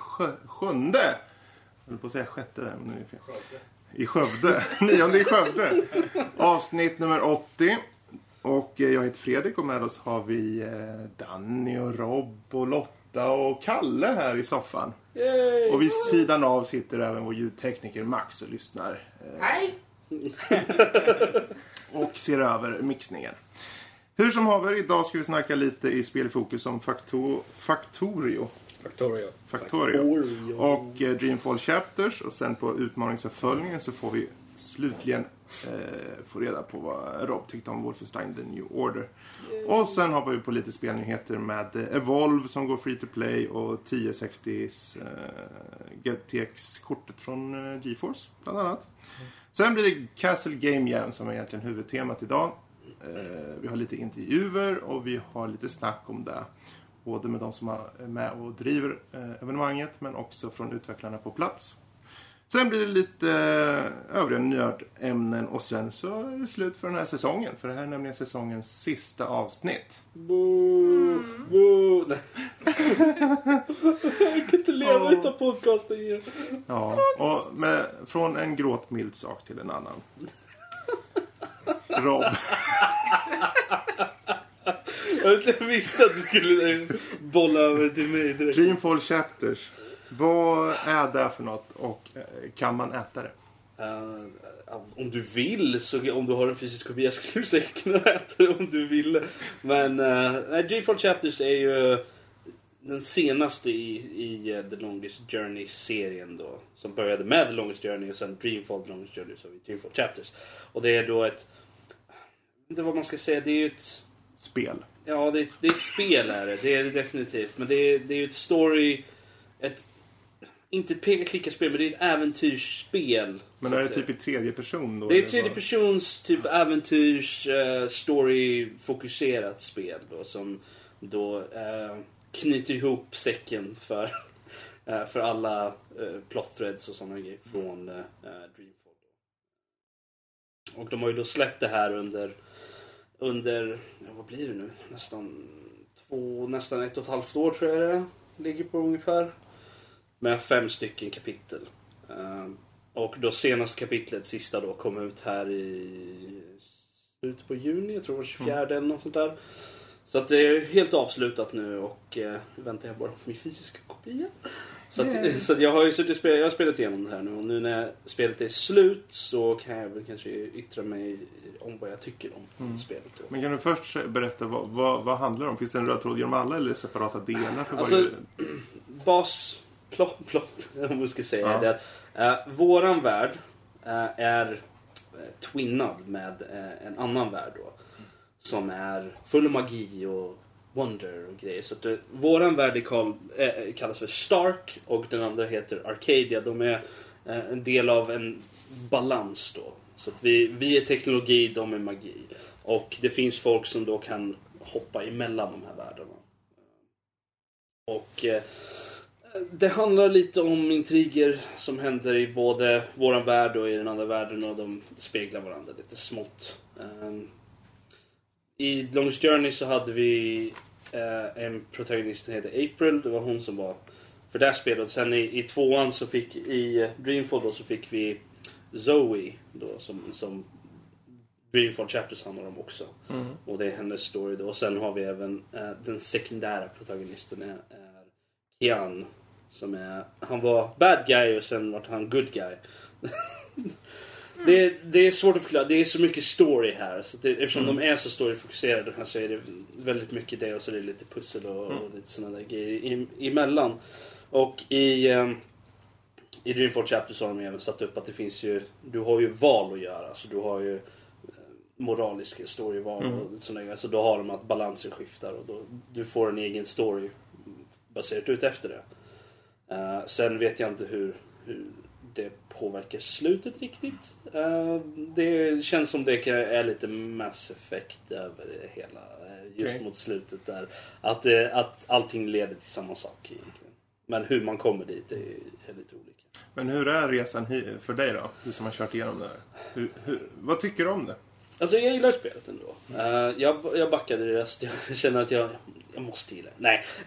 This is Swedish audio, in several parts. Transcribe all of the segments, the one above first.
sjö, sjunde. Jag höll på att säga sjätte där, men nu är fel. I Skövde. Nionde i Skövde. Avsnitt nummer 80. Och eh, jag heter Fredrik och med oss har vi eh, Danny och Rob och Lotta och Kalle här i soffan. Yay! Och vid sidan av sitter även vår ljudtekniker Max och lyssnar. eh, Hej! och ser över mixningen. Hur som haver, idag ska vi snacka lite i spelfokus om Facto Factorio. Factorio. Factorio. Och eh, Dreamfall Chapters. Och sen på utmaningsuppföljningen så får vi slutligen eh, få reda på vad Rob tyckte om Wolfenstein The New Order. Och sen hoppar vi på lite spelnyheter med eh, Evolve som går free to play och 1060s eh, GTX-kortet från eh, GeForce bland annat. Sen blir det Castle Game Jam som är egentligen huvudtemat idag. Eh, vi har lite intervjuer och vi har lite snack om det. Både med de som är med och driver eh, evenemanget men också från utvecklarna på plats. Sen blir det lite eh, övriga nördämnen och sen så är det slut för den här säsongen. För det här är nämligen säsongens sista avsnitt. Boo! Boo! Nej. Jag kan inte leva Åh. utan podcasten igen. Ja, och med, från en gråtmild sak till en annan. Rob, Jag inte visste att du skulle bolla över till mig direkt. Dreamfall Chapters. Vad är det för något och eh, kan man äta det? Uh, om du vill, så om du har en fysisk kopia skulle du säkert kunna äta det om du ville. Men uh, Dreamfall Chapters är ju den senaste i, i The Longest Journey-serien då. Som började med The Longest Journey och sen Dreamfall The Longest Journey, så har vi Dreamfall Chapters. Och det är då ett... Det vad man ska säga, det är ju ett... Spel. Ja, det, det är ett spel är det. Det är det definitivt. Men det är, det är ett story... Ett... Inte ett peka-klicka-spel, men det är ett äventyrsspel. Men är det typ i tredje person då? Det är ett tredje persons typ äventyrs eh, story fokuserat spel då som då eh, knyter ihop säcken för, eh, för alla eh, plot threads och sådana grejer från Dreamfall. Och de har ju då släppt det här under under, vad blir det nu? Nästan två, nästan ett och ett halvt år tror jag det ligger på ungefär. Med fem stycken kapitel. Eh, och då senaste kapitlet, sista då, kom ut här i slutet på juni, jag tror det var 24 eller något sånt där. Så att det är helt avslutat nu och eh, väntar jag bara på min fysiska kopia. Så, att, så att jag har ju suttit och spelat, jag har spelat igenom det här nu och nu när spelet är slut så kan jag väl kanske yttra mig om vad jag tycker om spelet. Då. Men kan du först berätta vad, vad, vad handlar det om? Finns det en röd tråd genom alla eller separata delar för Alltså, varje? bas plott, plott om man ska säga Ja. det. är, eh, våran värld eh, är eh, twinnad med eh, en annan värld då. Som är full av magi och wonder och grejer. Så att, det, våran värld är kall, eh, kallas för Stark och den andra heter Arcadia. De är eh, en del av en balans då. Så att vi, vi är teknologi, de är magi. Och det finns folk som då kan hoppa emellan de här världarna. Och eh, det handlar lite om intriger som händer i både våran värld och i den andra världen och de speglar varandra lite smått. Ehm, i Longest Journey så hade vi eh, en protagonist som heter April. Det var hon som var för det här spelet. Sen i, i tvåan så fick i Dreamfall då så fick vi Zoe då som, som Dreamfall Chapters handlar om också. Och det är hennes story då. Och sen har vi även eh, den sekundära protagonisten är, är Kian. Som är, han var bad guy och sen vart han good guy. det, det är svårt att förklara. Det är så mycket story här. Så det, eftersom de är så storyfokuserade här så är det väldigt mycket det och så är det lite pussel och, och lite sådana där grejer i, emellan. Och i, eh, i Dreamfall Chapter så har de även satt upp att det finns ju, du har ju val att göra. Så du har ju moraliska storyval och sådana grejer. Så då har de att balansen skiftar och då, du får en egen story baserat ut efter det. Eh, sen vet jag inte hur, hur det påverkar slutet riktigt. Eh, det känns som det är lite Mass Effect över det hela. eh, just Okej. mot slutet där. Att, det, att allting leder till samma sak egentligen. Men hur man kommer dit är, är lite olika. Men hur är resan för dig då? Du som har kört igenom det här. Hur, hur, vad tycker du om det? Alltså jag gillar spelet ändå. Uh, jag, jag backade det rest. Jag känner att jag, jag måste gilla det. Nej. Uh,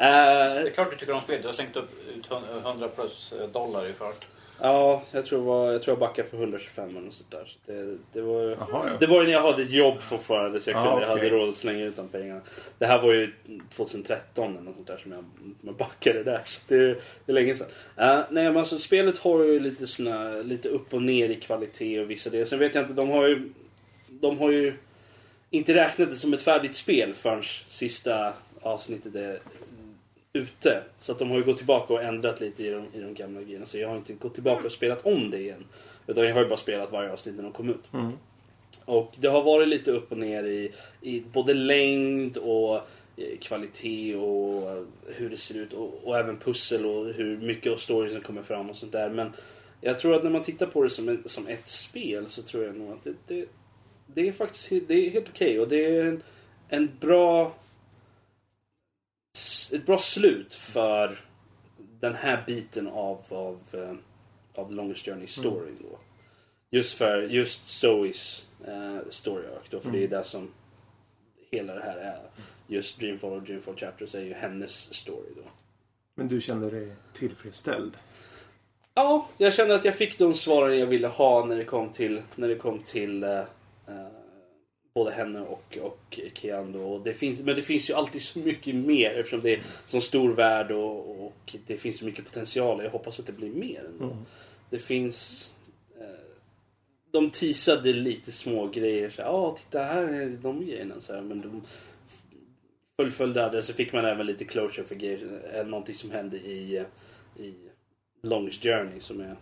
det är klart du tycker om spelet. Du har slängt upp ut 100 plus dollar i fart. Ja, jag tror, var, jag tror jag backade för 125 eller något sånt där. Så det, det, var, Jaha, ja. det var ju när jag hade ett jobb fortfarande så jag, Ah, kunde, okej. jag hade råd att slänga ut de pengarna. Det här var ju 2013 eller något sånt där som jag, jag backade där. Så det, det är länge sedan. Uh, nej men alltså spelet har ju lite, såna, lite upp och ner i kvalitet och vissa delar. Sen vet jag inte, de har ju, de har ju inte räknat det som ett färdigt spel förrän sista avsnittet är ute. Så att de har ju gått tillbaka och ändrat lite i de, i de gamla grejerna. Så jag har inte gått tillbaka och spelat om det igen. Utan jag har ju bara spelat varje avsnitt när de kom ut. Mm. Och det har varit lite upp och ner i, i både längd och eh, kvalitet och eh, hur det ser ut. Och, och även pussel och hur mycket av storyn som kommer fram och sånt där. Men jag tror att när man tittar på det som, en, som ett spel så tror jag nog att det, det, det är faktiskt det är helt okej. Och det är en, en bra ett bra slut för den här biten av, av, eh, av The Longest Journey story då. Just för just Zoes eh, story arc då, för det är det som hela det här är. Just Dreamfall och Dreamfall Chapters är ju hennes story då. Men du kände dig tillfredsställd? Ja, jag kände att jag fick de svaren jag ville ha när det kom till, när det kom till eh, både henne och, och det finns, men det finns ju alltid så mycket mer eftersom det är så stor värld och, och det finns så mycket potential. Jag hoppas att det blir mer ändå. Det finns... Eh, de teasade lite små grejer. Så, Ja, titta här är de grejerna. Så här, men de fullföljde det så fick man även lite closure för grejer. eh, Någonting som hände i, eh, i Longest Journey som är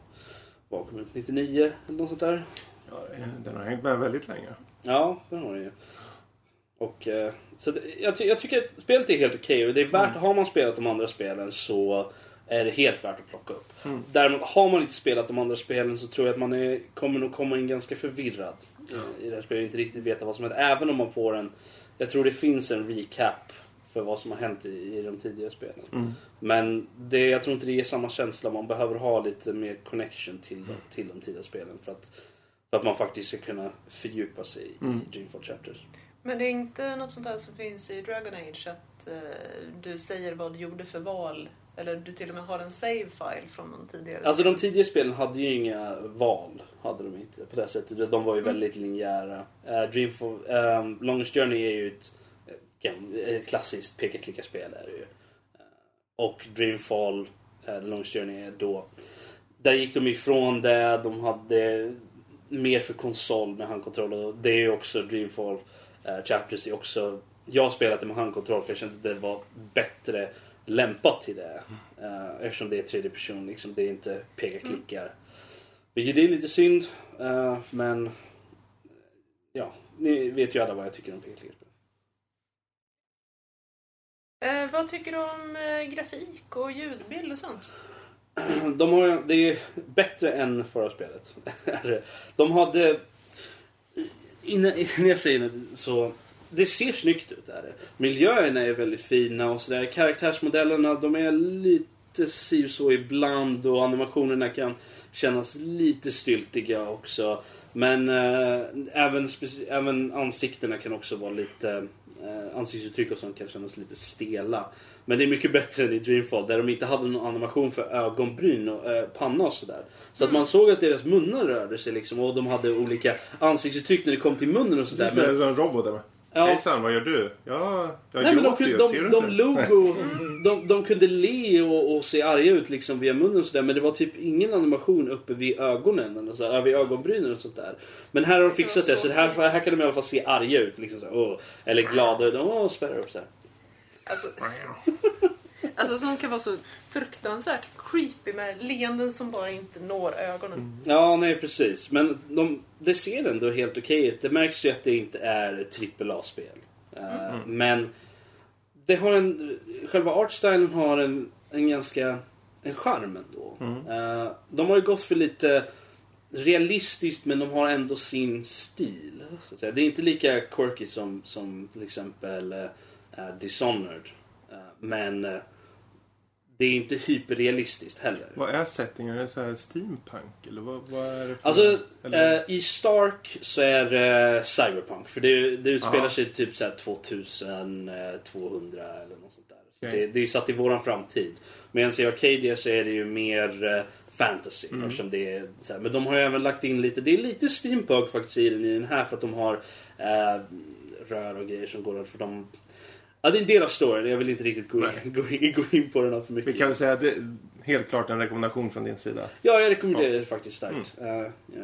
var kom ut 99 eller något sånt där. Ja, den har hängt med väldigt länge. Ja, det har det ju. Och, eh, så det, jag, ty- jag tycker att spelet är helt okej det är värt, har man spelat de andra spelen så är det helt värt att plocka upp. Däremot har man inte spelat de andra spelen så tror jag att man är, kommer nog komma in ganska förvirrad i, i det här spelet inte riktigt veta vad som händer. Även om man får en, jag tror det finns en recap för vad som har hänt i, i de tidigare spelen. Men det, jag tror inte det ger samma känsla. Man behöver ha lite mer connection till, de- till de tidigare spelen för att, för att man faktiskt ska kunna fördjupa sig i Dreamfall Chapters. Men det är inte något sånt där som finns i Dragon Age att eh, du säger vad du gjorde för val eller du till och med har en save file från någon tidigare Alltså spel. de tidigare spelen hade ju inga val. Hade de inte på det sättet. De var ju väldigt linjära. Uh, Dreamfall, um, Longest Journey är ju ett, ett, gam- ett klassiskt peka-klicka-spel. Är det ju. Eh, och Dreamfall, uh, Longest Journey är då... Där gick de ifrån det. De hade mer för konsol med handkontroll. Och det är ju också Dreamfall uh, Chapters är också... Jag har spelat det med handkontroll för jag kände att det var bättre lämpat till det. Uh, eftersom det är tredje person, liksom, det är inte peka-klickar. Vilket är lite synd, eh, men ja, ni vet ju alla vad jag tycker om peka-klickarspel. Eh, vad tycker du om eh, grafik och ljudbild och sånt? De har, det är bättre än förra spelet. De hade... Innan, innan jag säger det så... Det ser snyggt ut. Är det. Miljöerna är väldigt fina och sådär. Karaktärsmodellerna de är lite si och så ibland och animationerna kan kännas lite styltiga också. Men eh, även, även ansiktena kan också vara lite... Eh, ansiktsuttryck och sånt kan kännas lite stela. Men det är mycket bättre än i Dreamfall där de inte hade någon animation för ögonbryn och eh, panna och sådär. Så att man såg att deras munnar rörde sig liksom och de hade olika ansiktsuttryck när det kom till munnen och sådär. Lite såhär Men, som en robot där. Ja. Hejsan, vad gör du? Ja, jag nej, men de, gråter ju, kunde, ser de, du de, inte? log och, de, de kunde le och, och se arga ut liksom via munnen och sådär. Men det var typ ingen animation uppe vid ögonen eller så, här, vid ögonbrynen och sånt där. Men här har de fixat det så det här, här kan de i alla fall se arga ut. Liksom så åh, eller glada ut. Åh, spärrar upp så här. Alltså, alltså som kan vara så fruktansvärt creepy med leenden som bara inte når ögonen. Ja, nej precis. Men de, det ser ändå helt okej ut. Det märks ju att det inte är trippel A-spel. Eh, Men det har en, själva artstylen har en, en ganska en charm ändå. Eh, de har ju gått för lite realistiskt men de har ändå sin stil. Så att säga. Det är inte lika quirky som, som till exempel eh, Dishonored. Eh, men eh, det är inte hyperrealistiskt heller. Vad är settingen? Är det så här steampunk? Eller vad, vad är det för... Alltså, eller, i Stark så är det cyberpunk. För det, det utspelar Ja. sig typ så här 2200 eller något sånt där. Så Okej. det, det är satt i våran framtid. Medan i Arcadia så är det ju mer fantasy. Mm. Eftersom det är så här, men de har ju även lagt in lite, det är lite steampunk faktiskt i den, här för att de har eh, rör och grejer som går åt för de Ja, det är en del av storyn. Jag vill inte riktigt gå in, gå in, gå in på den här för mycket. vi kan väl säga att det är helt klart en rekommendation från din sida. Ja, jag rekommenderar det faktiskt starkt. Mm. Eh, ja.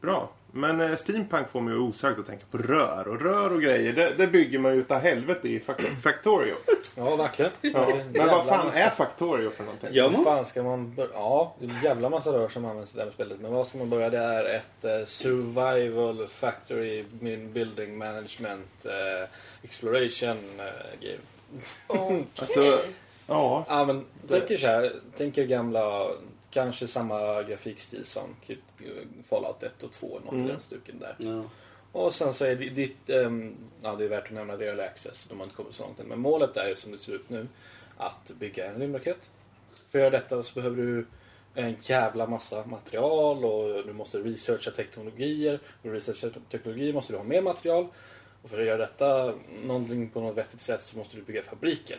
Bra. Men eh, steampunk får mig osökt att tänka på rör. Och rör och grejer, det, det bygger man ju utav helvete i Fac- Factorio. Ja, verkligen. Ja. Men vad fan är Factorio för någonting? Ja, man. fan ska man börja? Ja, det är en jävla massa rör som används i det här spelet. Men vad ska man börja? Det är ett eh, survival factory min- building management eh, exploration eh, game. Okej. Alltså, ja. Ja, men tänker så här. Tänker gamla, kanske samma grafikstil som typ, eh, Fallout 1 och 2, något i Mm. den stuken där. Ja. Och sen så är det ditt, ehm, ja det är värt att nämna det early access, de har inte kommit så långt än. Men målet är som det ser ut nu, att bygga en rymdraket. För att göra detta så behöver du en jävla massa material och du måste researcha teknologier. Och researcha teknologier måste du ha mer material. Och för att göra detta någonting på något vettigt sätt så måste du bygga fabriker.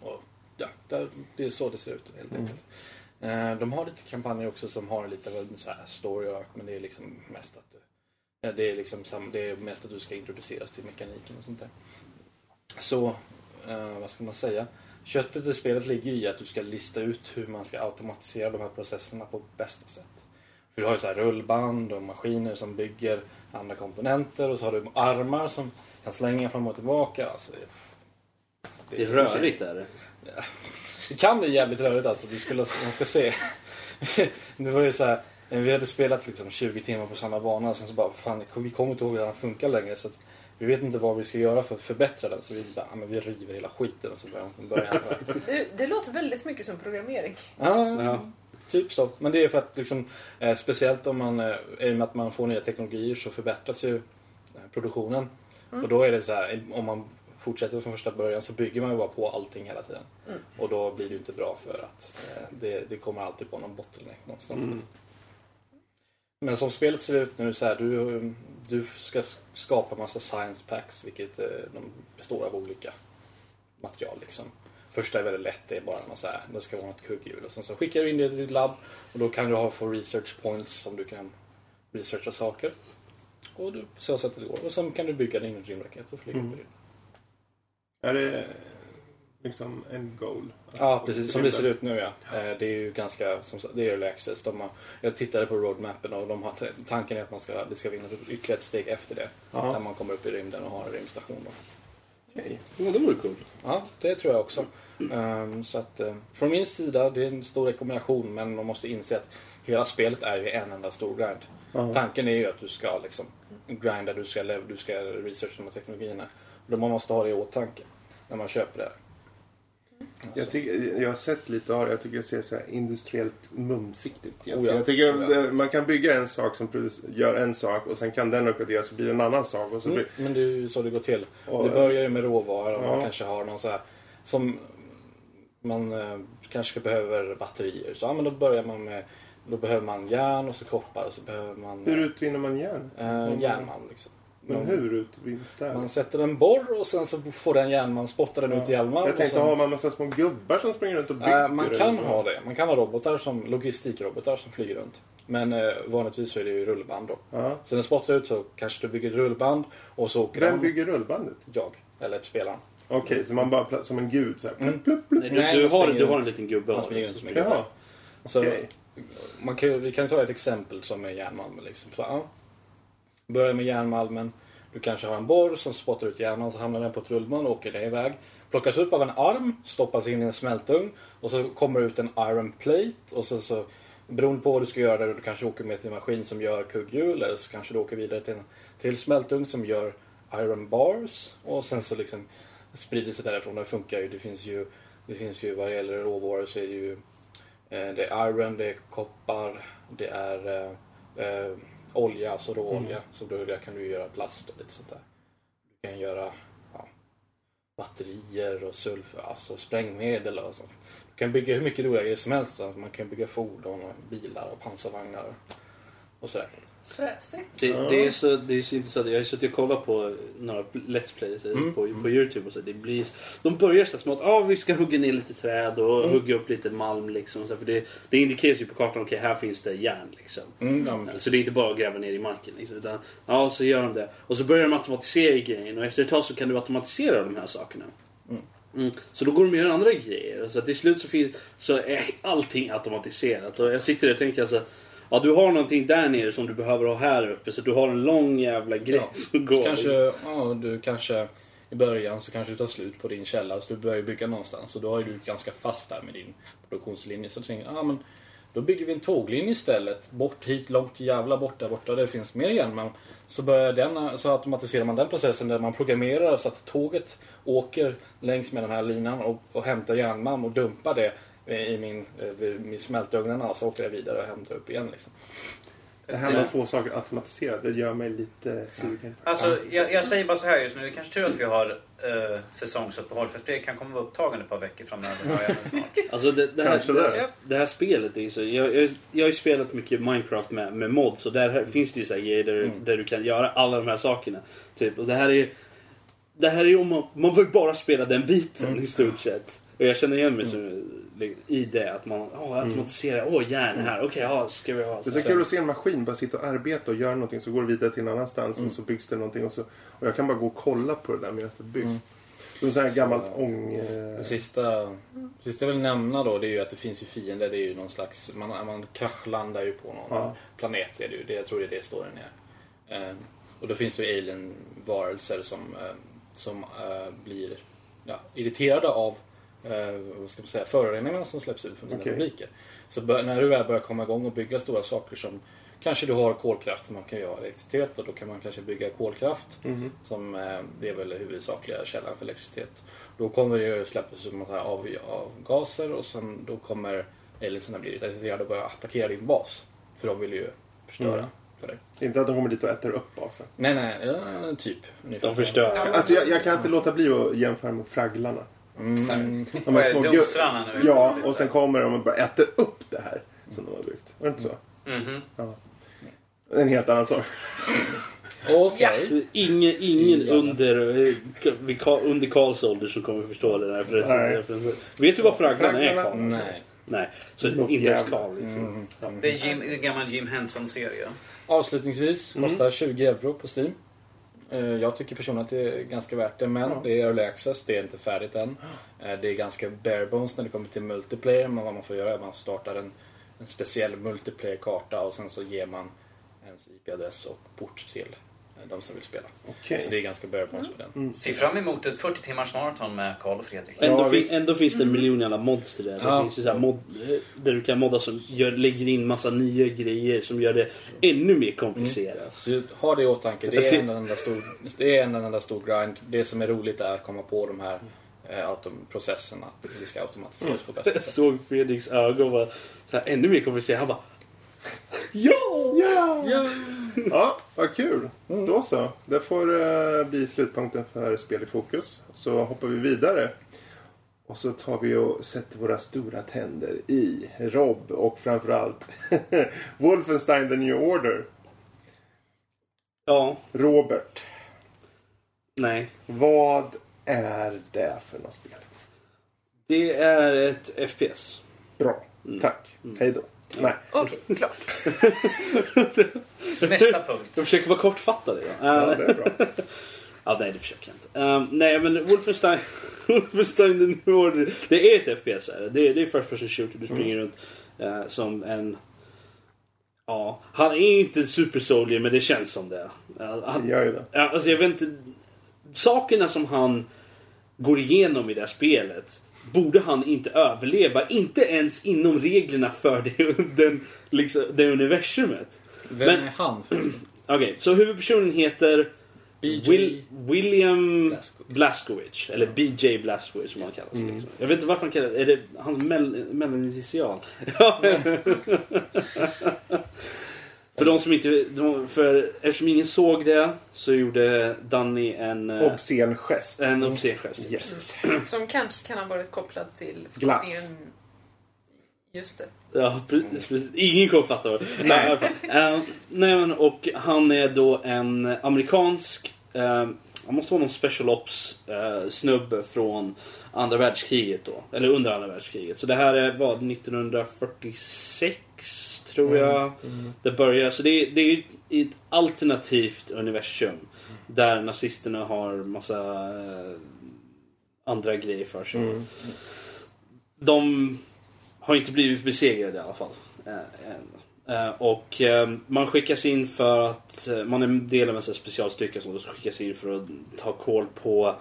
Och ja, där, det är så det ser ut helt enkelt. Eh, De har lite kampanjer också som har lite av en så här story arc men det är liksom mest att du Det är, liksom det är mest att du ska introduceras till mekaniken och sånt där. Så, eh, vad ska man säga? Köttet i spelet ligger i att du ska lista ut hur man ska automatisera de här processerna på bästa sätt. För du har ju så här rullband och maskiner som bygger andra komponenter och så har du armar som kan slänga fram och tillbaka. Alltså, det, Det är rörigt är det. det kan bli jävligt rörigt alltså. Du skulle, man ska se. det var ju så här, vi hade spelat liksom 20 timmar på samma bana och sen så bara, fan vi kommer inte ihåg hur den funkar längre. Så att vi vet inte vad vi ska göra för att förbättra den. Så vi bara, ja, men vi river hela skiten och så börjar från början. Det, det låter väldigt mycket som programmering. ja, Ja. Typ så. Men det är för att liksom, eh, speciellt om man, eh, i och med att man får nya teknologier så förbättras ju eh, produktionen. Och då är det så här, om man fortsätter från första början så bygger man ju bara på allting hela tiden. Och då blir det ju inte bra för att eh, det, det kommer alltid på någon bottleneck någonstans. Men som spelet ser ut nu så här, du, du ska skapa massa science packs vilket eh, de består av olika material liksom. Första är väldigt lätt, det är bara något så här, det ska vara något kugghjul och sen så skickar du in det i ditt labb och då kan du ha få research points som du kan researcha saker. Och du, så sättet det går. Och sen kan du bygga din rymdraket och flyga upp i rymden. Är det liksom en goal? Ja, precis. Som det ser ut nu ja. Eh, Det är ju ganska, som det är early access. De har, jag tittade på roadmappen och de har tanken är att man ska, det ska vinna ytterligare ett steg efter det. Där man kommer upp i rymden och har en rymdstation. Då. Okej. Ja, det vore coolt. Ja, det tror jag också. Ehm, så att, eh, från min sida, det är en stor rekommendation men man måste inse att hela spelet är ju en enda stor grind. Ja. Tanken är ju att du ska liksom grinda, du ska, lev- du ska researcha de här teknologierna. Och man måste ha det i åtanke när man köper det. här. Jag, tycker, jag har sett lite av det. Jag tycker det ser så här industriellt mumsigt ut. Oh ja. Jag tycker Oh ja. man kan bygga en sak som gör en sak och sen kan den uppgraderas så blir det en annan sak. Och så Mm, blir, men det är ju så det går till. Och- det börjar ju med råvaror och Ja. man kanske har någon så här som man eh, kanske behöver batterier. Så ja, men då börjar man med då behöver man järn och så koppar och så behöver man hur utvinner man järn? eh, järnmalm. Liksom. Men hur utvinns det? Man sätter en borr och sen så får den järnmalm, spottar den ut järnmalm. Jag tänkte, sen, har man massa små gubbar som springer runt och bygger? Eh, man eller kan vad? ha det. Man kan ha robotar som logistikrobotar som flyger runt. Men eh, vanligtvis så är det ju rullband då. Ja. Så den spottar ut så kanske du bygger ett rullband och så åker Vem den. bygger rullbandet? Jag. Eller spelaren. Okej, så man bara som en gud så här. Mm. Plupp, plupp. Nej, du, du, har, du har en liten gubbe. Man springer runt som en Jaha, gubbe. Så okej. man kan, ju- vi kan ta ett exempel som är järnmalmen. Liksom. Så, ja. Börjar med järnmalmen. Du kanske har en borr som spottar ut järnmalm så hamnar den på ett rullband och åker det iväg. Plockas upp av en arm, stoppas in i en smältugn och så kommer ut en iron plate och så, så beroende på vad du ska göra där, du kanske åker med till en maskin som gör kugghjul eller så kanske du åker vidare till en till smältugn som gör iron bars och sen så liksom sprider sig därifrån. Det funkar ju. Det finns ju, det finns ju vad det gäller råvaror så är det ju eh, det är iron, det är koppar, det är eh, eh, olja, alltså råolja. Så då kan du göra plast och lite sånt där. Du kan göra ja, batterier och sulf, alltså sprängmedel och sånt. Du kan bygga hur mycket roliga grejer som helst. Man kan bygga fordon, och bilar och pansarvagnar och sådär. Fräsigt. Det, det, är så, det är så intressant. Jag har suttit och kollat på några Let's Plays eh, Mm. på, på Youtube. Och så. Det blir, de börjar så smått. Ah, vi ska hugga ner lite träd och Mm. hugga upp lite malm. Liksom, så för det, det indikeras ju på kartan. Okej, här finns det järn. Liksom. Mm, ja, Så det är inte bara att gräva ner i marken. Liksom, utan, ja, så gör de det. Och så börjar de automatisera grejen. Och efter ett tag så kan du automatisera de här sakerna. Mm. Så då går de och gör andra grejer. Så att till slut så, finns, så är allting automatiserat. Och jag sitter där och tänker alltså. Ja, du har någonting där nere som du behöver ha här uppe. Så du har en lång jävla grej Ja. som går. Så kanske, ja, du kanske i början så kanske du tar slut på din källa så du börjar bygga någonstans. Och då är du ganska fast där med din produktionslinje. Så du tänker ah, men då bygger vi en tåglinje istället. Bort hit, långt jävla bort där borta där det finns mer järnmalm. Så, börjar den, så automatiserar man den processen där man programmerar så att tåget åker längs med den här linan och, och hämtar järnmalm och dumpar det i min, eh, min smältugnarna och så åker jag vidare och hämtar upp igen. Liksom. Det här med att få saker automatiserat, det gör mig lite sugen. Alltså, jag, jag säger bara så här just nu. Det är kanske tur att vi har eh, säsongsuppehåll. För Fredrik kan komma vara upptagen ett par veckor framöver. Alltså det, det, här, det. det, det här spelet är så, jag, jag, jag har ju spelat mycket Minecraft med, med mods och där här finns det ju så här grejer där, där du kan göra alla de här sakerna. Typ. Och det här är det här är ju om man, man vill bara spela den biten i stort sett. Och jag känner igen mig så, i det. Att man oh, automatiserar. Åh, järn här. Okej, ja, ska vi ha. Det är så kul att se en maskin bara sitta och arbeta och göra någonting så går det vidare till en annanstans Mm. och så byggs det någonting och så och jag kan bara gå och kolla på det där medan det byggs. Mm. Som så här gammalt Så- ång... Det Eh, sista, det sista jag vill nämna då det är ju att det finns ju fiender. Det är ju någon slags, man, man kraschlandar ju på någon Ja. planet. Är det, ju. det, jag tror det är det storyn är. Eh, och då finns det ju alien-varelser som, eh, som eh, blir ja, irriterade av vad ska man säga, föroreningarna som släpps ut från dina Okej. fabriker. Så bör, när du väl börjar komma igång och bygga stora saker som Kanske du har kolkraft som man kan göra elektricitet och då kan man kanske bygga kolkraft. mhm. Som eh, det är väl den huvudsakliga källan för elektricitet. Då kommer det ju släppas ut massa av, avgaser och sen då kommer aliensarna bli irriterade och börja attackera din bas. För de vill ju förstöra Mm. för. Inte att de kommer dit och äter upp basen. Nej, nej, ja, typ. ungefär. De förstör. Alltså jag, jag kan inte låta bli att jämföra med fragglarna. Mm, De här små Dunsarna nu? Ja, och sen kommer de och bara äter upp det här som de har byggt. Var det inte så? Mhm. En helt annan sak. Okej. Ingen, ingen Jävlar. under, eh, under Karls ålder som kommer förstå det där. För det Nej. referensen. Vet du vad fragglarna är? Karl? Nej. Nej. Så Något inte ens. Karl. Liksom. Mm. Det är Jim, en gammal Jim Henson-serie. Avslutningsvis Mm. kostar 20 euro på Steam. Eh, Jag tycker personligen att det är ganska värt det, men det är early access, det är inte färdigt än. Eh, Det är ganska bare bones när det kommer till multiplayer, men vad man får göra är att man startar en, en speciell multiplayer-karta och sen så ger man ens IP-adress och port till de som vill spela. Okej. Så det är ganska bare bones på den. Se fram emot ett 40 timmars maraton med Karl och Fredrik. Ja, Ändå, fin, ändå finns det en miljon jävla mods till det. Det Ja. finns ju så mod, där du kan modda som gör, lägger in massa nya grejer som gör det ännu mer komplicerat. Så ha det i åtanke, det Jag ser- är en enda stor, det är en enda stor grind. Det som är roligt är att komma på de här eh, autom- processerna, att det ska automatiseras på bästa Jag sätt. såg Fredriks ögon var så här, ännu mer komplicerat. Han bara Ja! Ja! ja! Ja, vad kul. Då så. Det får eh, bli slutpunkten för Spel i fokus. Så hoppar vi vidare. Och så tar vi och sätter våra stora tänder i Rob och framförallt Wolfenstein The New Order. Ja, Robert, nej. vad är det för något spel? Det är ett FPS. Bra, tack. Hej då. Nej. Okej, klart. Nästa punkt. Jag försöker vara kortfattad. Ja. Ja, Uh, det är bra. ja, nej, det försöker jag inte. Um, nej, men Wolfenstein, Wolfenstein The New Order. Det är ett FPS. Är det. Det, är, det är first person shooter. Du springer runt eh, som en... Ja, han är inte en super soldier, men det känns som det. Uh, han, Det gör ju det. Ja, alltså jag vet inte. Sakerna som han går igenom i det här spelet borde han inte överleva. Inte ens inom reglerna för det, den, liksom, det universumet. Vem Men- är han förresten? Okej, så huvudpersonen heter Will, William Blazkowicz. Blazkowicz. Eller BJ Blazkowicz som han kallas. Liksom. Jag vet inte varför han kallas Är det hans mell mellaninitial? för de som inte... De, för eftersom ingen såg det så gjorde Danny en... eh, Obscen gest. en obscen gest. Yes. Som kanske kan ha varit kopplad till Glass. förkortningen Just det. Ja, precis. precis. Ingen kommer fatta vad Nej. Eh, nej, men, och han är då en amerikansk... Uh, han måste vara någon special ops eh, snubbe från andra världskriget då. Eller under andra världskriget. Så det här är vad, 1946 tror jag det börjar. Så det är, det är ett alternativt universum. Där nazisterna har massa eh, andra grejer för sig. Mm. De har inte blivit besegrade i alla fall. Eh. Eh, och man skickas in för att man är del av en specialstyrka som skickas in för att ta koll på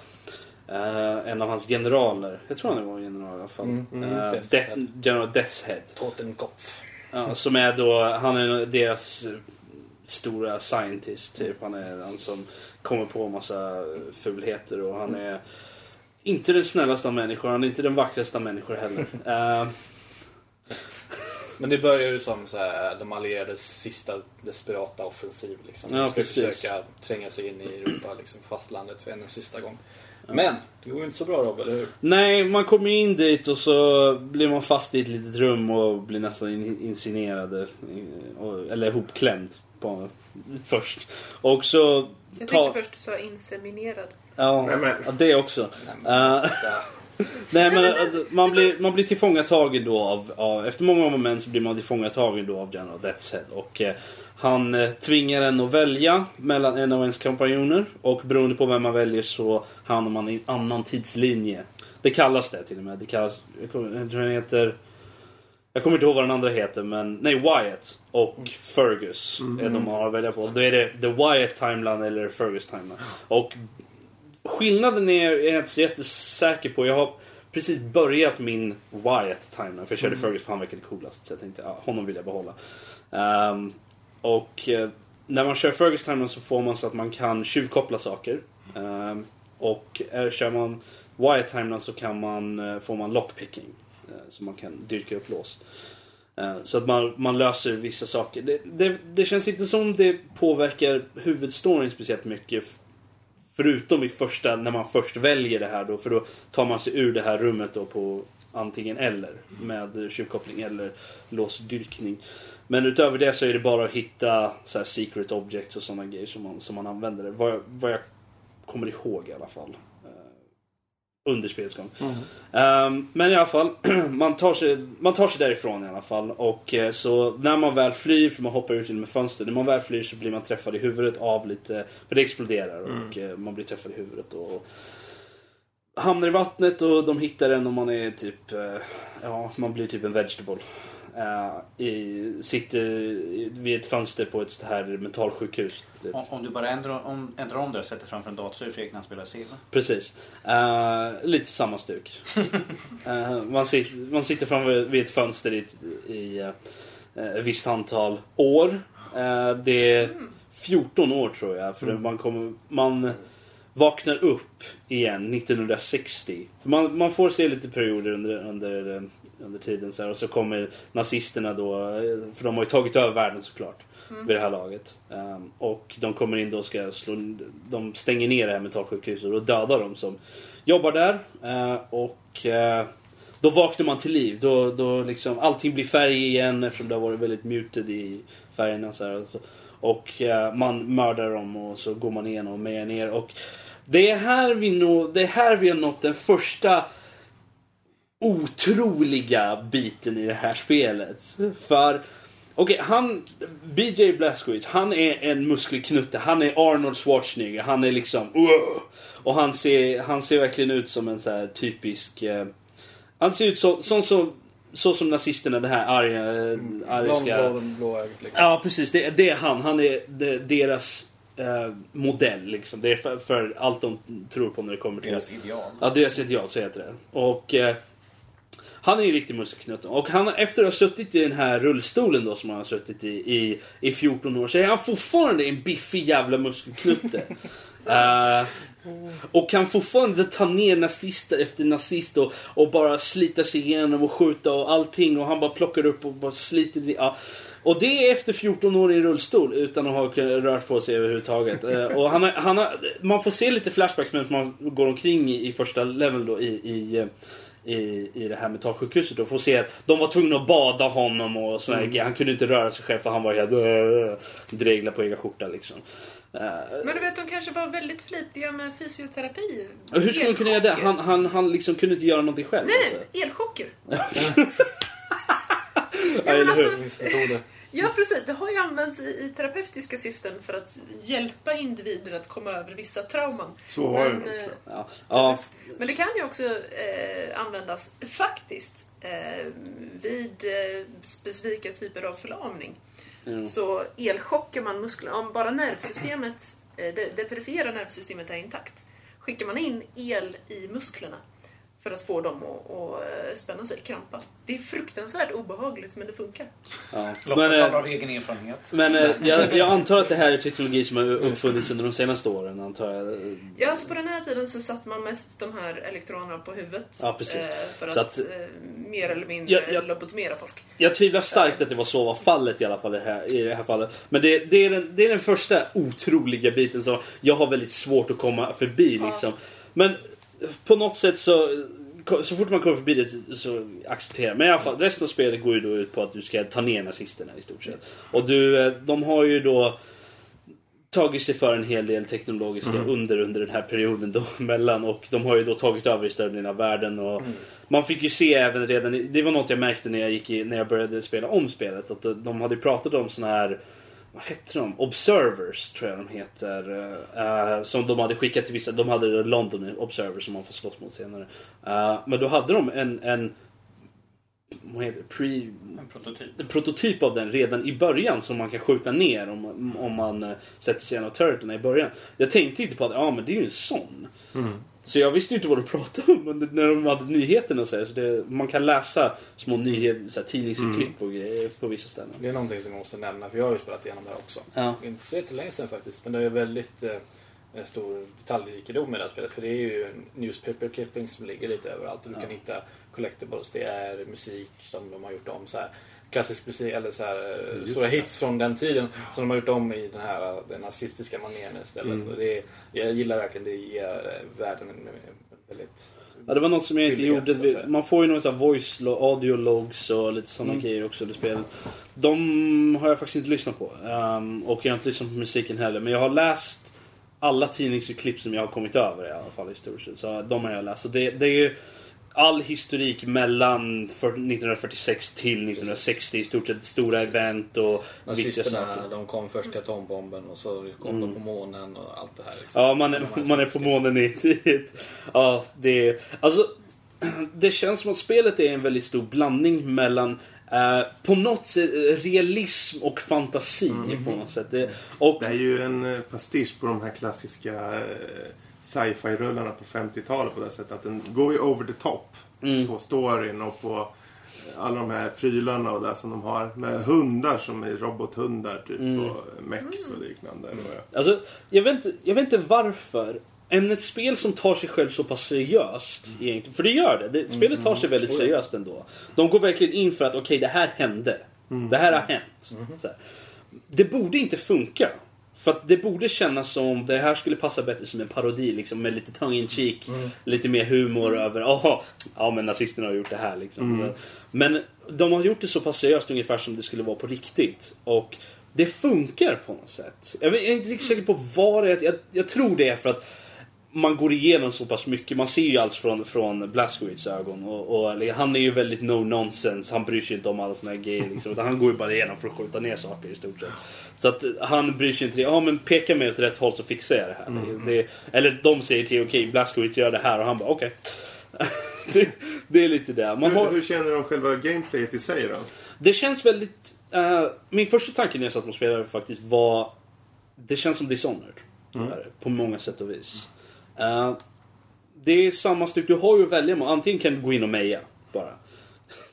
en av hans generaler. Jag tror han var en general i alla fall. Mm, mm, Death-. General Death's Head. Totenkopf. Ja, som är då, han är deras stora scientist typ. Han är han som kommer på massa fulheter och han är inte den snällaste av människor, han är inte den vackraste av människor heller. Eh, Men det börjar ju som så här, de allierades sista desperata offensiv. Liksom. Ja, de ska precis. försöka tränga sig in i Europa, liksom, fastlandet för en sista gång. Men det går ju inte så bra Rob, eller hur? Nej, man kommer ju in dit och så blir man fast i ett litet rum och blir nästan in- insinerad. eh, Eller ihopklämd på, först. Och så... Jag ta- tyckte först du sa inseminerad. Ja, Nej, men- ja, det också. Nej, men, Eh, Nej men alltså, man, blir, man blir tillfångatagen då av, av, efter många moment så blir man tillfångatagen då av General Death's Head. Och eh, han eh, tvingar en att välja mellan en av ens kompanjoner. Och beroende på vem man väljer så hamnar man i en annan tidslinje. Det kallas det till och med. Det kallas, jag, tror den heter... Jag kommer inte ihåg vad den andra heter men, nej Wyatt och Fergus är de man har att välja på. Då är det The Wyatt Timeline eller Fergus Timeline. Och Skillnaden är jag är inte så jättesäker på. Jag har precis börjat min Wyatt timeline. För jag körde Fergus för han verkade coolast. Så jag tänkte, ja, honom vill jag behålla. Ehm, och eh, när man kör Fergus timer så får man så att man kan tjuvkoppla saker. Eh, och eh, kör man Wire Timer så kan man, eh, får man lockpicking. Eh, så man kan dyrka upp lås. Eh, Så att man, man löser vissa saker. Det, det, det känns inte som det påverkar huvudstoryn speciellt mycket. Förutom i första, när man först väljer det här då. För då tar man sig ur det här rummet då på antingen eller. Med tjuvkoppling eller låsdyrkning. Men utöver det så är det bara att hitta så secret objects och sådana grejer som man, som man använder det. Vad jag, vad jag kommer ihåg i alla fall. eh, Under spelets gång. Ehm, men i alla fall, man tar, sig, man tar sig därifrån i alla fall. Och eh, så när man väl flyr, för man hoppar ut genom ett fönster. När man väl flyr så blir man träffad i huvudet av lite, för det exploderar och eh, man blir träffad i huvudet. Och, hamnar i vattnet och de hittar en och man är typ, eh, ja man blir typ en vegetable. Eh, i, sitter vid ett fönster på ett här mentalsjukhus. typ. Om, om du bara ändrar om, ändrar om det och sätter framför en dator så när han spelar Silva. Precis. Eh, lite samma stuk. Eh, man, sitter, man sitter framme vid ett fönster i, i ett visst antal år. Det är 14 år tror jag. För man, kommer, man vaknar upp igen 1960. För man, man får se lite perioder under, under, eh, under tiden. Så här, och så kommer nazisterna då, eh, för de har ju tagit över världen såklart. Vid det här laget. Ehm, och de kommer in då och ska slå, de stänger ner det här mentalsjukhuset och dödar de som jobbar där. Eh, och eh, då vaknar man till liv. Då, då liksom, allting blir färg igen eftersom det har varit väldigt muted i färgerna. Så här, och så. och eh, man mördar dem och så går man igenom och mejar ner. Och det är här vi, nå, det är här vi har nått den första otroliga biten i det här spelet. För, okej, han, BJ Blazkowicz, han är en muskelknutte. Han är Arnold Schwarzenegger. Han är liksom, "Wow!" Och han ser, han ser verkligen ut som en så här typisk, eh, han ser ut så, så, så, så som nazisterna, det här arga, eh, ariska... Blå, blåögt liksom. Ja, precis. Det, det är han. Han är de, deras eh, modell. Liksom. Det är för, för allt de tror på när det kommer till... Deras ideal. Ja, deras ideal, så heter det. Och eh, han är ju riktig muskelknutte. Och han, efter att ha suttit i den här rullstolen då som han har suttit i i, i 14 år så är han fortfarande en biffig jävla muskelknutte. Eh, och kan fortfarande ta ner nazister efter nazist och, och bara slita sig igenom och skjuta och allting. Och han bara plockar upp och bara sliter. Ja. Och det är efter 14 år i rullstol utan att ha rört på sig överhuvudtaget. Eh, och han har, han har, man får se lite flashbacks medan man går omkring i, i första level då i, i, i, i det här mentalsjukhuset och få se att de var tvungna att bada honom och sådär grejer. Han kunde inte röra sig själv för han var helt uh, dregla på egen skjorta liksom. Eh, Men du vet, de kanske var väldigt flitiga med fysioterapi. och hur skulle de kunna göra det? Han, han, han liksom kunde inte göra någonting själv. Nej, alltså. elchocker. Ja, men alltså-. Ja, precis. Det har ju använts i, i terapeutiska syften för att hjälpa individer att komma över vissa trauman. Så det Men, nog, eh, jag. Ja. Ja. Men det kan ju också eh, användas faktiskt eh, vid eh, specifika typer av förlamning. Mm. Så elchockar man musklerna, om bara nervsystemet, eh, det, det perifera nervsystemet är intakt, skickar man in el i musklerna för att få dem att, att eh, spänna sig, krampa. Det är fruktansvärt obehagligt men det funkar. Ja. Lotta Men, eh, talar av egen erfarenhet. Men eh, jag, jag antar att det här är teknologi som har uppfunnits under de senaste åren. Antar jag. Ja, alltså på den här tiden så satte man mest de här elektronerna på huvudet. Ja, precis. för Så att, att- mer eller mindre Ja, ja. lobotomera folk. Jag tvivlar starkt att det var så var fallet i alla fall i det här, i det här fallet. Men det, det, är den, det är den första otroliga biten som jag har väldigt svårt att komma förbi. Ja. Liksom. Men på något sätt så så fort man kommer förbi det så- accepterar jag. Men i alla fall, resten av spelet går ju då ut på att du ska ta ner nazisterna i stort sett. Och du, eh, de har ju då tagit sig för en hel del teknologiska under under den här perioden då mellan. Och de har ju då tagit över i större delen av världen. Och man fick ju se även redan, det var något jag märkte när jag gick i, när jag började spela om spelet. Att de hade pratat om såna här vad hette de? Observers tror jag de heter. eh, som de hade skickat till vissa. De hade London Observers som man får slåss mot senare. Eh, men då hade de en, en vad heter det? Pre, En prototyp. en prototyp av den redan i början som man kan skjuta ner om, om man eh, sätter sig i en av turreterna i början. Jag tänkte inte på att ja, men det är ju en sån. Så jag visste ju inte vad de pratade om under, när de hade nyheterna så, här, så det, Man kan läsa små nyheter, så här, tidningsurklipp och grejer på vissa ställen. Det är någonting som jag måste nämna, för jag har ju spelat igenom det här också. Ja. Inte så jättelänge sedan faktiskt, men det är väldigt eh, stor detaljrikedom i det här spelet. För det är ju newspaper clippings som ligger lite överallt och du Ja. kan hitta collectibles. Det är musik som de har gjort om. Så här, klassisk musik, eller så här, eh, Just stora det. hits från den tiden som de har gjort om i den här den nazistiska maneren istället. Mm. Och det jag gillar verkligen det ger eh, världen en en väldigt... Ja, det var något som jag inte gjorde. Man får ju några voice audio logs och lite sådana Mm. grejer också i spelet. De har jag faktiskt inte lyssnat på. Ehm, och jag har inte lyssnat på musiken heller. Men jag har läst alla tidningsklipp som jag har kommit över i alla fall i stort sett. Så de har jag läst. Så det, det är ju all historik mellan för- 1946 till 1960 i stort sett. Stora event och viktiga saker. Nazisterna, de kom först till atombomben och så kom Mm. de på månen och allt det här. Liksom. Ja, man är, man är på månen i tid. Ja, det är... Alltså, det känns som att spelet är en väldigt stor blandning mellan eh, på något sätt realism och fantasi på något sätt. Det, och, Det är ju en eh, pastisch på de här klassiska eh, sci-fi-rullarna på 50-talet på det sättet att den går ju over the top Mm. på storyn och på alla de här prylarna och det som de har med hundar som är robothundar typ Mm. och mex och liknande. Alltså, jag vet, inte, jag vet inte varför. Än ett spel som tar sig själv så pass seriöst egentligen. För det gör det. det spelet tar sig väldigt seriöst ändå. De går verkligen in för att okej, det här hände. Det här har hänt. Så här. Det borde inte funka. För att det borde kännas som det här skulle passa bättre som en parodi liksom, med lite tongue in cheek. Lite mer humor över Jaha, ja men nazisterna har gjort det här liksom. Men de har gjort det så pass seriöst ungefär som det skulle vara på riktigt. Och det funkar på något sätt. Jag är inte riktigt säker på vad det är. Jag, jag tror det är för att man går igenom så pass mycket. Man ser ju allt från, från Blazkowicz ögon. Och, och, han är ju väldigt no nonsense. Han bryr sig inte om alla såna här grejer. Liksom. Han går ju bara igenom för att skjuta ner saker i stort sett. Så att han bryr sig inte. Ja men peka mig åt rätt håll så fixar jag det här. Det, eller de säger till okej Blazkowicz gör det här och han bara okej. det, det är lite det. Man har, Hur, hur känner du om själva gameplayet i sig då? det känns väldigt... eh, min första tanke när jag satt och spelade faktiskt var... Det känns som Dishonored. Här, På många sätt och vis. Eh, det är samma styck. Du har ju att välja med. Antingen kan du gå in och meja bara.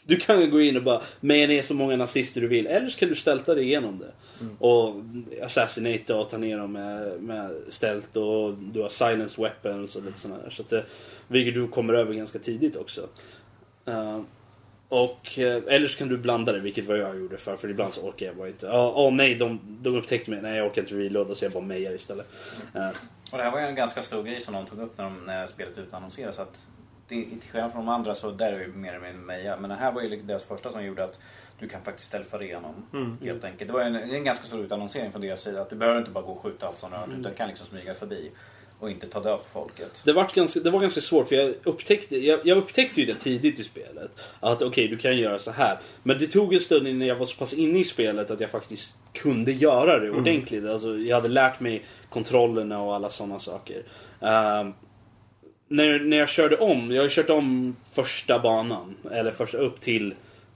Du kan gå in och bara meja ner så många nazister du vill. Eller så kan du stälta dig igenom det. Och assassinata och ta ner dem med, med stealth och du har silence weapons och lite sådana där. Så att det, vilket du kommer över ganska tidigt också. Eh, och, eh, eller så kan du blanda det, vilket vad jag gjorde för, för ibland så orkar jag bara inte. Åh nej, de, de upptäckte mig. Nej, jag orkar inte reloada så jag bara mejar istället. Eh, Och det här var ju en ganska stor grej som de tog upp när, de, när spelet utannonserades. Att det inte skillnad från de andra så där är vi mer eller mindre meja. Men det här var ju deras första som gjorde att du kan faktiskt stealtha igenom. Helt enkelt. Det var en, en ganska stor utannonsering från deras sida. Att du behöver inte bara gå och skjuta allt som rör utan du kan liksom smyga förbi. Och inte ta död på folket. Det var, ganska, det var ganska svårt för jag upptäckte, jag, jag upptäckte ju det tidigt i spelet. Att okej, du kan göra så här. Men det tog en stund innan jag var så pass inne i spelet att jag faktiskt kunde göra det ordentligt. Alltså, jag hade lärt mig kontrollerna och alla sådana saker. Ehm, när, när jag körde om, jag har kört om första banan. Eller första upp till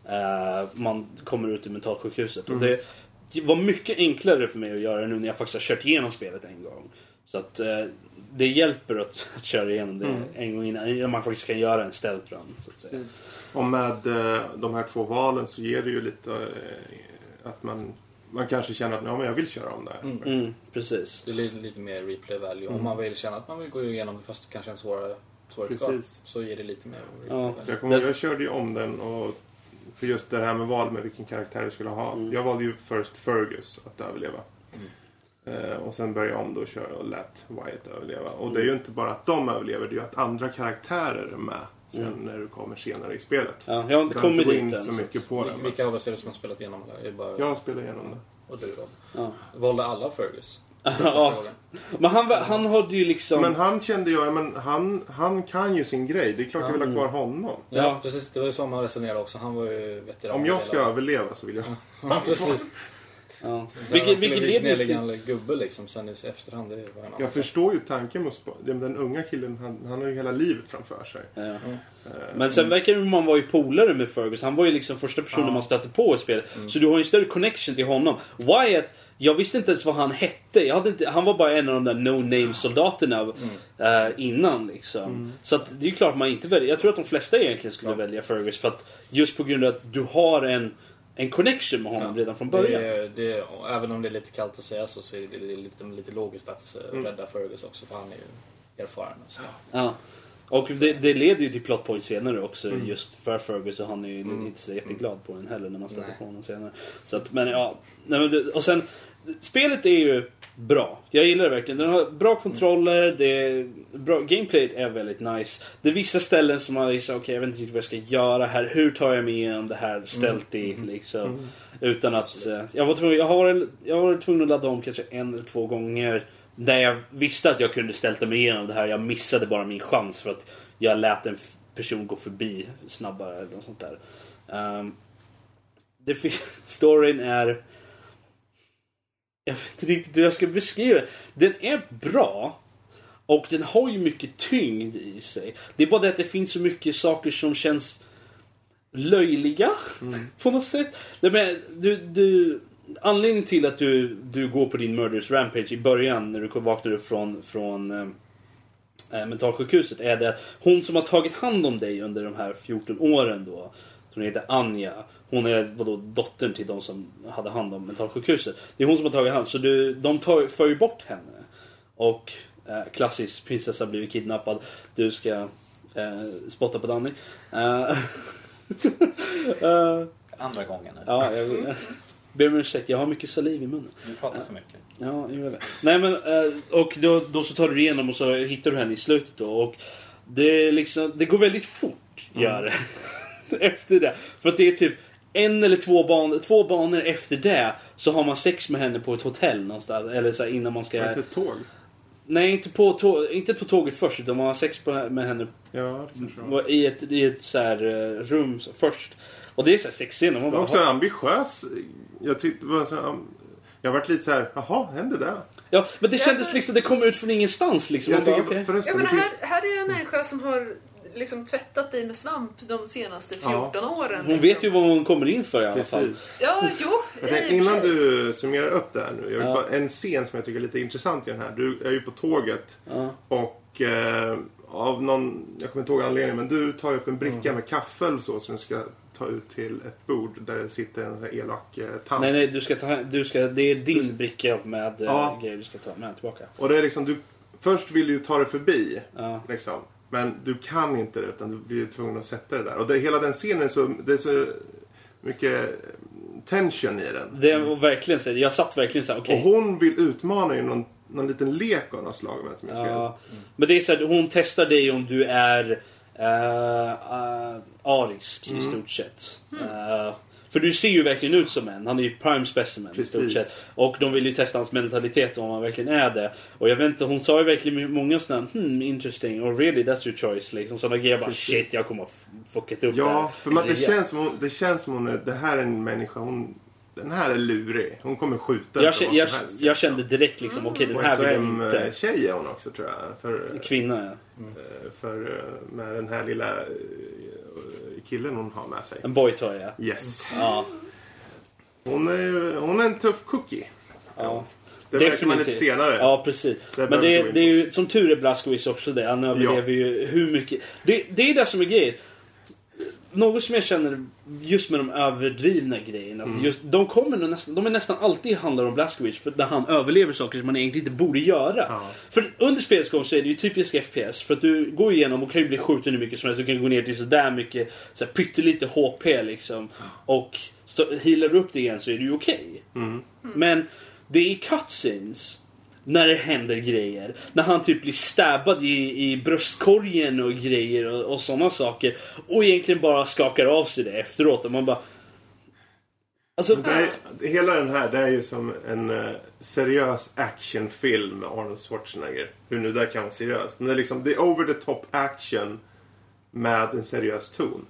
eh, man kommer ut ur mentalsjukhuset. Och det, det var mycket enklare för mig att göra nu när jag faktiskt har kört igenom spelet en gång. Så att eh, det hjälper att, att köra igenom det en gång innan man faktiskt kan göra en stealth run. Så att säga. Och med eh, de här två valen så ger det ju lite eh, att man, man kanske känner att ja, men jag vill köra om det här. Mm, precis. Det är lite, lite mer replay value. Om man vill känna att man vill gå igenom det fast kanske en svårare. Precis. Så ger det lite mer Ja. Jag, kommer, jag körde ju om den och för just det här med val med vilken karaktär du skulle ha. Jag valde ju först Fergus att överleva. Eh, och sen började jag om då och köra och lät Wyatt överleva. Och det är ju inte bara att de överlever, det är ju att andra karaktärer är med sen när du kommer senare i spelet. Ja, jag har inte kommit dit in än. så mycket på det. Men Vilka av oss är det som har spelat igenom det? Bara jag spelar igenom det. och du då? Ja. Valde alla Fergus? Ja. Men han, han hade ju liksom... Men han kände jag, men han, han kan ju sin grej. Det är klart jag vill ha kvar honom. Ja, Ja. precis. Det var ju så man resonerade också. Han var ju veteran. Om jag ska överleva så vill jag Ja, precis. Ja. Vilket, Vilket, leder till... gammal gubbe liksom sen i efterhand. Det är bara en annan Jag förstår ju tanken med spa- den, den unga killen. Han, han har ju hela livet framför sig. Ja. Eh, Men sen verkar det man var ju polare med Fergus. Han var ju liksom första personen Ja. man stötte på i spelet. Så du har ju en större connection till honom. Wyatt, jag visste inte ens vad han hette. Jag hade inte, han var bara en av de där no-name soldaterna eh, innan liksom. Så att det är ju klart man inte väljer. Jag tror att de flesta egentligen skulle välja Fergus. För att just på grund av att du har en, en connection med honom redan från början. Det, det, även om det är lite kallt att säga så, så är det lite, lite logiskt att eh, rädda Fergus också för han är ju erfaren. och Så. Ja. Och det, det leder ju till plot point senare också just för Fergus och han är ju inte så jätteglad på den heller när man stöter på honom senare. Så att, men ja. Och sen, spelet är ju bra. Jag gillar det verkligen. Den har bra kontroller, det är bra, gameplayet är väldigt nice. Det är vissa ställen som man liksom, okej jag vet inte riktigt vad jag ska göra här. Hur tar jag mig igenom det här stealthy liksom. Utan att, eh, jag var tvungen, jag har, jag var tvungen att ladda om kanske en eller två gånger. Där jag visste att jag kunde ställa mig igenom det här. Jag missade bara min chans för att jag lät en person gå förbi snabbare eller något sånt där. Um, det storyn är... Jag vet inte riktigt hur jag ska beskriva det. Den är bra. Och den har ju mycket tyngd i sig. Det är bara det att det finns så mycket saker som känns löjliga på något sätt. Nej, men, du, du, anledningen till att du, du går på din murderous rampage i början när du vaknar upp från, från eh, mentalsjukhuset är det att hon som har tagit hand om dig under de här 14 åren då, som heter Anja. Hon är vadå, dottern till de som hade hand om mentalsjukhuset. Det är hon som har tagit hand så du, de tar, för ju bort henne. Och eh, klassisk prinsessa blir kidnappad. Du ska eh, spotta på Danny. Eh, eh, Andra gången nu. ja, jag, jag ber om ursäkt. Jag har mycket saliv i munnen. Du pratar för mycket. Ja, jag vet. Nej men, eh, och då, då så tar du igenom och så hittar du henne i slutet då. Och det, liksom, det går väldigt fort, gör det. efter det. För att det är typ en eller två banor, två banor efter det så har man sex med henne på ett hotell någonstans. Eller så här, innan man Var ska... det inte ett tåg? Nej, inte på, tå- inte på tåget först utan man har sex på, med henne Ja, var. i ett, i ett så här, eh, rum så- först. Och det är så här sexscener. Man Det var bara, också en ambitiös... Jag tyckte det var så här, Jag har varit lite så här, jaha, hände det? Ja, men det Ja, kändes så- liksom, det kom ut från ingenstans liksom. Jag bara, tycker. Jag förresten, det menar, finns... här, här är en människa som har liksom tvättat dig med svamp de senaste 14 åren. Hon liksom. vet ju vad hon kommer in för i alla fall. Ja, jo. Tänkte, innan du summerar upp det här nu. Jag vill Ja. bara, en scen som jag tycker är lite intressant i den här. Du är ju på tåget Ja. och eh, av någon, jag kommer inte ihåg anledningen, men du tar upp en bricka Mm. med kaffe eller så som du ska ta ut till ett bord där det sitter en sån här elak eh, tant. Nej, nej, du ska ta, du ska, det är din bricka med eh, Ja. grejer du ska ta med tillbaka. Och det är liksom, du, först vill du ju ta dig förbi. Ja. Liksom. Men du kan inte det utan du blir tvungen att sätta det där. Och det, hela den scenen är så, det är så mycket tension i den. Det var verkligen så, jag satt verkligen så här, okej. Och hon vill utmana i någon, någon liten lek av något slag om jag inte minns fel. Ja. Men det är så här, hon testar dig om du är eh, eh, arisk i stort sett. Eh, för du ser ju verkligen ut som en. Han är ju prime specimen i stort Precis. sett. Och de vill ju testa hans mentalitet om han verkligen är det. Och jag vet inte, hon sa ju verkligen många sådana hmm interesting och really that's your choice liksom. Sådana grejer bara Precis. shit jag kommer ha f- fuckat upp Ja, för man, det, känns som hon, det känns som hon är, det här är en människa, hon, den här är lurig. Hon kommer skjuta jag, för kä- vad jag, helst. jag kände direkt liksom okej den Och här vill jag inte. SM-tjej är hon också tror jag. För, Kvinna ja. eh, för eh, med den här lilla eh, killen hon har med sig. En boytoy ja. Yes. Ja. Hon är, hon är en tuff cookie. ja. Det märker man lite senare. Ja, precis. Det Men det, det är ju, som tur är Blaskowicz också det. Han överlever ju hur mycket... Det, det är det som är grejen. Något som jag känner just med de överdrivna grejerna. Mm. Just, de, kommer nog nästan, de är nästan alltid handlar om Blaskowicz för där han överlever saker som man egentligen inte borde göra. Ja. För under spelets gång så är det ju typisk FPS. För att du går igenom och kan ju bli skjuten hur mycket som helst. Du kan gå ner till sådär mycket, så här, pyttelite HP liksom. Och så healar du upp det igen så är det ju okej. Mm. Men det är i cutscenes när det händer grejer. När han typ blir stabbad i, i bröstkorgen och grejer och, och sådana saker. Och egentligen bara skakar av sig det efteråt. Och man bara... Alltså, Det är, hela den här det är ju som en eh, seriös actionfilm med Arnold Schwarzenegger. Hur nu det kan vara seriöst. Men det är liksom det är over the top action med en seriös ton.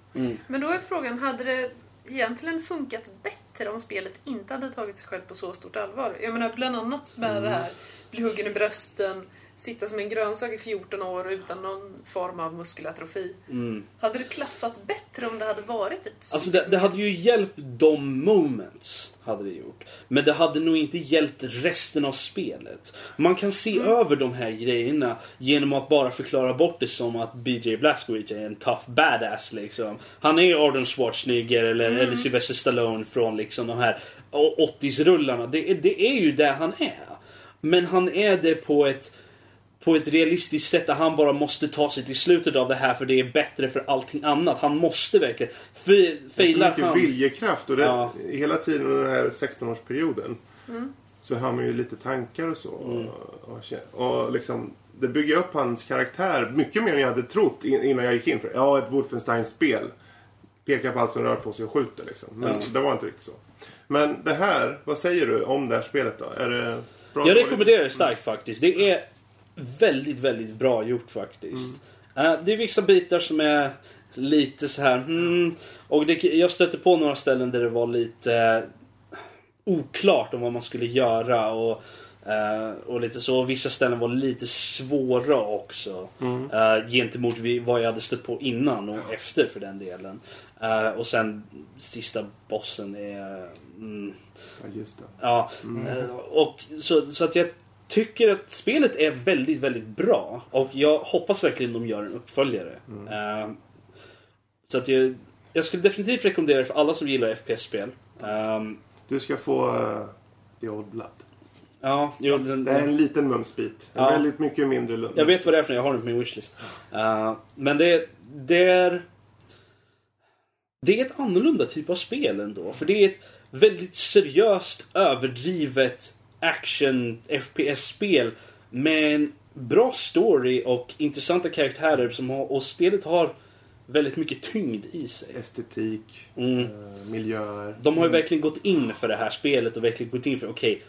Men då är frågan, hade det egentligen funkat bättre om spelet inte hade tagit sig själv på så stort allvar? Jag menar bland annat med det här, bli huggen i brösten, sitta som en grönsak i 14 år utan någon form av muskelatrofi. mm. Hade det klaffat bättre om det hade varit ett... Alltså det, det hade ju hjälpt de moments. Hade det gjort. Men det hade nog inte hjälpt resten av spelet. Man kan se över de här grejerna genom att bara förklara bort det som att BJ Blazkowicz är en tough badass liksom. Han är Arnold Schwarzenegger eller, eller Sylvester Stallone från liksom de här 80s-rullarna. Det, det är ju det han är. Men han är det på ett på ett realistiskt sätt där han bara måste ta sig till slutet av det här för det är bättre för allting annat. Han måste verkligen. För, Det är så failar mycket han... viljekraft och det, Ja. hela tiden under den här 16-årsperioden Mm. så har man ju lite tankar och så. Mm. Och, och, och liksom, det bygger upp hans karaktär mycket mer än jag hade trott in- innan jag gick in för det. Ja, ett Wolfenstein-spel. Pekar på allt som rör på sig och skjuter liksom. Men Ja. det var inte riktigt så. Men det här, vad säger du om det här spelet då? Är det bra? Jag rekommenderar det starkt faktiskt. Det är väldigt, väldigt bra gjort faktiskt. Eh, det är vissa bitar som är lite så här. Hmm, och det, jag stötte på några ställen där det var lite eh, oklart om vad man skulle göra. Och, eh, och lite så. Vissa ställen var lite svåra också. eh, gentemot vad jag hade stött på innan och efter för den delen. Eh, och sen sista bossen är... Mm, Ja, just det. Ja, eh, och så, så att jag tycker att spelet är väldigt, väldigt bra. Och jag hoppas verkligen de gör en uppföljare. Eh, så att jag, jag skulle definitivt rekommendera det för alla som gillar FPS-spel. Um, Du ska få uh, The Old Blood. ja, jo, den, Det är en liten mumsbit. En Ja. väldigt mycket mindre lund. jag vet vad det är för jag har den på min wishlist. Eh, men det, det är... Det är ett annorlunda typ av spel ändå. För det är ett väldigt seriöst, överdrivet action FPS-spel med en bra story och intressanta karaktärer som har, och spelet har väldigt mycket tyngd i sig. Estetik, Mm. eh, miljöer. De har ju verkligen gått in för det här spelet och verkligen gått in för okej.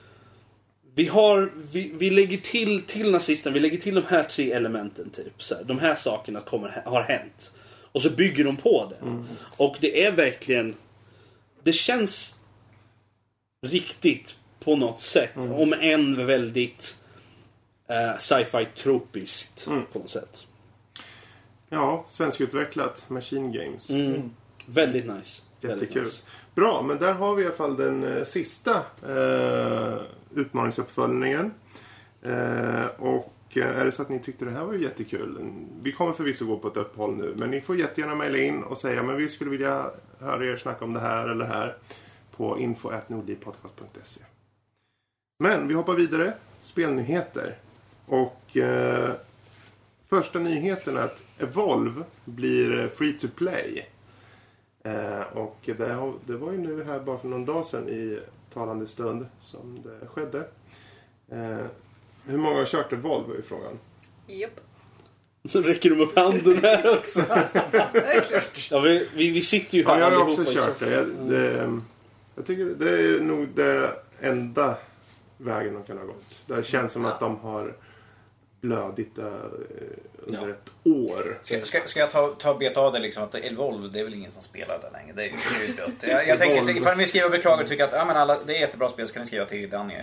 vi har, vi, vi lägger till, till nazisten, vi lägger till de här tre elementen typ. Så här, de här sakerna kommer, har hänt. Och så bygger de på det. Och det är verkligen, det känns riktigt på något sätt. Om än väldigt eh, sci-fi tropiskt Mm. på något sätt. Ja, svenskutvecklat. Machine Games. Mm. Väldigt nice. Väldigt Jättekul. nice. Bra, men där har vi i alla fall den eh, sista eh, utmaningsuppföljningen. Eh, och och är det så att ni tyckte det här var jättekul. Vi kommer förvisso gå på ett uppehåll nu. Men ni får jättegärna mejla in och säga men vi skulle vilja höra er snacka om det här eller det här. På info.nordlivpodcast.se Men vi hoppar vidare. Spelnyheter. Och eh, första nyheten är att Evolve blir free to play. Eh, och det, det var ju nu här bara för någon dag sedan i talande stund som det skedde. Eh, hur många har kört Evolve är frågan. Japp. Så räcker de upp handen här också. Det är klart. Ja, vi, vi, vi sitter ju här Ja, jag har också i kört det. Jag, det. Jag tycker det är nog det enda vägen de kan ha gått. Det känns som att de har blödigt eh, under Ja. ett år. Ska, ska, ska jag ta, ta beta av det liksom att Evolve, det är väl ingen som spelar där längre. Det är, det är ju dött. Jag, jag tänker, så ifall ni skriver beklagar och tycker att ja, men alla, det är jättebra spel så kan ni skriva till Danny.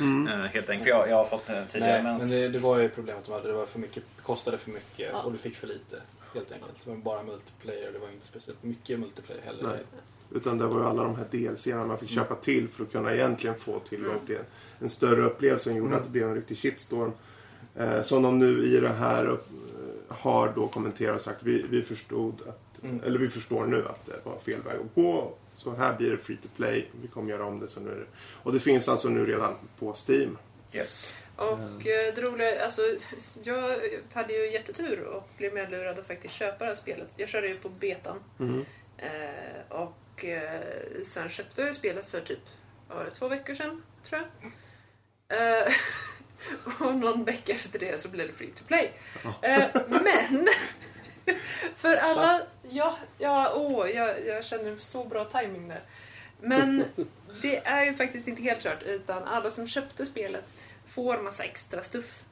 Mm. eh, helt enkelt. För jag, jag har fått det tidigare. Nej, men, men det, det var ju problemet de hade. Det var för mycket, kostade för mycket Ja. och du fick för lite. Helt enkelt. Var bara multiplayer. Det var inte speciellt mycket multiplayer heller. Nej. Utan det var ju alla de här DLCerna man fick köpa till för att kunna egentligen få tillgång till en större upplevelse som gjorde att det blev en riktig shitstorm. Eh, som de nu i det här upp, eh, har då kommenterat och sagt vi, vi förstod att, Mm. eller vi förstår nu att det var fel väg att gå. Så här blir det free to play. Vi kommer göra om det så nu är det. Och det finns alltså nu redan på Steam. yes. Och eh, det roliga, alltså jag hade ju jättetur och blev medlurad att faktiskt köpa det här spelet. Jag körde ju på betan. Mm. Eh, och eh, sen köpte jag spelet för typ, var det, två veckor sedan tror jag. Eh, och någon vecka efter det så blev det free to play. Eh, men för alla, ja, ja, åh, jag, jag känner så bra timing där. Men det är ju faktiskt inte helt kört utan alla som köpte spelet får massa extra stuff.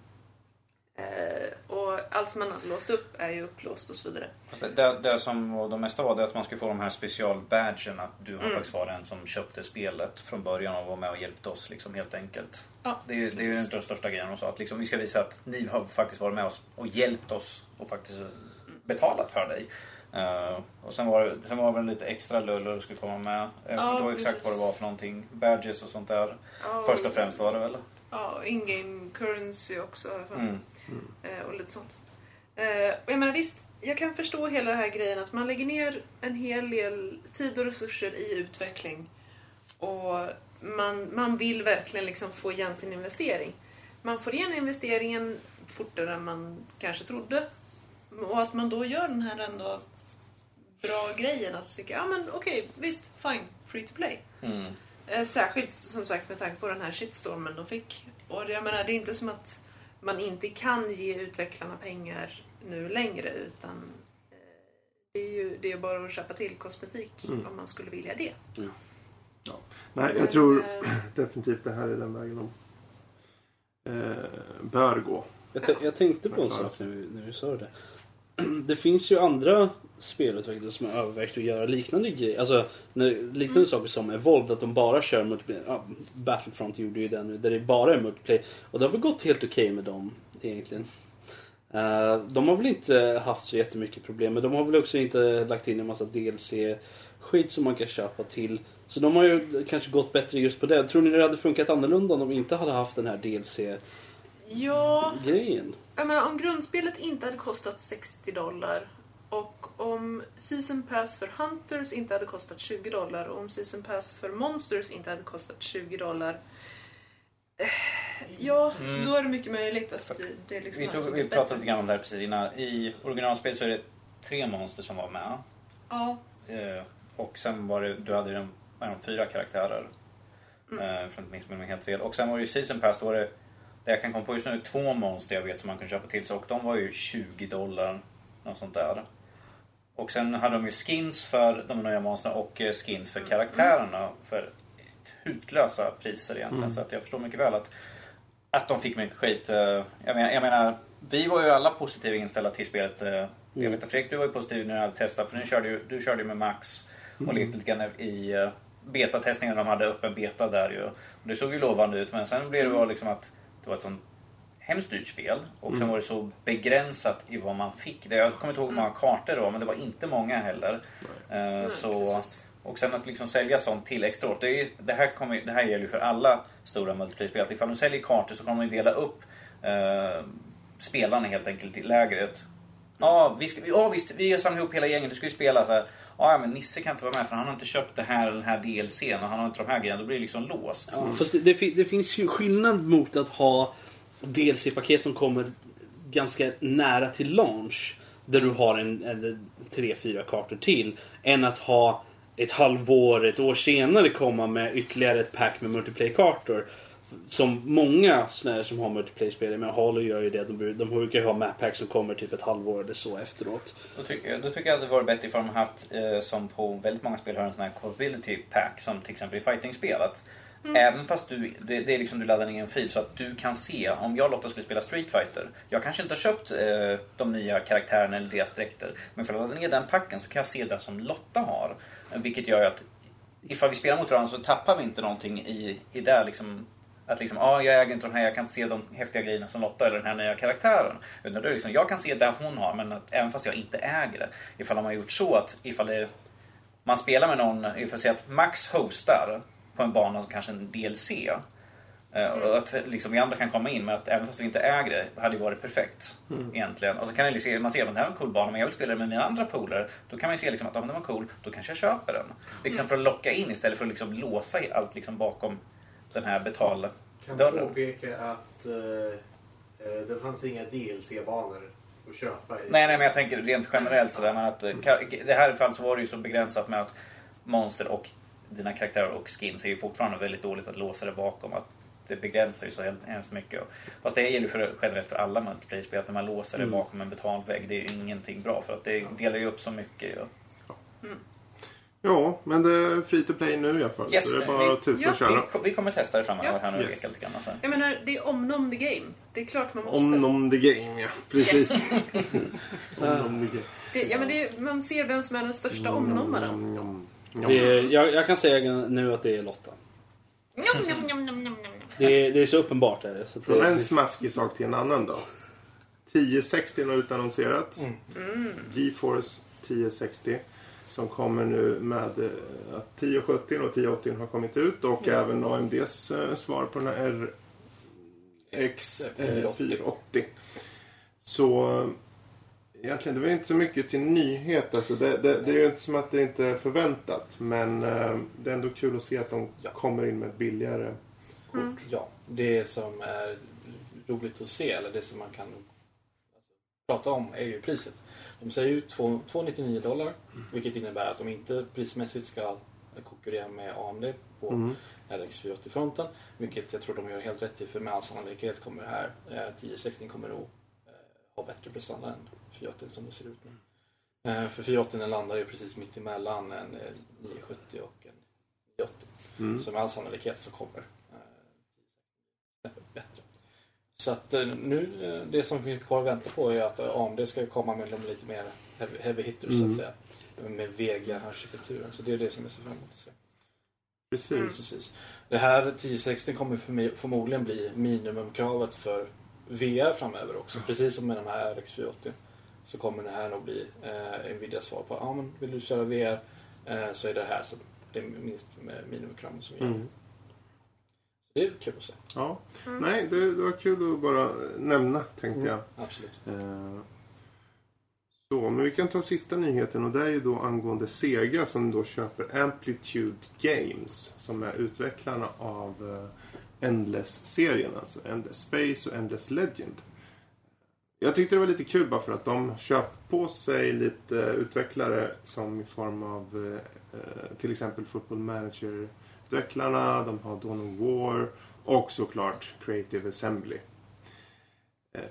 Eh, och allt som man har låst upp är ju upplåst och så vidare. Fast Det, det, det som var de mesta var det att man skulle få de här specialbadgen att du har Mm. faktiskt varit en som köpte spelet från början och var med och hjälpte oss liksom helt enkelt. Ja, Det är, det är ju precis. den största grejen de sa att liksom, vi ska visa att ni har faktiskt varit med oss och hjälpt oss och faktiskt betalat för dig. Eh, och sen var, det, sen var det väl lite extra lullor som skulle komma med. Ja, inte ihåg exakt precis. vad det var för någonting. Badges och sånt där. Ja, Först och främst var det väl. Ja, in-game currency också. mig. Mm. Eh, och lite sånt. Eh, och jag menar visst, jag kan förstå hela den här grejen att man lägger ner en hel del tid och resurser i utveckling. Och man, man vill verkligen liksom få igen sin investering. Man får igen investeringen fortare än man kanske trodde. Och att man då gör den här ändå bra grejen att tycka, ja men okej, visst, fine, free to play. Mm. Eh, Särskilt som sagt med tanke på den här shitstormen de fick. Och jag menar, det är inte som att man inte kan ge utvecklarna pengar nu längre utan eh, det är ju det är bara att köpa till kosmetik Mm. om man skulle vilja det. Nej, jag tror Men, eh, definitivt det här är den vägen de eh, bör gå. Jag, jag tänkte på en sak när vi, när vi sa det. Det finns ju andra spelutvecklare som har övervägt att göra liknande grejer. Alltså när, liknande Mm. saker som Evolved, att de bara kör multiplayer. Ja, Battlefront gjorde ju det nu, där det bara är multiplayer. Och det har väl gått helt okej med dem egentligen. Eh, de har väl inte haft så jättemycket problem, men de har väl också inte lagt in en massa DLC-skit som man kan köpa till. Så de har ju kanske gått bättre just på det. Tror ni det hade funkat annorlunda om de inte hade haft den här DLC-grejen? ja, jag menar om grundspelet inte hade kostat 60 dollar och om Season Pass för Hunters inte hade kostat 20 dollar och om Season Pass för Monsters inte hade kostat 20 dollar eh, Ja, Mm. då är det mycket möjligt att det, det liksom Vi, tog, vi pratade lite grann om det här precis innan. I originalspel så är det tre monster som var med. Ja, Eh, och sen var det, du hade de, är de, fyra karaktärer. Mm. Eh, för att inte missminna mig helt fel. Och sen var det ju Season Pass, då var det, det jag kan komma på just nu, två monster jag vet som man kan köpa till sig. Och de var ju 20 dollar, något sånt där. Och sen hade de ju skins för de nya monstren och eh, skins för karaktärerna för hutlösa priser egentligen. Så att jag förstår mycket väl att, att de fick mycket skit. Eh, Jag menar, jag menar, vi var ju alla positiva inställda till spelet. eh, Jag vet att Fredrik, du var ju positiv när du hade testat för nu körde ju, du körde ju med Max och lekte lite grann i betatestningen. De hade öppen beta där ju. Och det såg ju lovande ut men sen blev det bara liksom att det var ett sånt hemskt dyrt spel och sen var det så begränsat i vad man fick. Det- Jag kommer inte ihåg hur många kartor det var men det var inte många heller. Eh, nej, så, precis. och sen att liksom sälja sånt till extra det, är, det, här kommer, det här gäller ju för alla stora multiplayer-spel. Ifall de säljer kartor så kommer de ju dela upp eh, spelarna helt enkelt i lägret. Ja, vi, ska, ja visst, vi har samlat ihop hela gänget, du ska ju spela så här. Ja, men Nisse kan inte vara med för han har inte köpt det här eller den här DLCn och han har inte de här grejerna. Då blir det liksom låst. Ja, fast det, det, det finns ju skillnad mot att ha DLC-paket som kommer ganska nära till launch. Där du har en, en tre, fyra kartor till. Än att ha ett halvår, ett år senare komma med ytterligare ett pack med multiplayer-kartor som många såna här som har multiplayer-spel, men Halo gör ju det. De, de brukar ju ha map packs som kommer typ ett halvår eller så efteråt. Då tycker, då tycker jag att det vore bättre ifall de haft, eh, som på väldigt många spel, har en sån här capability pack som till exempel i fighting-spel. Att Även fast du, det, det är liksom du laddar ner en fil så att du kan se, om jag och Lotta skulle spela Street Fighter Jag kanske inte har köpt eh, de nya karaktärerna eller deras dräkter. Men för att ladda ner den packen så kan jag se det som Lotta har. Eh, Vilket gör ju att ifall vi spelar mot varandra så tappar vi inte någonting i, i det liksom att liksom, ah, jag äger inte de här, jag kan inte se de häftiga grejerna som Lotta eller den här nya karaktären. Utan det är liksom, jag kan se det hon har, men att, även fast jag inte äger det. Ifall de har gjort så att ifall det, man spelar med någon, ifall säga att Max hostar på en bana som kanske en DLC. eh, Och att liksom, vi andra kan komma in, men att även fast vi inte äger det, hade ju varit perfekt. Egentligen. Och så kan jag se, man se att det här är en cool bana, men jag vill spela med mina andra polare. Då kan man ju se liksom, att om den var cool, då kanske jag köper den. Liksom för att locka in istället för att liksom låsa allt liksom bakom den här betal... Kan Dörren. påpeka att eh, eh, det fanns inga DLC-banor att köpa. I. Nej, nej, men jag tänker rent generellt sådär. Men att, eh, ka- det här fallet så var det ju så begränsat med att monster och dina karaktärer och skins är ju fortfarande väldigt dåligt att låsa det bakom. Att det begränsar ju så hem- hemskt mycket. Fast det gäller ju för, generellt för alla multiplayer-spel att när man låser det bakom en betalvägg, det är ju ingenting bra. För att det delar ju upp så mycket. Ju. Ja, men det är free to play nu i alla fall. Yes, så det är bara vi- att tuta Ja, och köra. Vi, vi kommer testa det framöver Ja. här nu Yes. yes. lite grann. Sen. Jag menar, det är omnom the game. Det är klart man måste. Om om the game, ja. Precis. Yes. om om the game. Det, ja, men det är, man ser vem som är den största omnomaren. Det, är- jag, jag kan säga nu att det är Lotta. Det är, det är så uppenbart. Är det, så Från en det, smaskig sak till en annan då. 1060 har utannonserats. GeForce 1060. Som kommer nu med eh, att 1070 och 1080 har kommit ut. Och även AMDs eh, svar på den här RX eh, 480. Så egentligen, det var inte så mycket till nyhet. Alltså, det, det, det är ju inte som att det inte är förväntat. Men eh, det är ändå kul att se att de Ja. kommer in med ett billigare Ja, det som är roligt att se, eller det som man kan alltså, prata om, är ju priset. De säger ju två- 299 dollar, vilket innebär att de inte prismässigt ska konkurrera med AMD på Mm. RX 480-fronten. Vilket jag tror de gör helt rätt i, för med all sannolikhet kommer det här eh, 1060 kommer nog eh, ha bättre prestanda än 480 som det ser ut nu. Eh, för 480 landar ju precis mitt emellan en eh, 970 och en 980. Mm. Så med all sannolikhet så kommer eh, bättre. Så att eh, nu, eh, det som finns kvar att vänta på är att eh, AMD ska komma med de lite mer heavy, heavy hitters så Mm. att säga. Med Vega-arkitekturen. Så det är det som jag ser fram emot att se. Precis. Precis. Det här 1060 kommer förmi- förmodligen bli minimumkravet för VR framöver också. Precis som med de här RX 480. Så kommer det här nog bli eh, Nvidias svar på ja, men vill du köra VR eh, så är det här så det är minst med minimumkraven som gäller. Mm. Det är kul att se. Ja. Nej, det, det var kul att bara nämna, tänkte Mm. jag. Absolut. Eh, Så, men vi kan ta sista nyheten och det är ju då angående Sega som då köper Amplitude Games som är utvecklarna av eh, Endless-serien, alltså Endless Space och Endless Legend. Jag tyckte det var lite kul bara för att de köpt på sig lite utvecklare som i form av eh, eh, till exempel Football Manager-utvecklarna, de har Dawn of War och såklart Creative Assembly. Eh,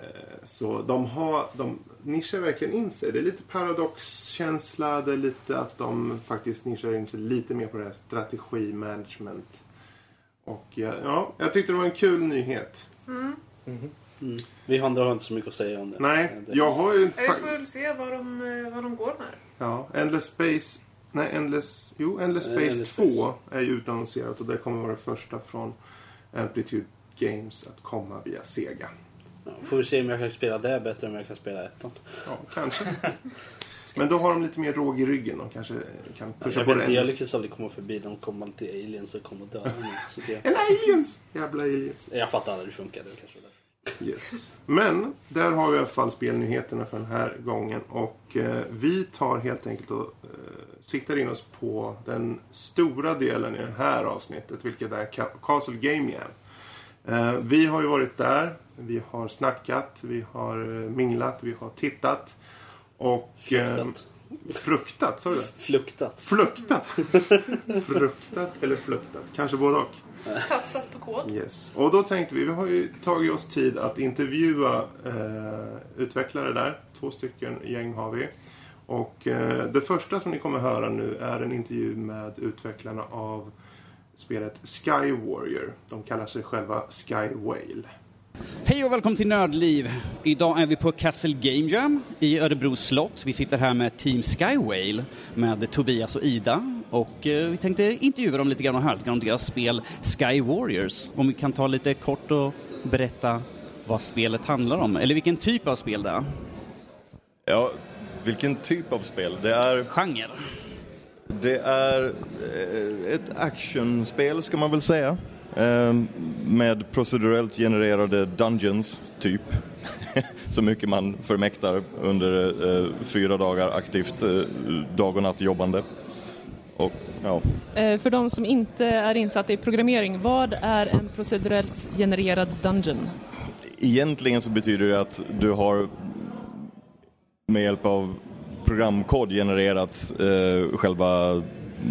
Så de har, de nischar verkligen in sig. Det är lite paradoxkänsla, det är lite att de faktiskt nischar in sig lite mer på det här strategi, management. Och ja, ja, jag tyckte det var en kul nyhet. mm. Vi andra har inte så mycket att säga om det. Nej, jag har ju inte... Vi får väl se vad de, eh, vad de går med. Ja, Endless Space... Nej, Endless... Jo, Endless Nej, Space Endless 2 är ju utannonserat och det kommer vara det första från Amplitude Games att komma via Sega. Ja, får vi se om jag kan spela det bättre än om jag kan spela ettan. Ja, kanske. Men då har de lite mer råg i ryggen. De kanske kan pusha Jag, på det inte, jag lyckas aldrig komma förbi de kommande till aliens och komma och döda mig. En aliens! Jävla aliens. jag fattar aldrig hur det funkar. Det kanske är därför. Yes. Men där har vi i alla fall spelnyheterna för den här gången. Och eh, vi tar helt enkelt och eh, siktar in oss på den stora delen i det här avsnittet. Vilket är Ca- Castle Game Jam. Eh, vi har ju varit där. Vi har snackat. Vi har eh, minglat. Vi har tittat. Och... Eh, Flyttat. fruktat, sa du det? Fluktat. Fluktat! Fruktat eller fluktat? Kanske både och. Tafsat på kod. Yes. Och då tänkte vi, vi har ju tagit oss tid att intervjua eh, utvecklare där. Två stycken gäng har vi. Och eh, det första som ni kommer höra nu är en intervju med utvecklarna av spelet Sky Warrior. De kallar sig själva Sky Whale. Hej och välkommen till Nördliv. Idag är vi på Castle Game Jam i Örebro slott. Vi sitter här med Team Skywhale med Tobias och Ida och eh, vi tänkte intervjua dem lite grann och höra lite grann om deras spel Sky Warriors. Om vi kan ta lite kort och berätta vad spelet handlar om, eller vilken typ av spel det är. Ja, vilken typ av spel? Det är, Genre. det är eh, ett actionspel ska man väl säga. Eh, Med procedurellt genererade dungeons, typ. Så mycket man förmäktar under eh, fyra dagar aktivt dag och natt jobbande. Och ja, Eh, För de som inte är insatta i programmering, vad är en procedurellt genererad dungeon? egentligen så betyder det att du har med hjälp av programkod genererat eh, själva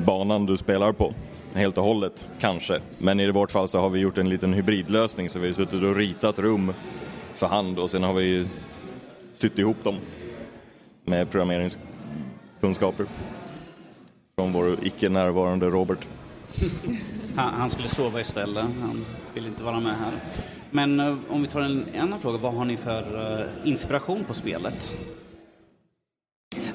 banan du spelar på. Helt och hållet, kanske. Men i vårt fall så har vi gjort en liten hybridlösning så vi har suttit och ritat rum för hand och sen har vi sytt ihop dem med programmeringskunskaper från vår icke närvarande Robert. Han, han skulle sova istället, han vill inte vara med här. Men eh, om vi tar en annan fråga, vad har ni för eh, inspiration på spelet?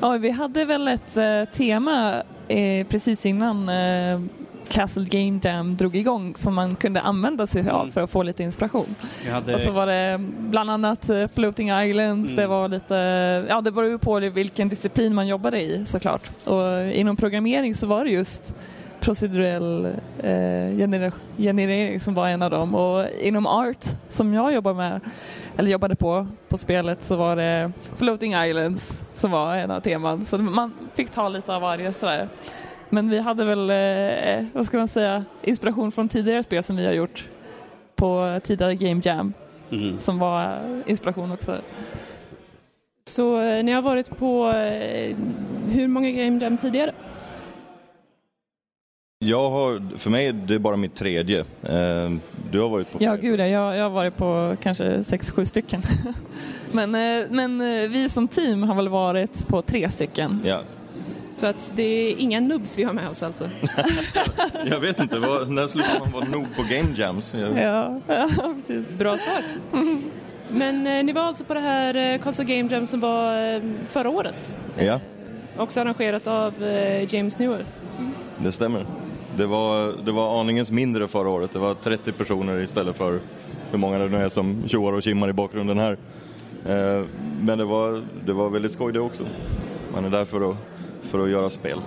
Ja, vi hade väl ett eh, tema eh, precis innan eh, Castle Game Jam drog igång som man kunde använda sig av Mm. för att få lite inspiration. Hade... Och så var det bland annat eh, Floating Islands, Mm. det var lite, ja det beror ju på vilken disciplin man jobbade i såklart. Och inom programmering så var det just procedurell eh, genera- generering som var en av dem och inom art som jag jobbar med, eller jobbade på, på spelet så var det Floating Islands som var en av teman. Så man fick ta lite av varje sådär. Men vi hade väl, eh, vad ska man säga, inspiration från tidigare spel som vi har gjort på tidigare Game Jam Mhm. som var inspiration också. Så eh, ni har varit på eh, hur många Game Jam tidigare? Jag har, för mig är det bara mitt tredje. Eh, Du har varit på Ja, gud ja, jag, jag har varit på kanske sex, sju stycken. men eh, men eh, vi som team har väl varit på tre stycken. Ja, Så att det är inga nubbs vi har med oss alltså. jag vet inte, vad, när slutar man vara nog på game jams? Jag, Ja, ja precis. Bra svar. Men eh, ni var alltså på det här eh, Castle Game Jam som var eh, förra året. ja, Också arrangerat av eh, James Neworth. det stämmer. Det var, det var aningens mindre förra året. Det var 30 personer istället för hur många det nu är som tjoar och kimmar i bakgrunden här. Eh, Men det var, det var väldigt skoj det också. Man är där för att, för att göra spel.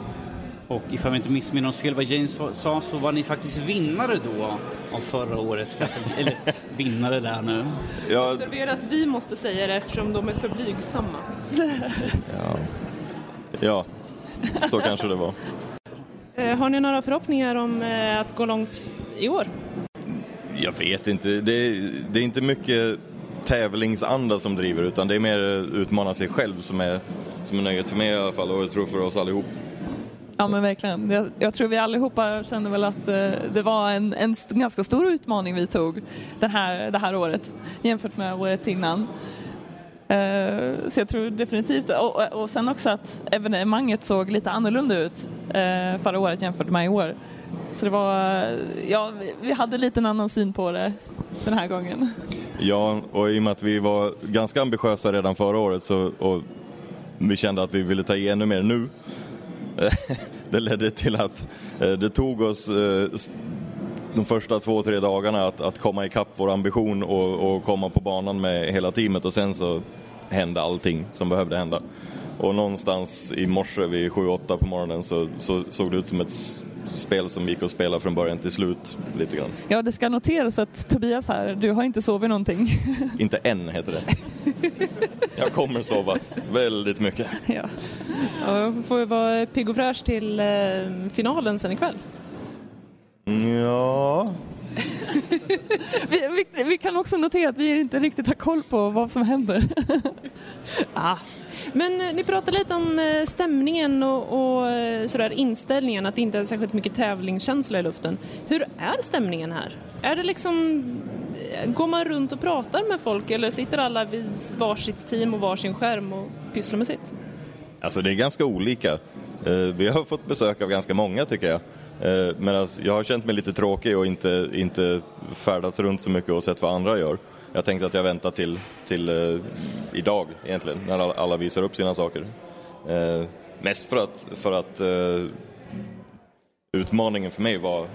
Och ifall vi inte missminner oss fel vad James sa så var ni faktiskt vinnare då av förra årets. Eller vinnare där nu. Ja, Observera att vi måste säga det eftersom de är för blygsamma. ja, ja så kanske det var. Eh, Har ni några förhoppningar om eh, att gå långt i år? Jag vet inte. Det det är inte mycket tävlingsanda som driver utan det är mer utmana sig själv som är, som är nöjet för mig i alla fall och jag tror för oss allihop. Ja men verkligen. Jag, jag tror vi allihopa kände väl att eh, det var en, en st- ganska stor utmaning vi tog den här, det här året jämfört med året innan. Eh, så jag tror definitivt, och, och- och sen också att evenemanget såg lite annorlunda ut eh, förra året jämfört med i år. Så det var, ja vi, hade lite en annan syn på det den här gången. Ja, och i och med att vi var ganska ambitiösa redan förra året så, och vi kände att vi ville ta i ännu mer nu. det ledde till att eh, det tog oss eh, de första två, tre dagarna att, att komma ikapp vår ambition och, och komma på banan med hela teamet och sen så hände allting som behövde hända. Och någonstans i morse vid 7-8 på morgonen så, så såg det ut som ett spel som gick att spela från början till slut lite grann. Ja det ska noteras att Tobias här, du har inte sovit någonting. Inte än heter det. Jag kommer sova väldigt mycket. ja. Ja, får vara pigg och fräsch till eh, finalen sen ikväll. Ja, vi, vi, vi, kan också notera att vi inte riktigt har koll på vad som händer. Ah. Men eh, ni pratade lite om eh, stämningen och, och eh, sådär inställningen, att det inte är särskilt mycket tävlingskänsla i luften. Hur är stämningen här? Är det liksom, går man runt och pratar med folk eller sitter alla vid varsitt team och varsin skärm och pysslar med sitt? Alltså det är ganska olika. Eh, vi har fått besök av ganska många tycker jag. Eh, Medan alltså, jag har känt mig lite tråkig och inte, inte färdats runt så mycket och sett vad andra gör. Jag tänkte att jag väntar till, till eh, idag egentligen, när alla- alla visar upp sina saker. Eh, Mest för att, för att eh, utmaningen för mig var,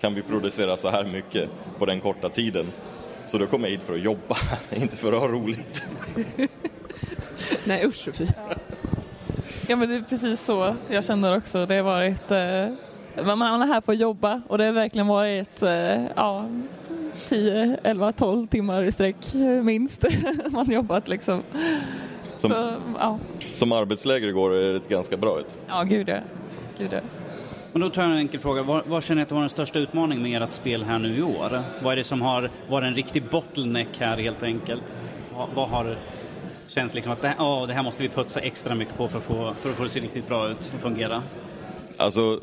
kan vi producera så här mycket på den korta tiden? Så då kom jag hit för att jobba, inte för att ha roligt. Nej usch fy. Ja men det är precis så jag känner också. Det har varit, eh, man är här för att jobba och det har verkligen varit eh, ja, 10, 11, 12 timmar i sträck minst. man jobbat liksom. Som, Så, ja, som arbetsläger igår är det ganska bra ut. ja gud ja. Gud ja. Men då tar jag en enkel fråga. Vad, vad känner ni att var den största utmaningen med ert spel här nu i år? Vad är det som har varit en riktig bottleneck här helt enkelt? Vad, vad har känns liksom att det, här- ja, det här måste vi putsa extra mycket på för att få, för att få det att se riktigt bra ut och fungera? Alltså,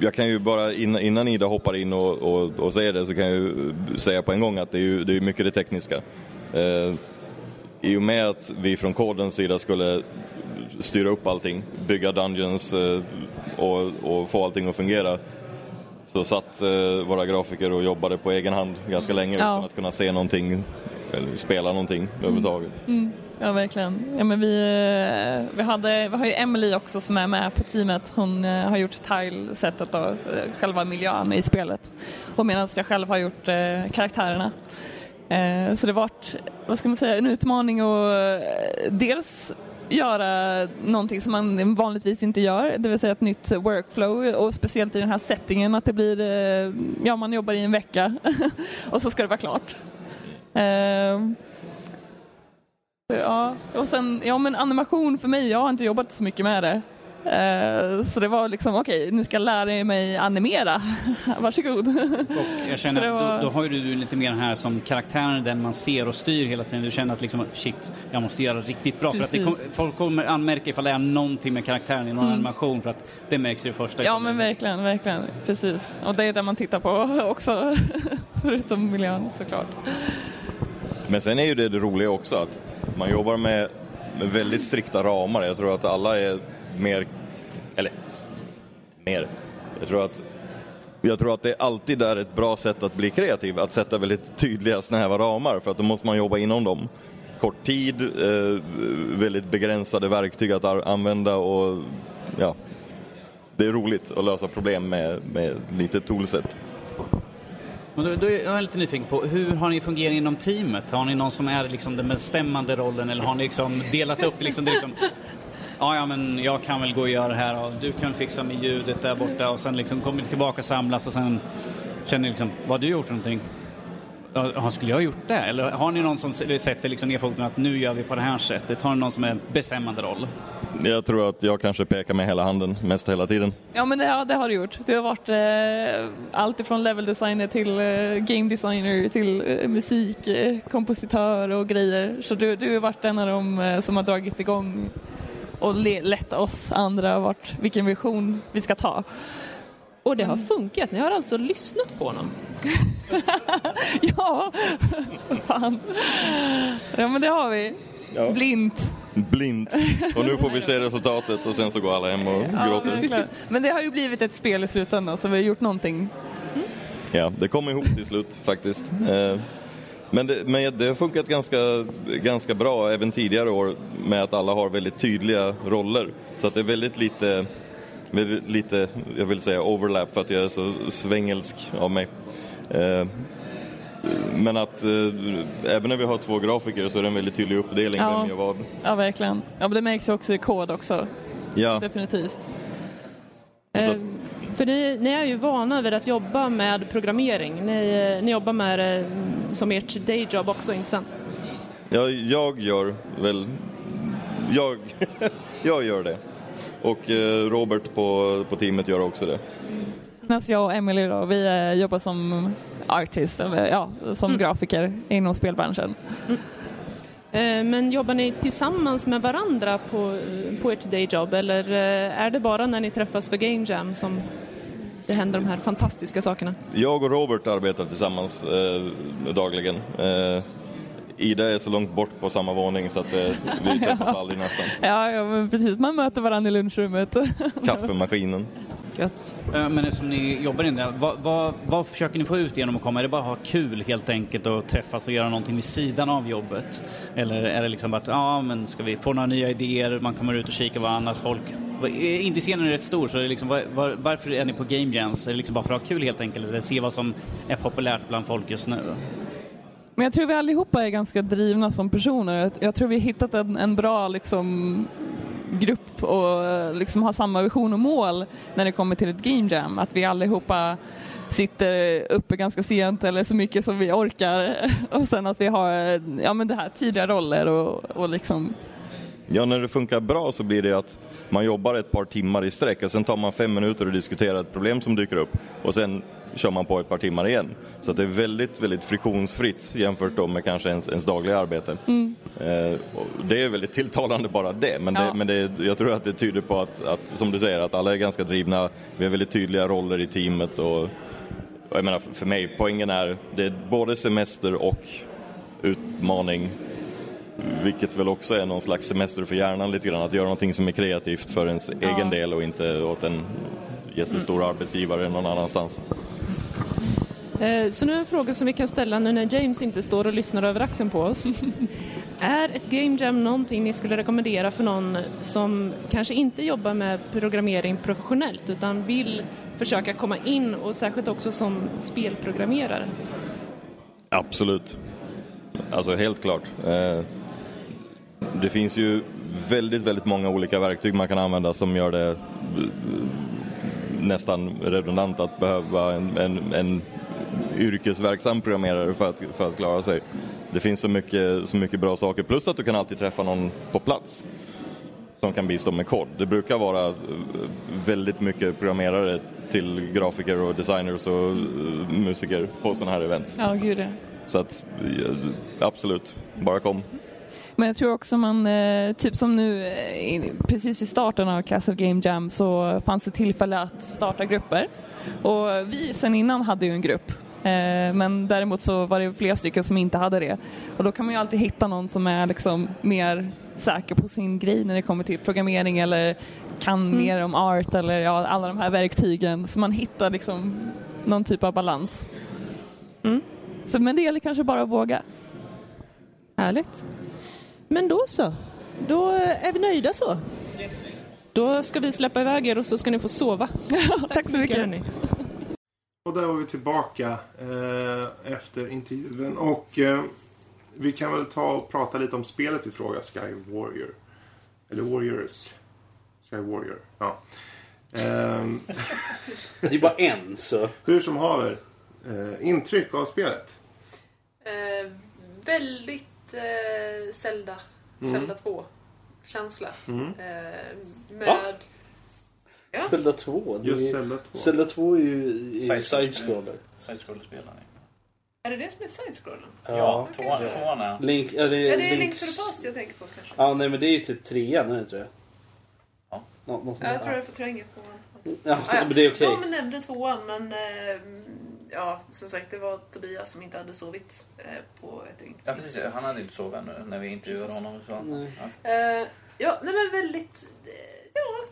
jag kan ju bara innan, innan Ida hoppar in och, och, och säger det så kan jag ju säga på en gång att det är ju det är mycket det tekniska. Eh, I och med att vi från kodens sida skulle styra upp allting, bygga dungeons eh, och, och få allting att fungera så satt eh, våra grafiker och jobbade på egen hand ganska länge Ja. utan att kunna se någonting eller spela någonting överhuvudtaget. Mm, ja, verkligen. Ja, men vi, eh, vi, hade, vi har ju Emily också som är med på teamet. Hon eh, har gjort tile-setet och eh, själva miljön i spelet. Och medan jag själv har gjort eh, karaktärerna. Eh, så det vart, vad ska man säga, en utmaning att dels göra någonting som man vanligtvis inte gör, det vill säga ett nytt workflow och speciellt i den här settingen att det blir, ja man jobbar i en vecka och så ska det vara klart. Eh, Ja, och sen, ja men animation för mig, jag har inte jobbat så mycket med det. Eh, så det var liksom, okej, nu ska jag lära mig animera. Varsågod. Och jag känner var- då, då har ju du lite mer den här som karaktären, den man ser och styr hela tiden. Du känner att liksom, shit, jag måste göra riktigt bra. För att det kom, Precis. folk kommer anmärka ifall det är någonting med karaktären i någon Mm. animation för att det märks i det första. Ja men verkligen, verkligen. Precis. Och det är det man tittar på också. Förutom miljön såklart. Men sen är ju det det roliga också att man jobbar med, med väldigt strikta ramar. Jag tror att alla är mer, eller mer, jag tror att jag tror att det alltid är ett bra sätt att bli kreativ, att sätta väldigt tydliga snäva ramar för att då måste man jobba inom dem. Kort tid, eh, väldigt begränsade verktyg att använda och ja, det är roligt att lösa problem med, med lite toolset. Men då, då är jag lite nyfiken på, hur har ni fungerat inom teamet? Har ni någon som är liksom den bestämmande rollen eller har ni liksom delat upp det? Liksom, det liksom, ja, ja, men jag kan väl gå och göra det här och du kan fixa med ljudet där borta och sen liksom kommer ni tillbaka och samlas och sen känner ni liksom, vad har du gjort för någonting? Ja, skulle jag ha gjort det? Eller har ni någon som sätter liksom ner foten att nu gör vi på det här sättet? Har ni någon som är bestämmande roll? Jag tror att jag kanske pekar med hela handen mest hela tiden. Ja men det, ja, det har du gjort. Du har varit eh, allt ifrån level designer till eh, game designer till eh, musik, eh, kompositör och grejer. Så du, du har varit en av dem eh, som har dragit igång och le- lett oss andra vart, vilken vision vi ska ta. Och det har funkat, ni har alltså lyssnat på honom? ja, fan. Ja men det har vi. Ja. Blint. Blint. Och nu får vi se resultatet och sen så går alla hem och Ja, gråter. verkligen. men det har ju blivit ett spel i slutändan så vi har gjort någonting. Ja, det kom ihop till slut faktiskt. Eh, Men det, men det har funkat ganska, ganska bra även tidigare år med att alla har väldigt tydliga roller. Så att det är väldigt lite, väldigt lite jag vill säga overlap för att jag är så svängelsk av mig. Eh, Men att eh, även när vi har två grafiker så är det en väldigt tydlig uppdelning Ja. vem gör vad. Ja, verkligen. Ja, men det märks ju också i kod också. Ja. Definitivt. Eh, för ni, ni är ju vana vid att jobba med programmering. Ni, eh, ni jobbar med det mm, som ert dayjob också, inte sant? Ja, jag gör väl... Jag, jag gör det. Och eh, Robert på, på teamet gör också det. Jag och Emily då, vi eh, jobbar som artist, eller ja, som grafiker inom spelbranschen. Eh, Men jobbar ni tillsammans med varandra på, på ert dayjob eller är det bara när ni träffas för Game Jam som det händer de här fantastiska sakerna? Jag och Robert arbetar tillsammans eh, dagligen. Eh, Ida är så långt bort på samma våning så att eh, vi träffas aldrig nästan. Ja, ja, men precis. Man möter varandra i lunchrummet. Kaffemaskinen. Gött. Eh, Men eftersom ni jobbar in där, vad, vad, vad försöker ni få ut genom att komma? Är det bara att ha kul helt enkelt och träffas och göra någonting vid sidan av jobbet? Eller är det liksom bara att, ja men ska vi få några nya idéer, man kommer ut och kikar vad annars folk... Indiescenen är rätt stor så är det liksom, var, var, varför är ni på Game Jams? Är det liksom bara för att ha kul helt enkelt? Eller se vad som är populärt bland folk just nu? Men jag tror vi allihopa är ganska drivna som personer. Jag- tror vi har hittat en, en bra liksom, grupp och liksom har samma vision och mål när det kommer till ett game jam. Att vi allihopa sitter uppe ganska sent eller så mycket som vi orkar och sen att vi har ja, men det här tydliga roller och, och liksom Ja, när det funkar bra så blir det att man jobbar ett par timmar i sträck och sen tar man fem minuter och diskuterar ett problem som dyker upp och sen kör man på ett par timmar igen. Så det är väldigt, väldigt friktionsfritt jämfört då med kanske ens, ens dagliga arbete. Eh, och det är väldigt tilltalande bara det, men, det, Ja. men det, jag tror att det tyder på att, att, som du säger, att alla är ganska drivna. Vi har väldigt tydliga roller i teamet och, jag menar för- mig, poängen är det är både semester och utmaning vilket väl också är någon slags semester för hjärnan lite grann. Att göra någonting som är kreativt för ens egen del och inte åt en jättestor arbetsgivare någon annanstans. Eh, Så nu en fråga som vi kan ställa nu när James inte står och lyssnar över axeln på oss. är ett game jam någonting ni skulle rekommendera för någon som kanske inte jobbar med programmering professionellt utan vill försöka komma in och särskilt också som spelprogrammerare? Absolut. Alltså helt klart. Eh, Det finns ju väldigt, väldigt många olika verktyg man kan använda som gör det nästan redundant att behöva en, en, en yrkesverksam programmerare för att, för att klara sig. Det finns så mycket, så mycket bra saker, plus att du kan alltid träffa någon på plats som kan bistå med kod. Det brukar vara eh, väldigt mycket programmerare till grafiker och designers och eh, musiker på sådana här events. Ja, gud ja. Så att, eh, absolut, bara kom. Men jag tror också man, eh, typ som nu eh, precis i starten av Castle Game Jam så fanns det tillfälle att starta grupper. Och vi sen innan hade ju en grupp. Eh, Men däremot så var det flera stycken som inte hade det. Och då kan man ju alltid hitta någon som är liksom mer säker på sin grej när det kommer till programmering eller kan mer om art eller ja, alla de här verktygen. Så man hittar liksom någon typ av balans. Så, men det gäller kanske bara att våga. Härligt. Men då så. Då är vi nöjda så. Då ska vi släppa iväg er och så ska ni få sova. Tack så mycket. hörni. Och där var vi tillbaka eh, efter intervjun. Och eh, vi kan väl ta och prata lite om spelet i fråga, Sky Warrior. Eller Warriors. Sky Warrior, ja. Ehm, Det är bara en, så... hur som haver. Eh, intryck av spelet? Eh, väldigt eh, Zelda. Zelda 2-känsla. Mm. Eh, med... Va? Ja. Zelda 2. det är- Just Zelda 2. Zelda 2 är ju i Side-scroller. side-scroller. Side-scroller-spelare. Är det det som är side-scrollen? Ja, okej. tvåan tvåan är... Link, är det, Är det Link Link's- to the Past jag tänker på kanske? Ja, nej men det är ju typ trean, är det inte det? Ja. Nå, något Ja, jag tror jag förtränger tvåan. Ja, Ja, men det är okej. De nämnde tvåan men eh, ja, som sagt det var Tobias som inte hade sovit eh, på ett dygn. Ja, precis. Han hade inte sovit ännu när vi intervjuade Precis. honom. Så. Nej. Ja. Eh, ja, nej men väldigt eh, ja,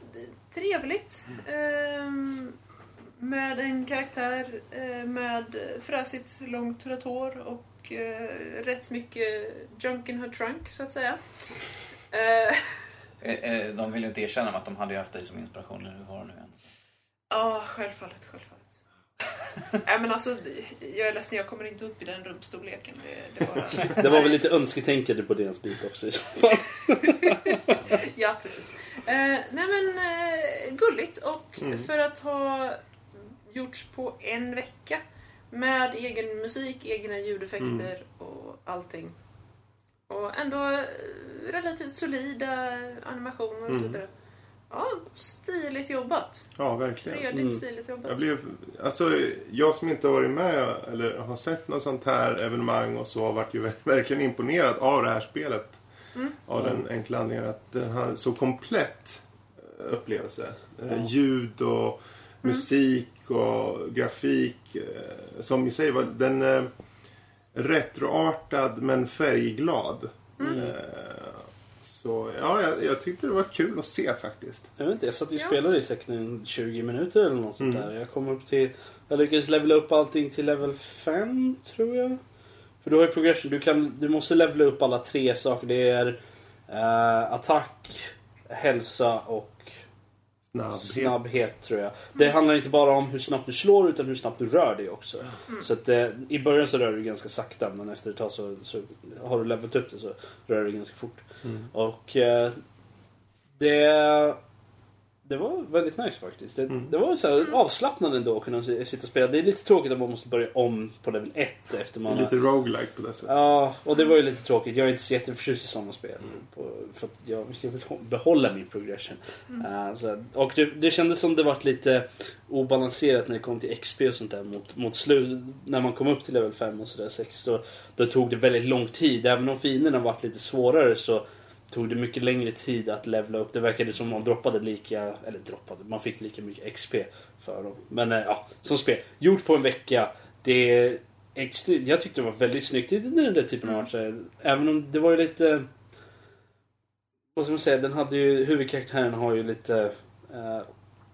trevligt. Eh, med en karaktär eh, med fräsigt långt rött hår och rätt mycket junk in her trunk så att säga. De ville ju inte erkänna att de hade haft dig som inspiration. Eller hur var det nu igen? Ja, självfallet, självfallet. Nej men alltså, jag är ledsen, jag kommer inte upp i den rumpstorleken. Det, det bara... Det var väl lite önsketänkande på deras bit också. Ja, precis. Eh, nej men, eh, gulligt och för att ha gjorts på en vecka med egen musik, egna ljudeffekter och allting. Och ändå eh, relativt solida animationer och så vidare. Ja, stiligt jobbat. Ja, verkligen. Redigt Mm. stiligt jobbat. Jag blev, alltså, jag som inte har varit med eller har sett något sånt här evenemang och så har varit ju ver- verkligen imponerad av det här spelet. Mm. Av den enkla anledningen att den har så komplett eh, upplevelse. Ja. Ljud och musik och grafik. eh, Som i sig var den retroartad men färgglad. Mm. Så ja, jag, jag tyckte det var kul att se faktiskt. Jag vet inte, jag satt ju och spelade i säkert en 20 minuter eller något sånt Mm. där. Jag kom upp till... Jag lyckades levela upp allting till level 5, tror jag. För du har ju progression. Du, kan, du måste levela upp alla tre saker. Det är eh, attack, hälsa och Snabbhet. snabbhet, tror jag. Det handlar inte bara om hur snabbt du slår utan hur snabbt du rör dig också. Så att, eh, I början så rör du ganska sakta men efter ett tag så, så har du levelat upp det så rör du ganska fort. Mm. Och eh, det, det var väldigt nice faktiskt. Det, Mm. det var så här avslappnande ändå att kunna si- sitta och spela. Det är lite tråkigt att man måste börja om på level 1 efter man Lite roguelike på det sättet. Ja, och det var ju lite tråkigt. Jag är inte så jätteförtjust i sådana spel. På, för att jag vill behålla min progression. Eh, så, och det, det kändes som det var lite obalanserat när det kom till XP och sånt där mot, mot slut. När man kom upp till level 5 och sådär 6 så då tog det väldigt lång tid. Även om fienderna var lite svårare så tog det mycket längre tid att levla upp. Det verkade som man droppade lika, eller droppade, man fick lika mycket XP för dem. Men eh, ja, som spel. Gjort på en vecka. Det jag tyckte det var väldigt snyggt. Är den där typen av matcher. Även om det var ju lite... Vad ska man säga? Den hade ju, huvudkaraktären har ju lite... eh,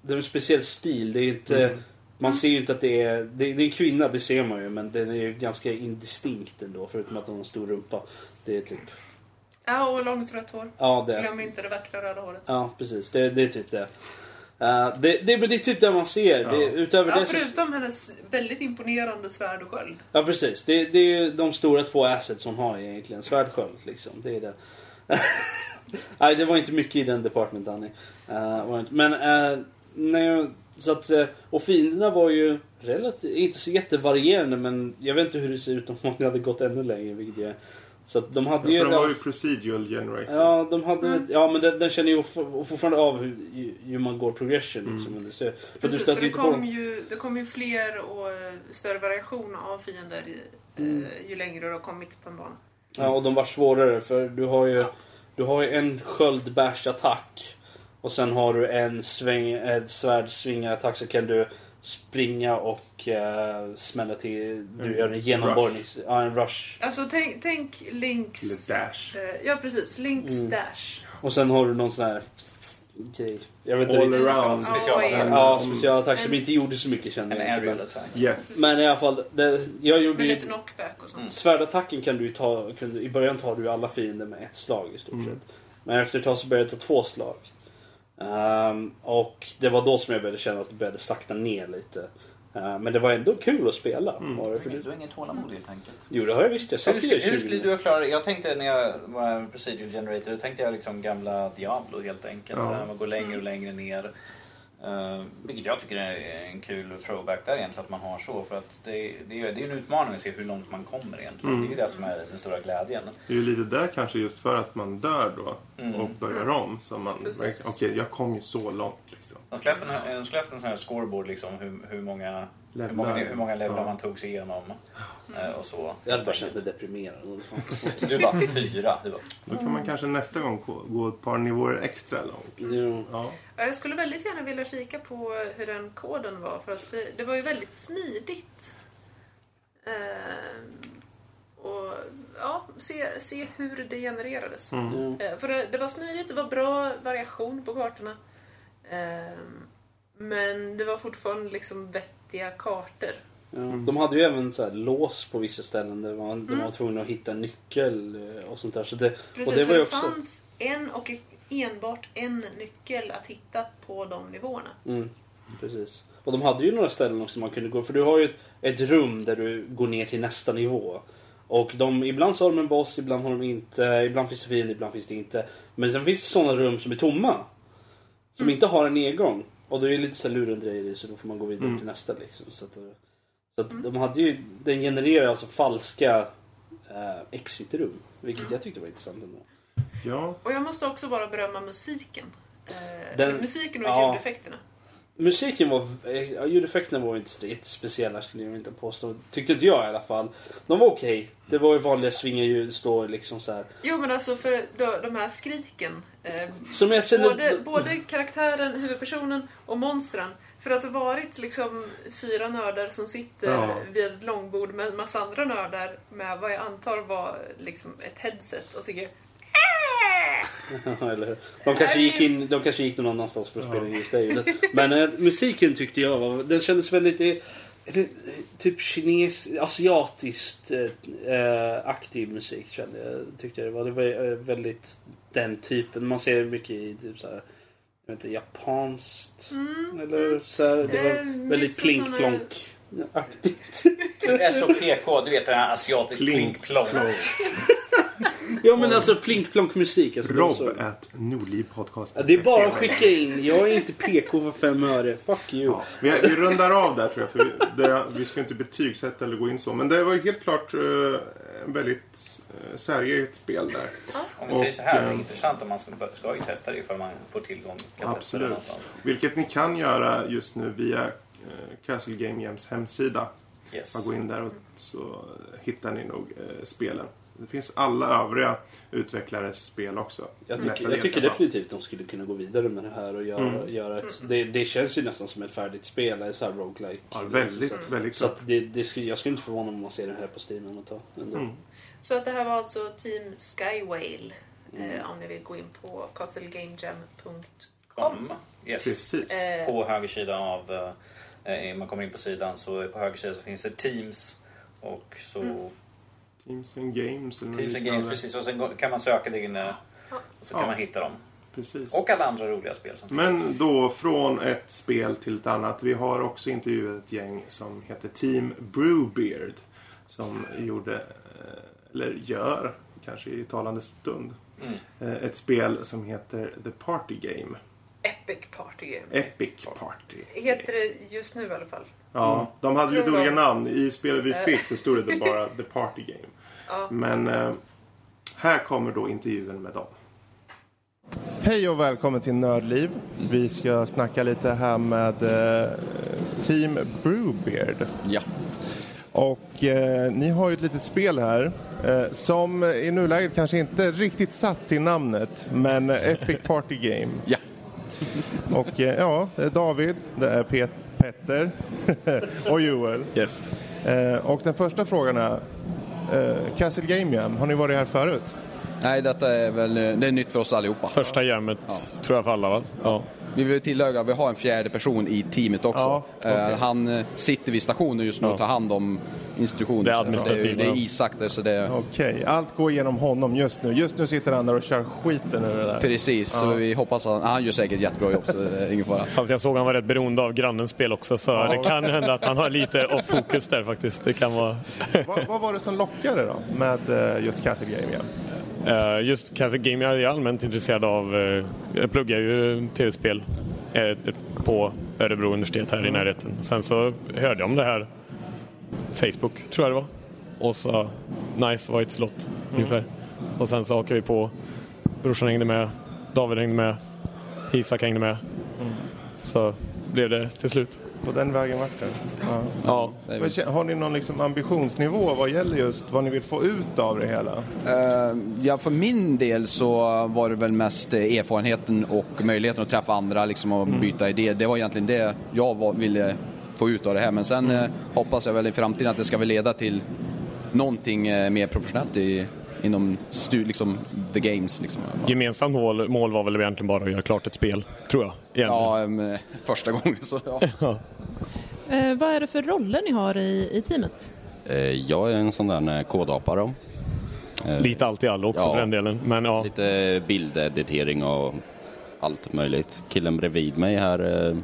det är en speciell stil. Det är inte... Mm. Man ser ju inte att det är... Det, det är en kvinna, det ser man ju. Men den är ju ganska indistinkt ändå. Förutom att hon har en stor rumpa. Det är typ... Ja, och långt rött hår. Ja, det. Glöm inte det vackra röda håret. Ja, precis. Det, det är typ det. Eh, det, det, det är typ det man ser. Ja. Det, utöver Ja, det så... förutom hennes väldigt imponerande svärd och sköld. Ja, precis. Det, det är ju de stora två assets hon har egentligen. Svärdsköld, liksom. Det är det. Nej, det var inte mycket i den department, Danny. Eh, inte- men, uh, när jag, så att, eh, och fienderna var ju relativt, inte så jättevarierande, men jag vet inte hur det ser ut om man hade gått ännu längre, vilket jag... Så att de hade Ja, ju... för de var ju procedural generated. Ja, de hade, Mm. ja men den, den känner ju for- fortfarande av hur, hur man går progression. Liksom, under- så- för du Precis, för det inte på kom ju, det kom ju fler och eh, större variation av fiender eh, Mm. ju längre du har kommit på en bana. Ja, och de var svårare för du har ju, du har ju en sköldbärsattack och sen har du en sväng, ett svärdsvingarattack så kan du springa och uh, smälla till, du En gör en genomborrning. Ja, en rush. Alltså tänk, tänk Links... Eller dash. eh, ja, precis. Links Mm. Dash. Och sen har du någon sån här grej. Jag vet inte All riktigt. around. Specialattack. Ja, Ja, Mm. specialattack som inte gjorde så mycket kände En jag inte. Men, attack. Yes. men i alla fall, det, jag gjorde Med ju... lite knockback och sånt. Mm. Svärdattacken kan du ju ta, kunde, i början tar du alla fiender med ett slag i stort Mm. sett. Men efter ett tag så började jag ta två slag. Ehm, och det var då som jag började känna att det började sakta ner lite. Ehm, men det var ändå kul att spela. Mm. Var det, för Du har ingen tålamod helt enkelt. jo, det har jag visst. Jag Hur satt skulle, hur 20 skulle du klarat Jag tänkte när jag var procedural generator, då tänkte jag liksom gamla Diablo helt enkelt. Ja. Så man går längre och längre ner. Uh, vilket jag tycker är en kul throwback där egentligen att man har så. För att det, det, är, det är en utmaning att se hur långt man kommer egentligen. Mm. Det är ju det som är den stora glädjen. Det är ju lite där kanske just för att man dör då Mm. och börjar om. Så man okej jag kom ju så långt liksom. De skulle haft en, en sån här scoreboard liksom hur, hur många hur många, hur många levlar Ja. man tog sig igenom eh, och så. Jag hade bara känt mig deprimerad. Du bara fyra. Du bara, Då kan man kanske nästa gång gå- ett par nivåer extra långt. Ja. Ja, Jag skulle väldigt gärna vilja kika på hur den koden var för att det, det var ju väldigt smidigt. Ehm, och ja, se, se hur det genererades. Mm. Jo. Eh, För det, det var smidigt, det var bra variation på kartorna. Ehm, men det var fortfarande liksom vettiga kartor. Ja. De hade ju även så här lås på vissa ställen där man, Mm. var tvungen att hitta en nyckel eh, och sånt där. Så det, Precis, och det var ju det också... fanns en och enbart en nyckel att hitta på de nivåerna. Mm, precis. Och de hade ju några ställen också man kunde gå. För du har ju ett, ett rum där du går ner till nästa nivå. Och de, ibland så har de en boss, ibland har de inte. Ibland finns det fiender, ibland finns det inte. Men sen finns det sådana rum som är tomma. Som Mm. inte har en nedgång. Och då är det lite så lurendrejeri så då får man gå vidare Mm. till nästa liksom. Så att, eh, så att Mm. de hade ju, den genererar alltså falska eh, exitrum. Vilket jag tyckte var intressant ändå. Ja. Och jag måste också bara berömma musiken. Eh, Den- musiken och ja. ljudeffekterna. Musiken var... Ja, ljudeffekterna var inte så jättespeciella skulle jag inte påstå. Tyckte inte jag i alla fall. De var okej. Det var ju vanliga svingarljud, står liksom så här. Jo men alltså för de, de här skriken. Eh, Som jag känner... både, både karaktären, huvudpersonen och monstren. För att det varit liksom fyra nördar som sitter Ja. vid ett långbord med en massa andra nördar med vad jag antar var liksom ett headset och tycker Eller? De kanske gick in, de kanske gick någon annanstans för att spela in just det ljudet. Men eh, musiken tyckte jag var, den kändes väldigt, eh, eh, typ kines, asiatiskt eh, eh, aktiv musik kände jag, tyckte jag det var. Det var eh, väldigt den typen, man ser mycket i typ så här, inte, japanskt eller så här, det var Eh, väldigt plink-plonk aktigt. SOPK, du vet den här asiatisk Plink, plink-plonk. Ja men alltså plink-plonk musik. Alltså, det är så- Rob at Nordlivpodcast. Ja, det är bara att skicka in. Jag är inte PK för fem öre. Fuck you. Ja, vi, vi rundar av där tror jag. För vi, det, vi ska inte betygsätta eller gå in så. Men det var ju helt klart eh, väldigt uh, särgeget spel där. Om vi säger så här, det är eh, intressant om man ska, ska ju testa det ifall man får tillgång. Kan Absolut. Vilket ni kan göra just nu via uh, Castle Game Jams hemsida. Yes. Bara gå in där och så hittar ni nog eh, spelen. Det finns alla övriga utvecklares spel också. Jag tycker, Mestadels jag tycker definitivt de skulle kunna gå vidare med det här och göra, göra ett, det, det känns ju nästan som ett färdigt spel, ett så här roguelike. Ja, väldigt, så, väldigt så att det, det skulle, jag skulle inte förvåna mig om man ser det här på Steam om ett tag. Mm. Så att det här var alltså Team Skywale. Eh, om ni vill gå in på castlegamejam.com. Kom. Yes. Precis. Eh, På höger sida av... Eh, man kommer in på sidan så på höger sida så finns det Teams. Och så Mm. Teams and Games. Eller Teams and. Games precis. Och sen kan man söka det inne. Och så kan Ja. man hitta dem. Precis. Och alla andra roliga spel som finns. Men då från ett spel till ett annat. Vi har också intervjuat ett gäng som heter Team Brewbeard. Som gjorde, eh, eller gör, kanske i talande stund, Mm. eh, ett spel som heter The Party Game. Epic Party Game. Epic Party. Heter det just nu i alla fall. Ja, de hade lite de- olika namn. I spelet vi Eh. fick så stod det bara The Party Game. Ja. Men eh, här kommer då intervjun med dem. Hej och välkommen till Nördliv. Vi ska snacka lite här med eh, Team Brewbeard. Ja. Och eh, ni har ju ett litet spel här eh, som i nuläget kanske inte riktigt satt till namnet men Epic Party Game. Ja. Och eh, ja, det är David, det är Pet Petter och Joel. Yes. Eh, och den första frågan är eh, Castle Game Jam, har ni varit här förut? Nej, detta är väl det är nytt för oss allihopa. Första jammet tror jag för alla va? Ja. Vi vill tillägga, vi har en fjärde person i teamet också. Ja. Eh, Han eh, sitter vid stationen just nu och tar hand om institutionen. Det är Så administrativt, Det är, det ja. är Isak där, så det. Okej, allt går genom honom just nu. Just nu sitter han där och kör skiten ur det där. Precis, så vi hoppas att han gör säkert jättebra jobb, så det är ingen fara. Fast jag såg att han var rätt beroende av grannens spel också så det kan hända att han har lite off fokus där faktiskt. Det kan vara... vad, vad var det som lockade då med eh, just Castle Game Jam? Eh, Just Castle Game jag är allmänt intresserad av. eh, Jag pluggar ju tv-spel eh, på Örebro universitet här i närheten. Sen så hörde jag om det här Facebook, tror jag det var. Och så, nice, var ett slott ungefär. Och sen så hakade vi på. Brorsan hängde med, David hängde med, Isak hängde med. Så blev det till slut. På den vägen vart det? Ja. Ja, Har ni någon liksom ambitionsnivå vad gäller just vad ni vill få ut av det hela? Eh, Ja, för min del så var det väl mest eh, erfarenheten och möjligheten att träffa andra liksom, och byta idéer. Det var egentligen det jag var, ville få ut av det här. Men sen eh, hoppas jag väl i framtiden att det ska väl leda till någonting eh, mer professionellt i, inom stu, liksom, the games. Liksom. gemensamt mål, mål var väl egentligen bara att göra klart ett spel, tror jag. Egentligen. Ja, em, första gången så ja. Eh, vad är det för roller ni har i, i teamet? Eh, Jag är en sån där eh, kodapa då. Eh, Lite allt i allo också Ja. för den delen. Men ja, Lite bildeditering och allt möjligt. Killen bredvid mig här, eh,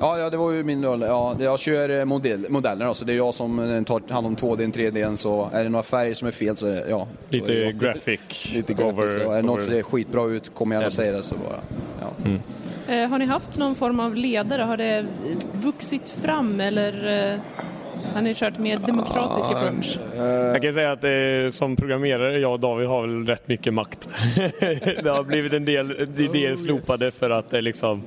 Ja, ja, det var ju min roll. Ja, jag kör eh, modell, modellerna, så det är jag som eh, tar hand om 2D, 3D. Så är det några färger som är fel så är det, ja. är lite det jag. graphic. Lite graphics. over- och är det något som ser skitbra ut, kommer jag att säga det så bara. Ja. Eh, har ni haft någon form av ledare? Har det eh, vuxit fram eller eh, Har ni kört mer demokratisk approach? Jag kan säga att eh, som programmerare, jag och David har väl rätt mycket makt. det har blivit en del idéer slopade för att det liksom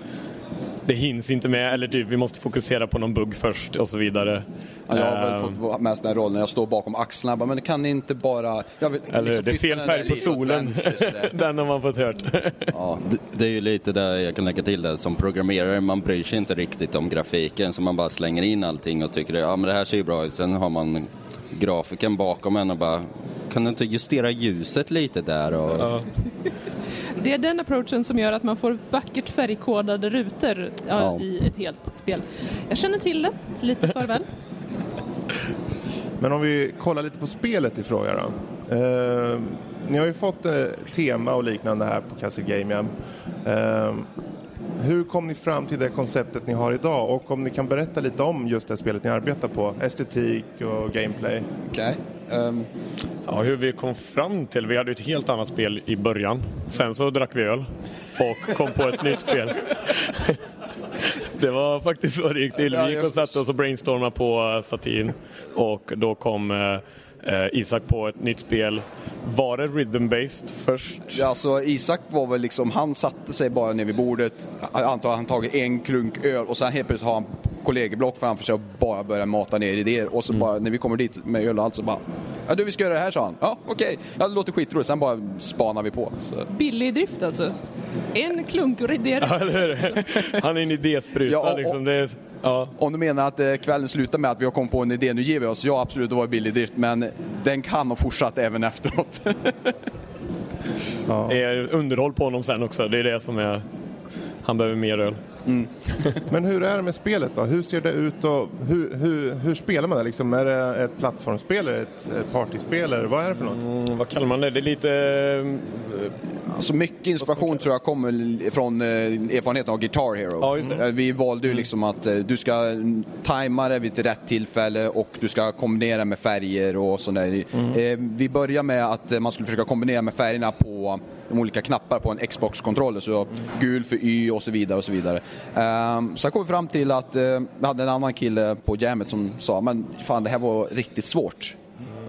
det hinns inte med, eller typ vi måste fokusera på någon bugg först och så vidare. Ja, jag har väl Ehm, fått vara med i sån här roll när jag står bakom axlarna. Bara, Men det kan inte bara... Jag vill, Eller liksom det är fel färg på solen. vänster. Den har man fått hört. Ja, det, det är ju lite där jag kan lägga till det. Som programmerare, man bryr sig inte riktigt om grafiken så man bara slänger in allting och tycker ja men det här ser ju bra ut. Sen har man grafiken bakom en och bara kan du inte justera ljuset lite där? Och... Det är den approachen som gör att man får vackert färgkodade rutor ja, Ja. i ett helt spel. Jag känner till det lite för väl. Men om vi kollar lite på spelet i fråga då. Eh, ni har ju fått eh, tema och liknande här på Castle Game Jam. Eh, hur kom ni fram till det konceptet ni har idag och om ni kan berätta lite om just det spelet ni arbetar på? Estetik och gameplay. Okej. Ehm, Ja, hur vi kom fram till, vi hade ett helt annat spel i början. Sen så drack vi öl och kom på ett nytt spel. Det var faktiskt så det gick till. Vi gick och satte oss och brainstormade på eh, Satin och då kom eh, Isak på ett nytt spel. Var det rhythm-based först? Ja, alltså Isak var väl liksom, han satte sig bara ner vid bordet, antar han tagit en klunk öl och sen helt plötsligt har han kollegieblock framför sig och bara börjar mata ner idéer och så bara när vi kommer dit med öl och allt så bara Ja du vi ska göra det här sa han. Ja okej, ja, det låter skitroligt. Sen bara spanar vi på. Så. Billig drift alltså. En klunk och det Ja? Han är en idéspruta Ja, och- liksom. Det är, ja. Om du menar att eh, kvällen slutar med att vi har kommit på en idé, nu ger vi oss. Ja absolut, det var billig drift men den kan ha fortsatt även efteråt. Det är underhåll på honom sen också. Det är det som är... Han behöver mer öl. Men hur är det med spelet då? Hur ser det ut och hur, hur, hur spelar man det? Liksom, är det ett plattformsspel, är det ett partyspel eller vad är det för något? Mm, vad kallar man det? Det är lite... Alltså mycket inspiration tror jag kommer från eh, erfarenheten av Guitar Hero. Ja. Eh, Vi valde ju liksom att eh, du ska mm, tajma det vid ett rätt tillfälle och du ska kombinera med färger och sådär. Eh, Vi börjar med att eh, man skulle försöka kombinera med färgerna på de olika knappar på en Xbox-kontroller. Så gul för Y och så vidare och så vidare. Um, sen kom vi fram till att eh, vi hade en annan kille på jammet som sa men fan det här var riktigt svårt.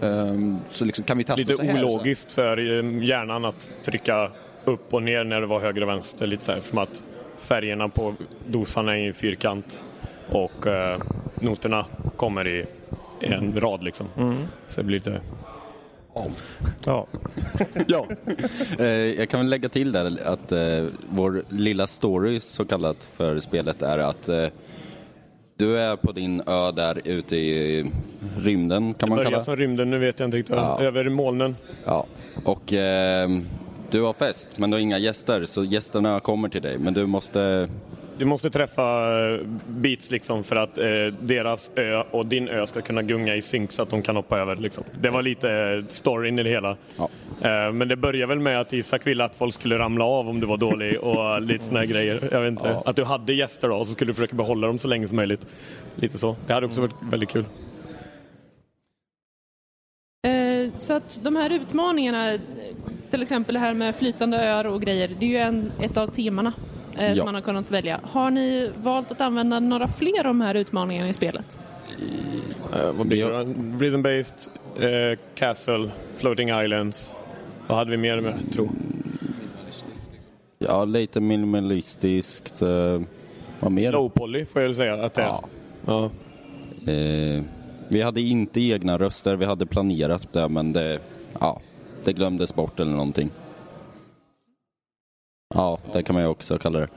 Ehm, så liksom, kan vi testa Lite så här? ologiskt för eh, hjärnan att trycka upp och ner när det var höger och vänster. Lite så här, som att färgerna på dosan är i fyrkant och eh, noterna kommer i en rad liksom. Så det blir lite... Ja. ja. Eh, jag kan väl lägga till där att eh, vår lilla story så kallat för spelet är att eh, du är på din ö där ute i rymden kan Det man kalla som rymden, nu vet jag inte riktigt. Ja. Över molnen. Ja, och eh, du har fest men du har inga gäster så gästerna kommer till dig men du måste Du måste träffa eh, Beats liksom för att eh, deras ö och din ö ska kunna gunga i synk så att de kan hoppa över. Liksom. Det var lite eh, storyn i det hela. Eh, men det började väl med att Isak ville att folk skulle ramla av om du var dålig och lite såna här grejer. Jag vet inte. Ja. Att du hade gäster då och så skulle du försöka behålla dem så länge som möjligt. Lite så. Det hade också varit väldigt kul. Eh, Så att de här utmaningarna, till exempel det här med flytande öar och grejer, det är ju en, ett av temana eh, Ja. som man har kunnat välja. Har ni valt att använda några fler av de här utmaningarna i spelet? Eh, vad blir det? Rhythm-based, eh, Castle, Floating Islands. Vad hade vi mer med, tro? Ja, lite minimalistiskt. Eh, vad mer? Low poly får jag väl säga att det är. Ja. Ja. Eh, vi hade inte egna röster, vi hade planerat det men det, ja, det glömdes bort eller någonting. Ja, det kan man ju också kalla det.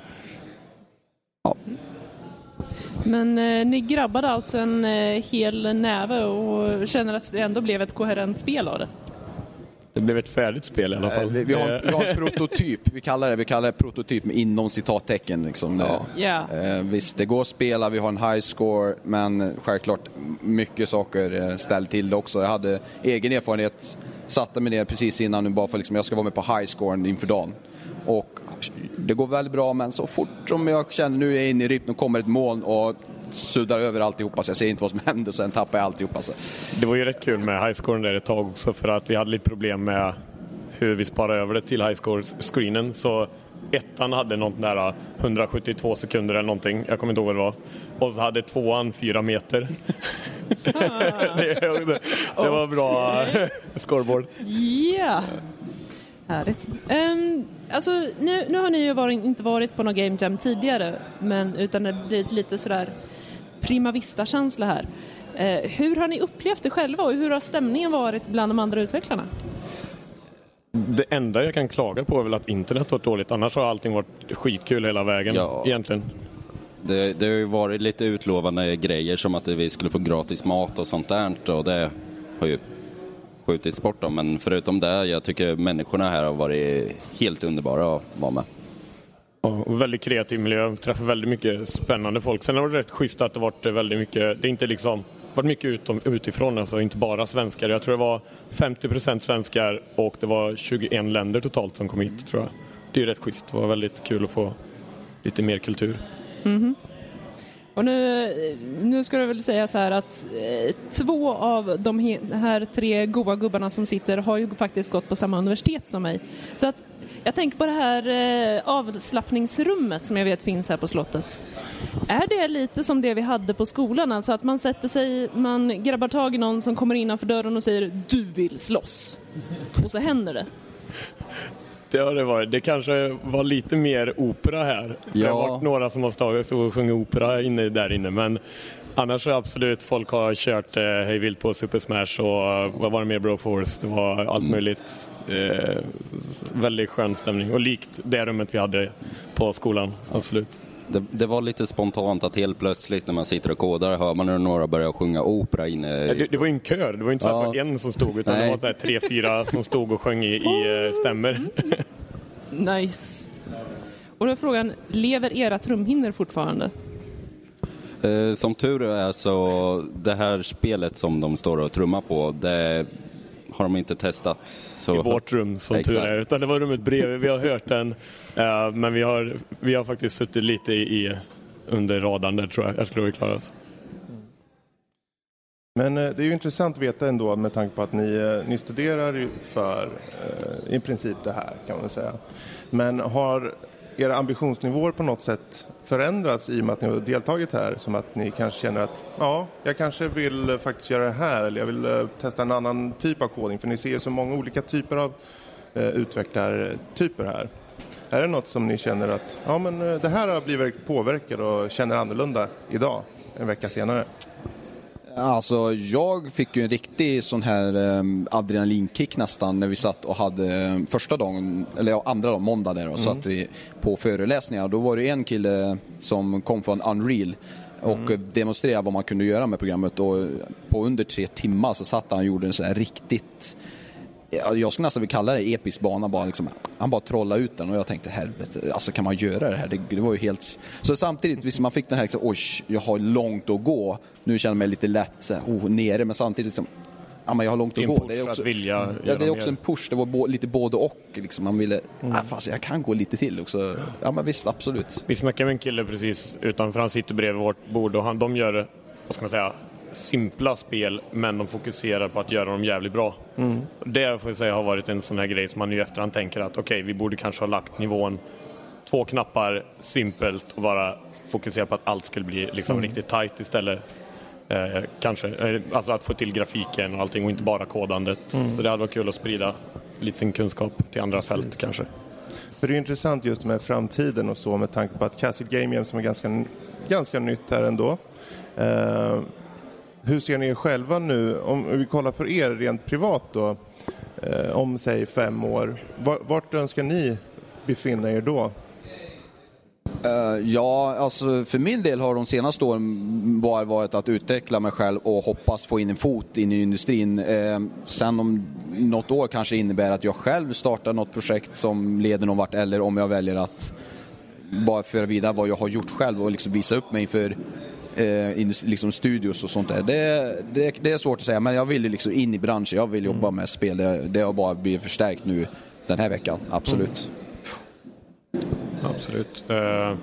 Men eh, ni grabbade alltså en eh, hel näve och känner att det ändå blev ett koherent spel av det? Det blev ett färdigt spel i alla fall. Eh, Vi, vi, har, Eh, vi har en prototyp, vi kallar det, vi kallar det prototyp med inom citattecken. Liksom. Ja. Eh, visst, det går att spela, vi har en high score, men självklart mycket saker eh, ställt till det också. Jag hade egen erfarenhet, satte mig ner precis innan nu bara för liksom, jag ska vara med på high scoren inför dagen. Och det går väldigt bra, men så fort som jag känner nu är jag inne i rytmen kommer ett moln och suddar över alltihopa så jag ser inte vad som händer och sen tappar jag alltihopa. Så. Det var ju rätt kul med highscoren där ett tag också för att vi hade lite problem med hur vi sparade över det till highscore-screenen. Så ettan hade något nära 172 sekunder eller någonting. Jag kommer inte ihåg vad det var. Och så hade tvåan fyra meter. det, det, det var bra scoreboard. Ja! Härligt. Um, alltså, nu, nu har ni ju varit, inte varit på någon Game Jam tidigare, men, utan det blir lite sådär prima vista-känsla här. Uh, hur har ni upplevt det själva och hur har stämningen varit bland de andra utvecklarna? Det enda jag kan klaga på är väl att internet varit dåligt. Annars har allting varit skitkul hela vägen Ja. egentligen. Det, det har ju varit lite utlovande grejer som att vi skulle få gratis mat och sånt där och det har ju skjutits bort då. Men förutom det, jag tycker människorna här har varit helt underbara att vara med. Ja, och väldigt kreativ miljö, träffar väldigt mycket spännande folk. Sen har det varit schysst att det varit väldigt mycket, det är inte liksom varit mycket utom, utifrån, alltså inte bara svenskar. Jag tror det var 50% svenskar och det var 21 länder totalt som kom hit tror jag. Det är ju rätt schysst, det var väldigt kul att få lite mer kultur. Mhm. Och nu, nu ska det väl säga så här att eh, två av de här tre goa gubbarna som sitter har ju faktiskt gått på samma universitet som mig. Så att jag tänker på det här eh, avslappningsrummet som jag vet finns här på slottet. Är det lite som det vi hade på skolan, alltså att man sätter sig, man grabbar tag i någon som kommer innanför dörren och säger du vill slåss. Och så händer det. Det har det varit. Det kanske var lite mer opera här. Det Ja. har varit några som har stått och sjungit opera inne, där inne men annars är absolut folk har kört eh, hej vilt på Super Smash och vad var det mer Broforce? Det var allt möjligt. Eh, väldigt skön stämning och likt det rummet vi hade på skolan, absolut. Det, det var lite spontant att helt plötsligt när man sitter och kodar hör man hur några börjar sjunga opera inne Ja, Det, det var ju en kör, det var inte så att det Ja. var en som stod utan det Nej. var så här tre, fyra som stod och sjöng i, i eh, stämmer. Nice. Och då är frågan, lever era trumhinnor fortfarande? Eh, Som tur är så det här spelet som de står och trummar på, det har de inte testat. Så... i vårt rum som Exakt. tur är. Utan det var rummet bredvid. Vi har hört den. eh, men vi har, vi har faktiskt suttit lite i, under radarn där tror jag. Jag tror vi klarar oss. Men eh, det är ju intressant att veta ändå med tanke på att ni, eh, ni studerar ju för eh, i princip det här kan man säga. Men har era ambitionsnivåer på något sätt förändrats i och med att ni har deltagit här? Som att ni kanske känner att ja, jag kanske vill eh, faktiskt göra det här eller jag vill eh, testa en annan typ av koding för ni ser ju så många olika typer av eh, utvecklartyper här. Är det något som ni känner att ja, men eh, det här har blivit påverkad och känner annorlunda idag, en vecka senare? Alltså jag fick ju en riktig sån här um, adrenalinkick nästan när vi satt och hade eh, första dagen, eller ja, andra dagen, måndag där och satt vi på föreläsningar. Då var det en kille som kom från Unreal och eh, demonstrerade vad man kunde göra med programmet och på under tre timmar så satt han och gjorde en sån här riktigt Jag skulle nästan vilja kalla det episk bana. Bara liksom, han bara trollade ut den och jag tänkte helvete, alltså kan man göra det här? Det, det var ju helt... Så samtidigt, visst man fick den här liksom, oj, jag har långt att gå. Nu känner jag mig lite lätt så här, oh, nere, men samtidigt liksom, ja men jag har långt att gå. Det är också, ja, det är också en push. Det var bo, lite både och. Liksom. Man ville, Mm. ah, fast jag kan gå lite till också. Ja men visst, absolut. Vi snackade med en kille precis utanför. Han sitter bredvid vårt bord och han, de gör, vad ska man säga, simpla spel men de fokuserar på att göra dem jävligt bra. Mm. Det får jag säga har varit en sån här grej som man i efterhand tänker att okej, vi borde kanske ha lagt nivån två knappar, simpelt och bara fokusera på att allt skulle bli liksom Mm. riktigt tight istället. Eh, kanske, eh, alltså att få till grafiken och allting och inte bara kodandet. Mm. Så det hade varit kul att sprida lite sin kunskap till andra fält kanske. För det är intressant just med framtiden och så med tanke på att Castle Game Jam som är ganska, ganska nytt här ändå. Eh, hur ser ni er själva nu, om vi kollar för er rent privat då, eh, om säg fem år. Vart önskar ni befinna er då? Eh, ja, alltså för min del har de senaste åren bara varit att utveckla mig själv och hoppas få in en fot in i industrin. Eh, sen om något år kanske innebär att jag själv startar något projekt som leder någon vart eller om jag väljer att bara föra vidare vad jag har gjort själv och liksom visa upp mig för eh, liksom studios och sånt där. Det, det, det är svårt att säga men jag vill ju liksom in i branschen, jag vill jobba med spel. Det, det har bara blivit förstärkt nu den här veckan, absolut. Absolut. Eh,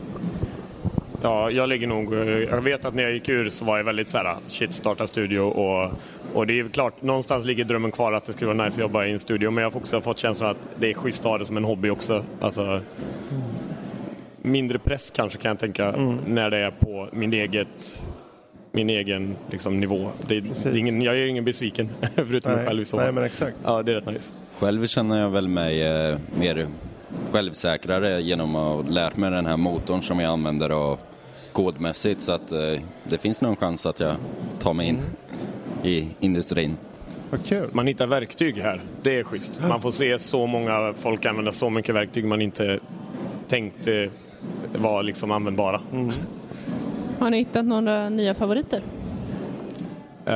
ja, jag ligger nog... eh, jag vet att när jag gick ur så var jag väldigt så här, shit, starta studio och Och det är klart, någonstans ligger drömmen kvar att det skulle vara nice att jobba i en studio. Men jag har också fått känslan att det är schysst att ha det som en hobby också. Alltså, mindre press kanske kan jag tänka Mm. när det är på min eget min egen liksom, nivå. Det, det är ingen, jag är ingen besviken, förutom mig Nej, själv i så nej, fall. men exakt. Ja, det är rätt nice. Själv känner jag väl mig eh, mer självsäkrare genom att ha lärt mig den här motorn som jag använder och kodmässigt så att eh, det finns nog en chans att jag tar mig in i industrin. Vad kul. Man hittar verktyg här. Det är schysst. Man får se så många folk använda så mycket verktyg man inte tänkte var liksom användbara. Har ni hittat några nya favoriter? Eh,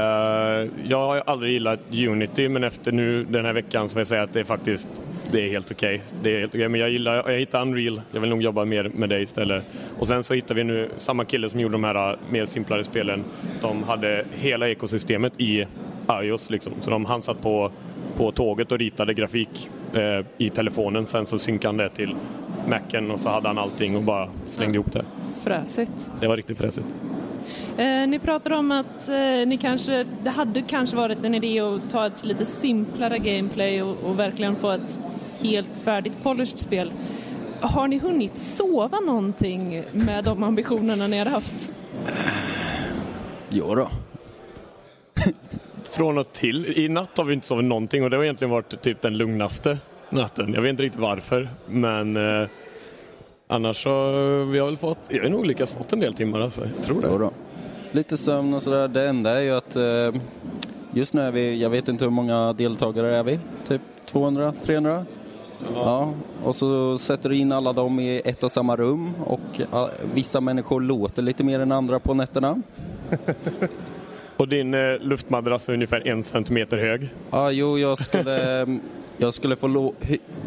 jag har aldrig gillat Unity men efter nu den här veckan så får jag säga att det är faktiskt det är helt okej. Det är helt okej. Men jag gillar, jag hittar Unreal. Jag vill nog jobba mer med det istället. Och sen så hittar vi nu samma kille som gjorde de här uh, mer simplare spelen. De hade hela ekosystemet i iOS liksom. Så de, han satt på, på tåget och ritade grafik eh, i telefonen. Sen så synkade han det till Macen och så hade han allting och bara slängde ihop det. Fräsigt. Det var riktigt fräsigt. Eh, ni pratar om att eh, ni kanske, det hade kanske varit en idé att ta ett lite simplare gameplay och, och verkligen få ett helt färdigt polished spel. Har ni hunnit sova någonting med de ambitionerna ni har haft? Jo då. Från och till. I natt har vi inte sovit någonting och det har egentligen varit typ den lugnaste natten. Jag vet inte riktigt varför, men eh, annars så vi har väl fått, jag har nog lyckats fått en del timmar alltså. Jag tror det. Jo då. Lite sömn och sådär. Det enda är ju att eh, just nu är vi, jag vet inte hur många deltagare är vi? Typ 200, 300? Ja, och så sätter du in alla dem i ett och samma rum och vissa människor låter lite mer än andra på nätterna. Och din eh, luftmadrass är ungefär en centimeter hög. Ja, jo, jag skulle, jag skulle få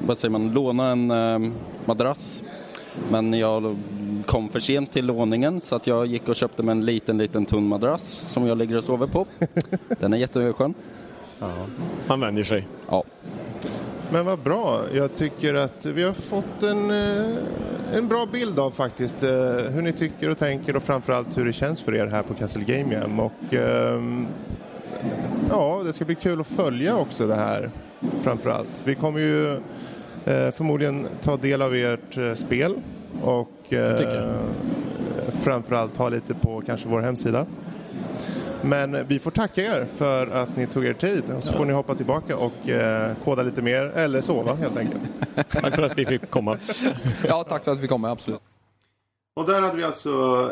vad säger man, låna en eh, madrass. Men jag kom för sent till låningen så att jag gick och köpte mig en liten, liten tunn madrass som jag ligger och sover på. Den är jätteskön. Man vänjer sig. Ja. Men vad bra. Jag tycker att vi har fått en, eh, en bra bild av faktiskt eh, hur ni tycker och tänker och framförallt hur det känns för er här på Castle Game Jam. Och ehm, ja, det ska bli kul att följa också det här framförallt. Vi kommer ju eh, förmodligen ta del av ert eh, spel och eh, framförallt ha lite på kanske vår hemsida. Men vi får tacka er för att ni tog er tid och så får ni hoppa tillbaka och eh, koda lite mer eller sova helt enkelt. Tack för att vi fick komma. Ja, tack för att vi kom absolut. Och där hade vi alltså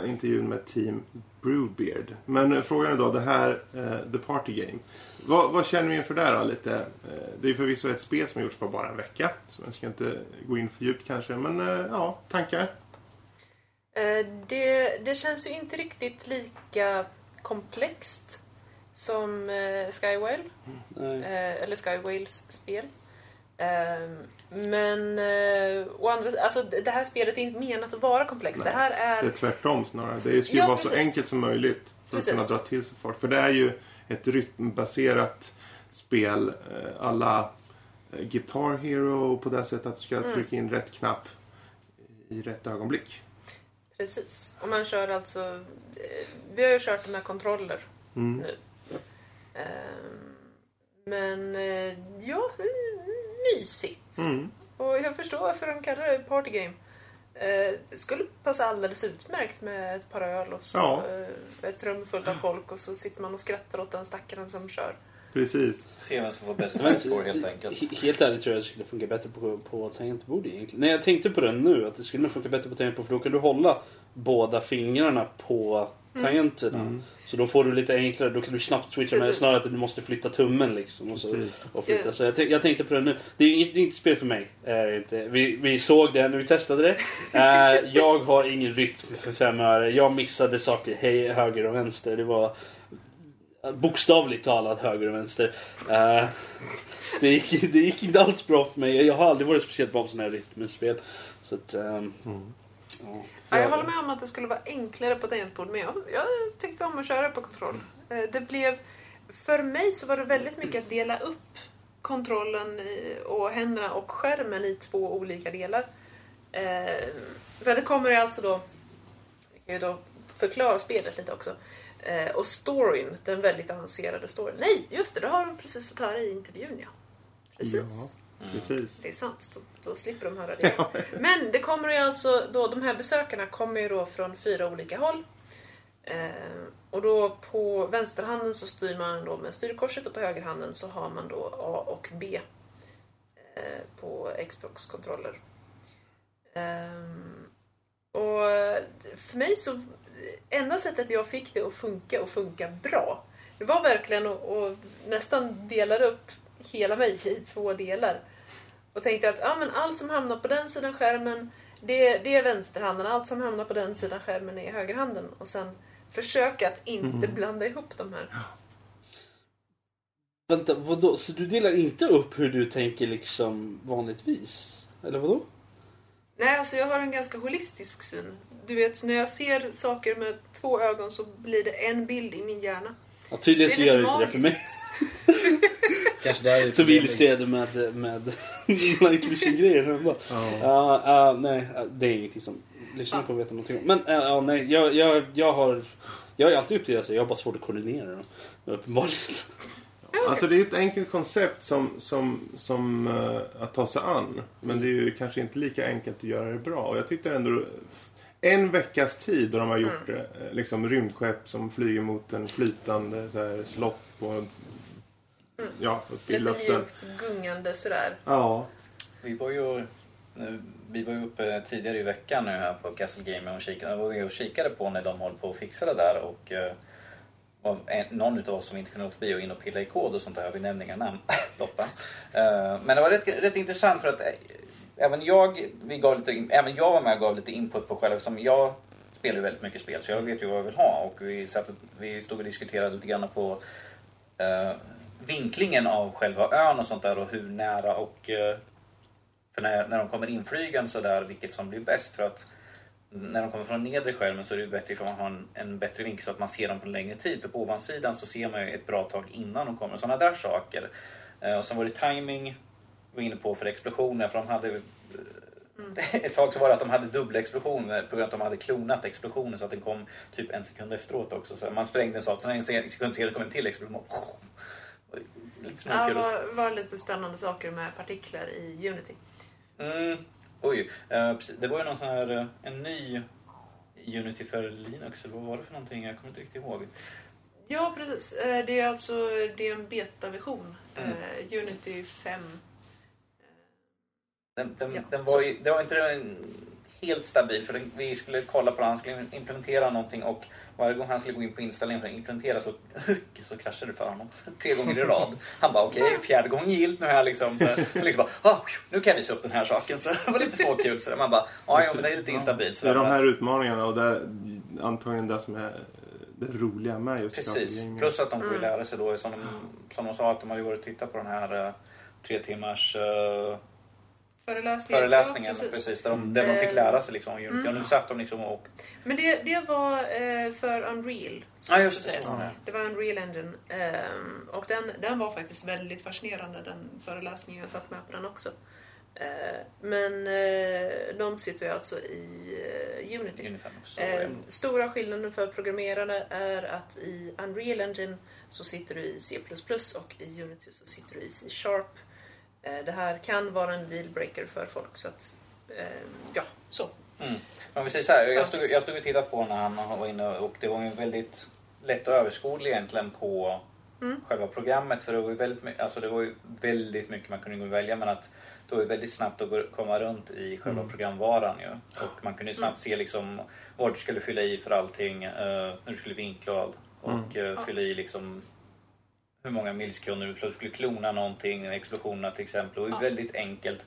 intervjun med Team Brewbeard. Men eh, frågan är då, det här eh, The Party Game. Vad, vad känner vi inför det här lite? Eh, det är förvisso ett spel som har gjorts på bara en vecka. Så jag ska inte gå in för djupt kanske. Men eh, ja, tankar? Eh, Det, det känns ju inte riktigt lika komplext som eh, Skywhale. Eh, eller Skywhales spel. Eh, Men eh, å andra, alltså, det här spelet är inte menat att vara komplext. Det här är... Det är tvärtom snarare. Det ska ju Ja, vara så precis. enkelt som möjligt för att Precis. kunna dra till sig folk. För det är ju ett rytmbaserat spel eh, alla eh, Guitar Hero på det sättet att du ska Mm. trycka in rätt knapp i rätt ögonblick. Precis. Och man kör alltså... eh, Vi har ju kört med kontroller Mm. nu. Ehm, Men ja, mysigt. Mm. Och jag förstår varför de kallar det party game. Eh, Det skulle passa alldeles utmärkt med ett par öl och så Ja. eh, ett rum fullt av folk och så sitter man och skrattar åt den stackaren som kör. Precis. Se vem som får bäst världsspår helt enkelt. He- Helt ärligt tror jag det skulle funka bättre på, på tangentbord egentligen. Nej, jag tänkte på det nu, att det skulle nog funka bättre på tangentbord för då kan du hålla båda fingrarna på tangenterna. Mm. Så då får du lite enklare, då kan du snabbt switcha med Precis. snarare att du måste flytta tummen liksom. Och, så, Precis. och flytta. Så jag, tänk, jag tänkte på det nu. Det är inget, det är inte spel för mig. Är det inte. Vi, vi såg det när vi testade det. Eh, jag har ingen rytm för fem öre. Jag missade saker hej, höger och vänster. Det var bokstavligt talat höger och vänster. Eh, det, gick, det gick inte alls bra för mig. Jag har aldrig varit speciellt bra på sådana här rytmspel. Så att, ehm, ja. Ja, jag håller med om att det skulle vara enklare på tangentbord men jag, jag tyckte om att köra på kontroll. Eh, Det blev, för mig så var det väldigt mycket att dela upp kontrollen och händerna och skärmen i två olika delar. Eh, för det kommer ju alltså då, vi kan ju då förklara spelet lite också. Eh, och storyn, den väldigt avancerade storyn. Nej, just det, det har de precis fått höra i intervjun ja. Precis. Ja, precis. Det är sant, då, då slipper de höra det. Men det kommer ju alltså, då, de här besökarna kommer ju då från fyra olika håll. Eh, och då på vänsterhanden så styr man då med styrkorset och på högerhanden så har man då A och B eh, på Xbox-kontroller. Ehm, och för mig så, enda sättet jag fick det att funka och funka bra, det var verkligen att, att nästan dela upp hela mig i två delar. Och tänkte att ja, men allt som hamnar på den sidan skärmen, det, det är vänsterhanden. Allt som hamnar på den sidan skärmen är högerhanden. Och sen försöka att inte Mm. blanda ihop de här. Vänta, vadå? Så du delar inte upp hur du tänker liksom vanligtvis? Eller vadå? Nej, alltså jag har en ganska holistisk syn. Du vet, när jag ser saker med två ögon så blir det en bild i min hjärna. Ja, tydligen så gör du inte det för mig. Kanske där är Så vi illustrerade med, med night vision-grejer. Ja, ja, nej, ja, det är ingenting som lyssnarna kommer veta någonting om. Men ja, ja, nej, jag, jag, jag har... Jag är alltid uppdelad så jag har bara svårt att koordinera dem. Uppenbarligen. Alltså det är ett enkelt koncept som, som, som eh, att ta sig an. Men det är ju kanske inte lika enkelt att göra det bra. Och jag tyckte ändå en veckas tid då de har gjort det. eh, Liksom rymdskepp som flyger mot en flytande så här, slott på en, ja, uppe i Lite luften. mjukt gungande sådär. Ja. Vi var ju, vi var ju uppe tidigare i veckan nu här på Castle Game och kikade, var vi och kikade på när de håller på att fixa det där och eh, var någon utav oss som inte kunde låta bli att in och pilla i kod och sånt där. Vi nämner inga namn, Lotta. Eh, men det var rätt, rätt intressant för att eh, även jag, vi gav lite, även jag var med och gav lite input på själv. Som jag spelar ju väldigt mycket spel så jag vet ju vad jag vill ha och vi, satt, vi stod och diskuterade lite grann på eh, vinklingen av själva ön och sånt där och hur nära och eh, för när, när de kommer inflygande så där vilket som blir bäst för att när de kommer från nedre skärmen så är det bättre ifall man har en, en bättre vinkel så att man ser dem på en längre tid. För på ovansidan så ser man ju ett bra tag innan de kommer. Sådana där saker. Eh, och sen var det timing var inne på för explosioner för de hade eh, ett tag så var det att de hade dubbla explosioner på grund av att de hade klonat explosionen så att den kom typ en sekund efteråt också. Så man sprängde en sak, sen en se- sekund senare kom en till explosion. Lite Ja, småkul. var, var lite spännande saker med partiklar i Unity. Mm, oj, eh, det var ju någon sån här, eh, en ny Unity för Linux, eller vad var det för någonting? Jag kommer inte riktigt ihåg. Ja, precis. Eh, Det är alltså det är en betaversion. Mm. Unity 5. Den, den, Ja, den var ju, det var inte en helt stabil för vi skulle kolla på det, han skulle implementera någonting och varje gång han skulle gå in på inställningen för att implementera så, så kraschade det för honom. Tre gånger i rad. Han bara okej, fjärde gången gillt nu har jag liksom, så, så liksom bara, ah, nu kan jag visa upp den här saken. Så det var lite småkul. Så man bara, ja, men det är lite instabilt. Så Det är de här utmaningarna och det är antagligen det som är det roliga med just Precis, plus att de får ju Mm. lära sig då som de, som de sa att de hade varit och tittat på den här eh, tre timmars eh, Föreläsningen. föreläsningen. Ja, precis. där, de, där de fick Eh, lära sig liksom om Unity. mm. Och nu satt de liksom och... Men det, det var eh, för Unreal. Ja, just det. så. Det var Unreal Engine. Ehm, och den, den var faktiskt väldigt fascinerande, den föreläsningen. Jag satt med på den också. Eh, men eh, de sitter ju alltså i eh, Unity. Unifem. Eh, stora skillnaden för programmerare är att i Unreal Engine så sitter du i C++ och i Unity så sitter du i C-sharp. Eh, det här kan vara en dealbreaker för folk så att, eh, ja, så. Mm. Men vi säger så här, jag stod, jag stod och tittade på när han var inne och det var ju väldigt lätt och överskådlig egentligen på Mm. själva programmet. För det var ju väldigt, alltså det var ju väldigt mycket man kunde gå och välja men att det var ju väldigt snabbt att komma runt i själva Mm. programvaran ju. Och man kunde ju snabbt se liksom vad du skulle fylla i för allting, eh, när du skulle vinkla och, och eh, fylla i liksom hur många milsekunder du skulle- du skulle klona någonting, explosionerna till exempel. Och det var väldigt enkelt.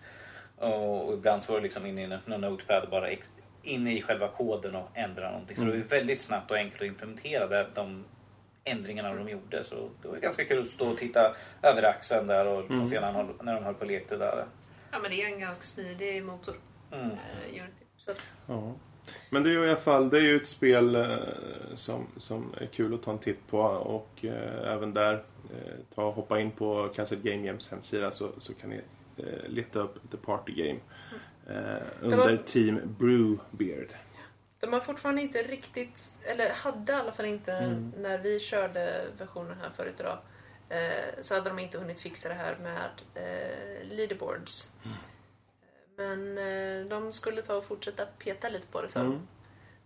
Och, och ibland så var det liksom in i en notepad bara ex, in i själva koden och ändra någonting. Så det var ju väldigt snabbt och enkelt att implementera det, de ändringarna de gjorde. Så det var ganska kul att stå och titta över axeln där och liksom Mm. se när, när de höll på och lekte där. Ja, men det är en ganska smidig motor, Mm. eh, Unity. Så att, Ja. Men det är ju i alla fall det är ju ett spel eh, som, som är kul att ta en titt på och eh, även där eh, ta hoppa in på Castle Game Jams hemsida så, så kan ni eh, leta upp The Party Game eh, under var- Team Brewbeard. De har fortfarande inte riktigt, eller hade i alla fall inte Mm. när vi körde versionen här förut idag. Eh, så hade de inte hunnit fixa det här med leaderboards. Mm. Men eh, de skulle ta och fortsätta peta lite på det så. Mm.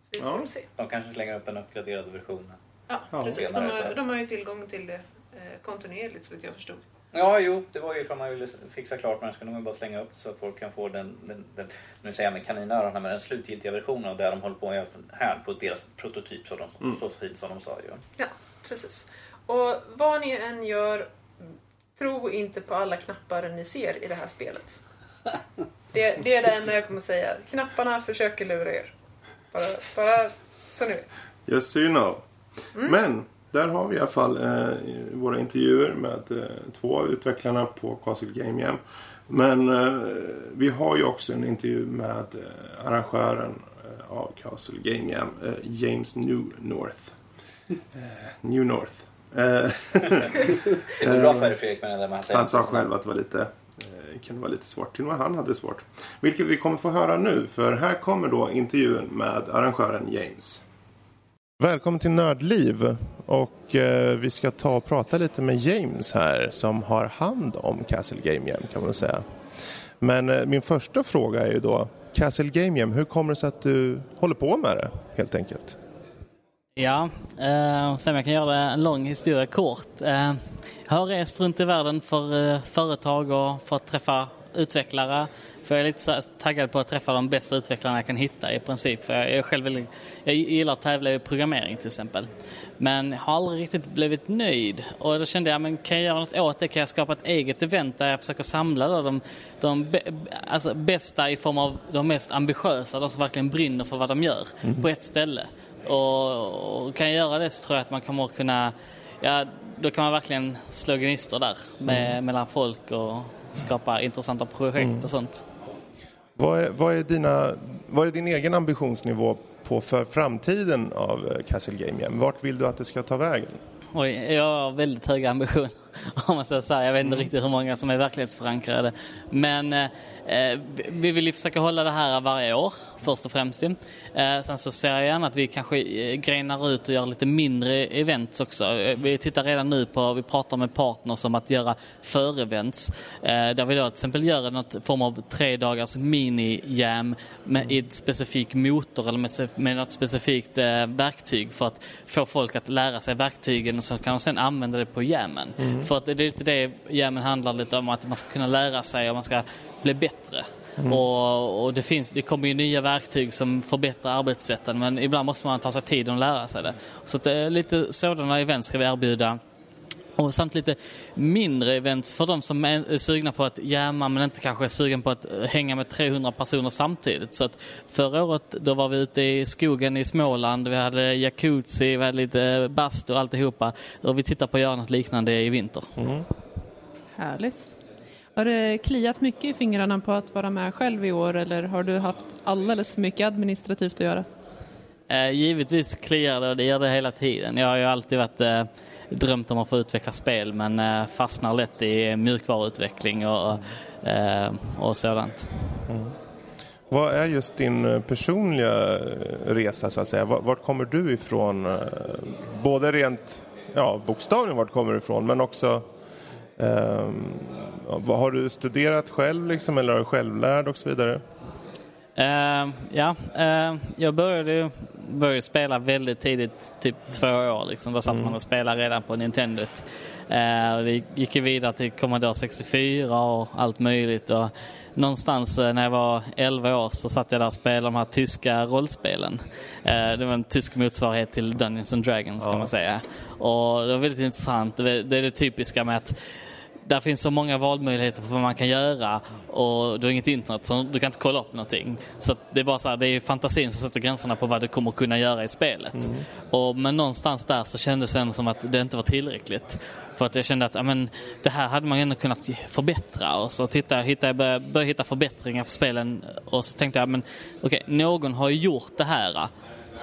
Så vi får Ja. se. De kanske slänger upp en uppgraderad version. Ja, Ja. precis. De har, de har ju tillgång till det eh, kontinuerligt så vitt jag förstod. Ja, jo, det var ju för att man ville fixa klart men ska nog bara slänga upp det så att folk kan få den, den, den nu säger jag med kaninöron här, men den slutgiltiga versionen och där de håller på med här på deras prototyp så, de, Mm. så fint som de sa ju. Ja, precis. Och vad ni än gör, tro inte på alla knappar ni ser i det här spelet. Det, det är det enda jag kommer säga. Knapparna försöker lura er. Bara, bara så ni vet. So you know. Mm. Men där har vi i alla fall eh, våra intervjuer med eh, två av utvecklarna på Castle Game Jam. Men eh, vi har ju också en intervju med eh, arrangören eh, av Castle Game Jam, eh, James New North. Eh, New North. Eh, Det går bra för dig Fredrik med det där med han sa själv att det var lite kunde vara lite svårt. Till och med han hade svårt. Vilket vi kommer få höra nu. För här kommer då intervjun med arrangören James. Välkommen till Nördliv. Och eh, vi ska ta och prata lite med James här som har hand om Castle Game Jam kan man säga. Men eh, min första fråga är ju då Castle Game Jam, hur kommer det sig att du håller på med det helt enkelt? Ja, eh, se om jag kan göra en lång historia kort. Eh, har rest runt i världen för eh, företag och fått träffa utvecklare. För jag är lite taggad på att träffa de bästa utvecklarna jag kan hitta i princip. För jag, är själv väldigt, jag gillar att tävla i programmering till exempel. Men jag har aldrig riktigt blivit nöjd. Och då kände jag, men kan jag göra något åt det? Kan jag skapa ett eget event där jag försöker samla då de, de alltså bästa i form av de mest ambitiösa, de som verkligen brinner för vad de gör, Mhm. på ett ställe. Och, och kan jag göra det så tror jag att man kommer kunna, ja, då kan man verkligen slå gnistor där med, Mm. mellan folk och skapa intressanta projekt Mm. och sånt. Vad är, vad, är dina, vad är din egen ambitionsnivå på för framtiden av eh, Castle Game Jam? Vart vill du att det ska ta vägen? Oj, jag har väldigt höga ambitioner om man säger så här. Jag vet inte riktigt hur många som är verklighetsförankrade. Men eh, vi vill ju försöka hålla det här varje år först och främst. Eh, sen så ser jag gärna att vi kanske eh, grenar ut och gör lite mindre events också. Eh, Vi tittar redan nu på, vi pratar med partners om att göra förevents. Eh, där vi då till exempel gör något form av tre dagars mini-jam med ett specifik motor eller med, med något specifikt eh, verktyg för att få folk att lära sig verktygen och så kan de sen använda det på jammen. Mm. För att det är lite det jammen handlar lite om, att man ska kunna lära sig och man ska bli bättre. Mm. Och, och det, finns, det kommer ju nya verktyg som förbättrar arbetssätten men ibland måste man ta sig tid att lära sig det. Så att, det är lite sådana event ska vi erbjuda. Och samt lite mindre events för de som är sugna på att jamma men inte kanske är sugen på att eh, hänga med 300 personer samtidigt. Så att förra året då var vi ute i skogen i Småland, vi hade jacuzzi, vi hade lite bastu och alltihopa. Och vi tittar på att göra något liknande i vinter. Härligt. Har det kliat mycket i fingrarna på att vara med själv i år eller har du haft alldeles för mycket administrativt att göra? Eh, givetvis kliar det och det gör det hela tiden. Jag har ju alltid varit eh, drömt om att få utveckla spel men eh, fastnar lätt i mjukvaruutveckling och, och sådant. Vad är just din personliga resa så att säga? Vart, kommer du ifrån? Både rent ja, bokstavligen vart kommer du ifrån men också ehm, har du studerat själv liksom, eller är du självlärd och så vidare? Eh, ja, eh, jag började, började spela väldigt tidigt, typ två år. Liksom. Då satt man och spelade redan på Nintendot. Eh, och det gick ju vidare till Commodore 64 och allt möjligt. Och någonstans eh, när jag var 11 år så satt jag där och spelade de här tyska rollspelen. Eh, det var en tysk motsvarighet till Dungeons and Dragons kan man säga. Och det var väldigt intressant. Det det är det typiska med att där finns så många valmöjligheter på vad man kan göra och du har inget internet så du kan inte kolla upp någonting. Så det är bara så här, det är fantasin som sätter gränserna på vad du kommer kunna göra i spelet. Och, men någonstans där så kändes det som att det inte var tillräckligt. För att jag kände att ja, men, det här hade man ändå kunnat förbättra och så tittade, jag- hittade, jag började, började hitta förbättringar på spelen och så tänkte jag men okej, någon har ju gjort det här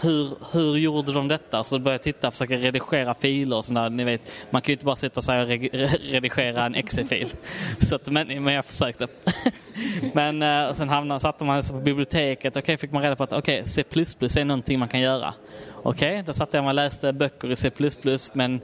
hur, hur gjorde de detta? Så började jag titta, försöka redigera filer och sådär. Ni vet, man kan ju inte bara sitta så här och redigera en exe-fil. Så att, men, men jag försökte. men eh, sen hamnade, satte man sig på biblioteket. Okej, fick man reda på att okay, C++ är någonting man kan göra. Okej, då satte jag mig och läste böcker i C++ men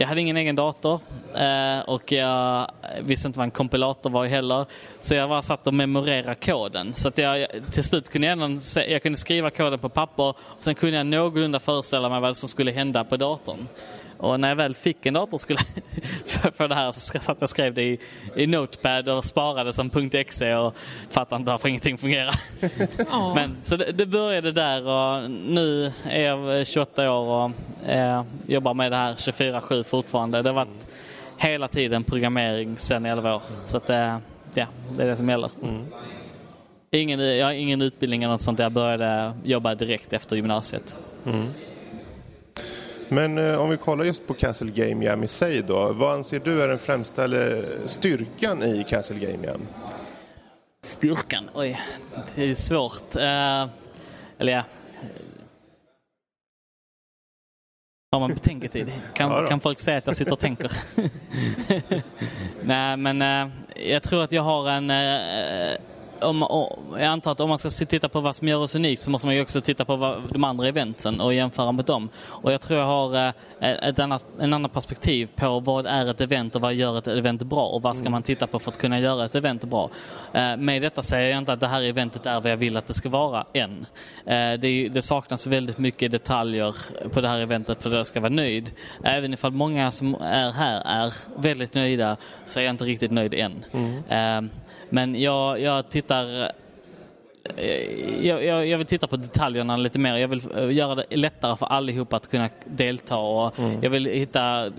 jag hade ingen egen dator eh, och jag visste inte vad en kompilator var heller. Så jag bara satt och memorerade koden. Så att jag till slut kunde jag, ändå jag kunde skriva koden på papper och sen kunde jag någorlunda föreställa mig vad som skulle hända på datorn. Och när jag väl fick en dator skulle, för, för det här så satt jag och skrev det i, i Notepad och sparade som .exe och fattade inte varför ingenting fungerar. Men, så det, det började där och nu är jag 28 år och eh, jobbar med det här 24-7 fortfarande. Det har varit hela tiden programmering sedan 11 år. Så att, eh, ja, det är det som gäller. Ingen, jag har ingen utbildning eller något sånt. Jag började jobba direkt efter gymnasiet. Mm. Men eh, om vi kollar just på Castle Game Jam i sig då. Vad anser du är den främsta eller styrkan i Castle Game Jam? Styrkan? Oj, det är svårt. Eh, eller ja. Har man betänketid? Kan, Ja kan folk säga att jag sitter och tänker? Nej, men eh, jag tror att jag har en... om, om, jag antar att om man ska titta på vad som gör oss unikt så måste man ju också titta på vad, de andra eventen och jämföra med dem. Och jag tror jag har eh, ett annat, en annan perspektiv på vad är ett event och vad gör ett event bra och vad ska man titta på för att kunna göra ett event bra. Eh, med detta säger jag inte att det här eventet är vad jag vill att det ska vara än. Eh, det, det saknas väldigt mycket detaljer på det här eventet för att jag ska vara nöjd. Även ifall många som är här är väldigt nöjda så är jag inte riktigt nöjd än. Eh, men jag, jag tittar jag, jag, jag vill titta på detaljerna lite mer. Jag vill eh, göra det lättare för allihopa att kunna delta. Och Mm. Jag vill hitta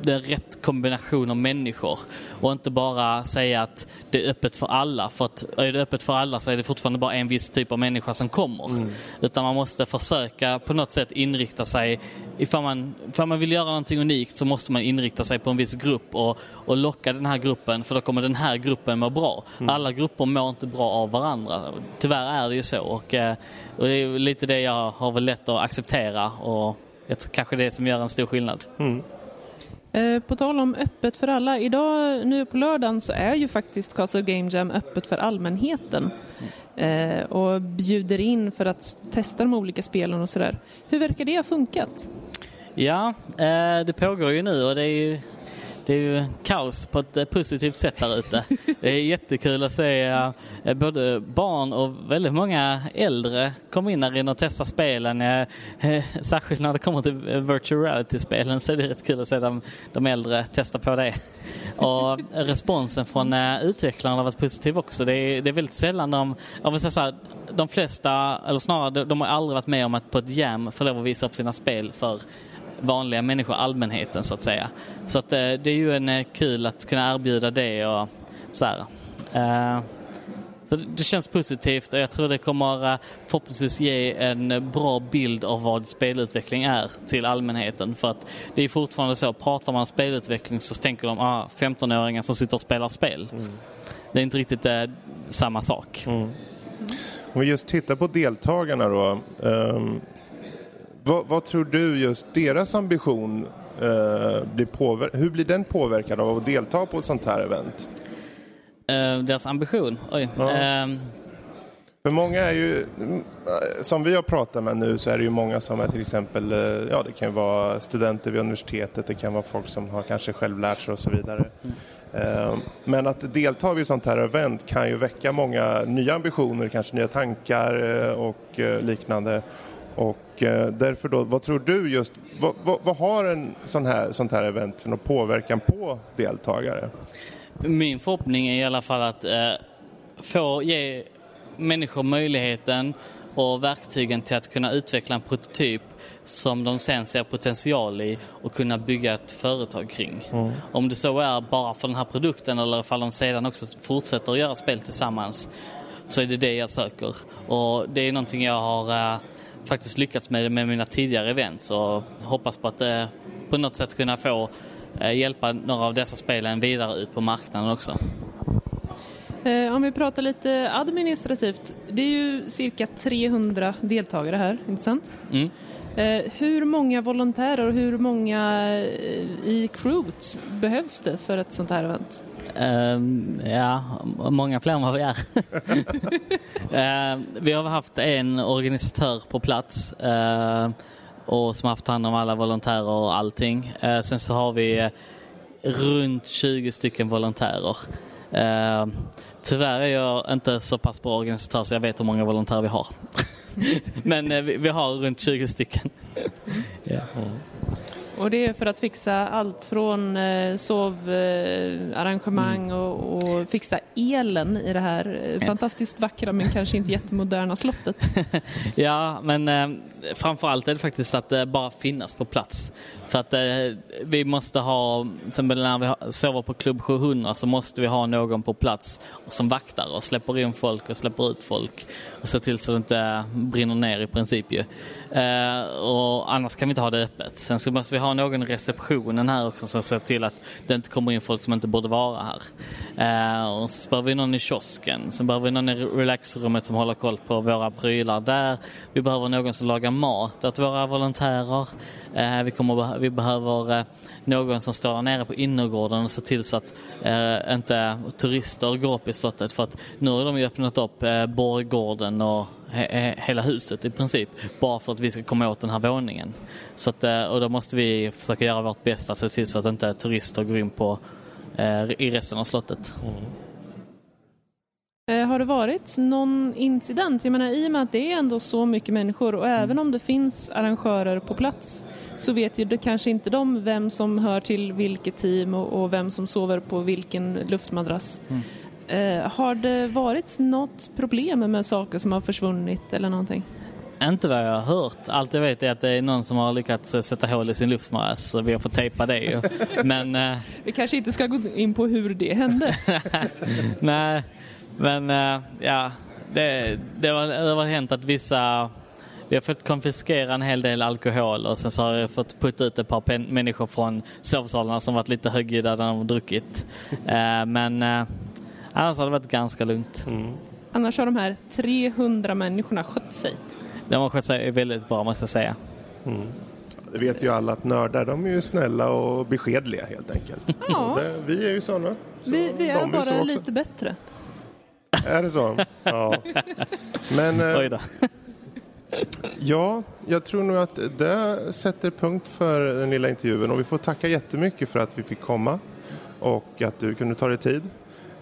den rätt kombination av människor. Och inte bara säga att det är öppet för alla. För att är det öppet för alla så är det fortfarande bara en viss typ av människa som kommer. Utan man måste försöka på något sätt inrikta sig. Ifall man, ifall man vill göra någonting unikt så måste man inrikta sig på en viss grupp och, och locka den här gruppen för då kommer den här gruppen må bra. Mm. Alla grupper mår inte bra av varandra. Tyvärr är det ju så och, eh, och det är lite det jag har väl lätt att acceptera och jag tror kanske det är som gör en stor skillnad. Eh, På tal om öppet för alla. Idag, nu på lördagen, så är ju faktiskt Castle Game Jam öppet för allmänheten. Eh, och bjuder in för att testa de olika spelen och sådär. Hur verkar det ha funkat? Ja, det pågår ju nu och det är ju, det är ju kaos på ett eh, positivt sätt där ute. Det är jättekul att se eh, både barn och väldigt många äldre komma in här in och testa spelen. Eh, Särskilt när det kommer till virtual reality-spelen så är det rätt kul att se de, de äldre testa på det. Och responsen från utvecklarna har varit positiv också. Det är, det är väldigt sällan de, jag vill säga så här, de flesta, eller snarare de har aldrig varit med om att på ett jam få lov att visa upp sina spel för vanliga människor, allmänheten så att säga. Så att, eh, det är ju en eh, kul att kunna erbjuda det och så här. Eh, så det- känns positivt och jag tror det kommer förhoppningsvis ge en bra bild av vad spelutveckling är till allmänheten. För att det är fortfarande så, pratar man spelutveckling så tänker de ah, 15-åringar som sitter och spelar spel. Det är inte riktigt eh, samma sak. Om vi just tittar på deltagarna då. ehm, vad, vad tror du just deras ambition eh, blir påver- hur blir den påverkad av att delta på ett sånt här event? Eh, deras ambition? Oj. Ehm, För många är ju, mm, som vi har pratat med nu så är det ju många som är till exempel, eh, ja det kan ju vara studenter vid universitetet, det kan vara folk som har kanske själv lärt sig och så vidare. Eh, Men att delta vid sånt här event kan ju väcka många nya ambitioner, kanske nya tankar eh, och eh, liknande. Och eh, därför då, vad tror du just, vad, vad, vad har en sån här, sånt här event för någon påverkan på deltagare? Min förhoppning är i alla fall att eh, få ge människor möjligheten och verktygen till att kunna utveckla en prototyp som de sen ser potential i och kunna bygga ett företag kring. Mm. Om det så är bara för den här produkten eller ifall de sedan också fortsätter att göra spel tillsammans så är det det jag söker. Och det är någonting jag har eh, faktiskt lyckats med med mina tidigare events och hoppas på att eh, på något sätt kunna få eh, hjälpa några av dessa spelen vidare ut på marknaden också. Eh, om vi pratar lite administrativt. Det är ju cirka 300 deltagare här, inte sant? Mm. Eh, hur många volontärer och hur många eh, i crewet behövs det för ett sånt här event? Ehm, ja, många fler än vad vi är. Ehm, vi har haft en organisatör på plats ehm, och som har haft hand om alla volontärer och allting. Eh, sen så har vi eh, runt 20 stycken volontärer. Ehm, tyvärr är jag inte så pass bra organisatör så jag vet hur många volontärer vi har. Men vi, vi har runt 20 stycken. ja. Och det är för att fixa allt från eh, sovarrangemang och, och fixa elen i det här eh, fantastiskt vackra men kanske inte jättemoderna slottet. Ja, men eh, framförallt är det faktiskt att eh, bara finnas på plats. För att eh, vi måste ha, till exempel när vi sover på klubb 700 så måste vi ha någon på plats som vaktar och släpper in folk och släpper ut folk och ser till så det inte brinner ner i princip ju. Eh, och annars kan vi inte ha det öppet. Sen så måste vi ha någon i receptionen här också som ser till att det inte kommer in folk som inte borde vara här. Eh, och så behöver vi någon i kiosken. Sen behöver vi någon i relaxrummet som håller koll på våra prylar där. Vi behöver någon som lagar mat åt våra volontärer. Eh, vi, kommer, vi behöver eh, någon som står där nere på innergården och ser till så att eh, inte turister går upp i slottet. För att nu har de ju öppnat upp eh, Borggården och he- he- hela huset i princip. Bara för att vi ska komma åt den här våningen. Så att, eh, och då måste vi försöka göra vårt bästa se till så att inte turister går in på eh, i resten av slottet. Eh, Har det varit någon incident? Jag menar i och med att det är ändå så mycket människor och även om det finns arrangörer på plats så vet ju det kanske inte de vem som hör till vilket team och, och vem som sover på vilken luftmadrass. Eh, har det varit något problem med saker som har försvunnit eller någonting? Inte vad jag har hört. Allt jag vet är att det är någon som har lyckats eh, sätta hål i sin luftmadrass så vi har fått tejpa det ju. Men eh, Vi kanske inte ska gå in på hur det hände. Nej, men eh, ja, det, det, har, det har hänt att vissa vi har fått konfiskera en hel del alkohol och sen så har jag fått putta ut ett par människor från sovsalarna som varit lite högljudda när de druckit. Eh, men annars har det varit ganska lugnt. Annars har de här 300 människorna skött sig. De har skött sig väldigt bra måste jag säga. Det vet ju alla att nördar, de är ju snälla och beskedliga helt enkelt. Ja. Det, vi är ju sådana. Så Vi, vi är de bara lite bättre. Är det så? Ja. Men, eh, Oj då. ja, jag tror nog att det sätter punkt för den lilla intervjun och vi får tacka jättemycket för att vi fick komma och att du kunde ta dig tid.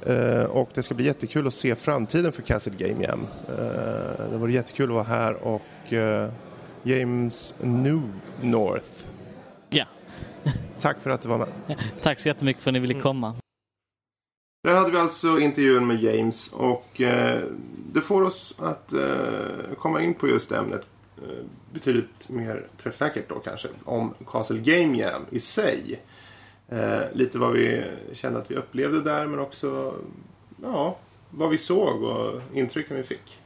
Eh, och det ska bli jättekul att se framtiden för Castle Game Jam. Eh, det var jättekul att vara här och eh, James New North. Ja. Tack för att du var med. Tack så jättemycket för att ni ville komma. Där hade vi alltså intervjun med James och eh, det får oss att eh, komma in på just ämnet eh, betydligt mer träffsäkert då kanske om Castle Game Jam i sig. Eh, lite vad vi kände att vi upplevde där men också ja, vad vi såg och intrycken vi fick.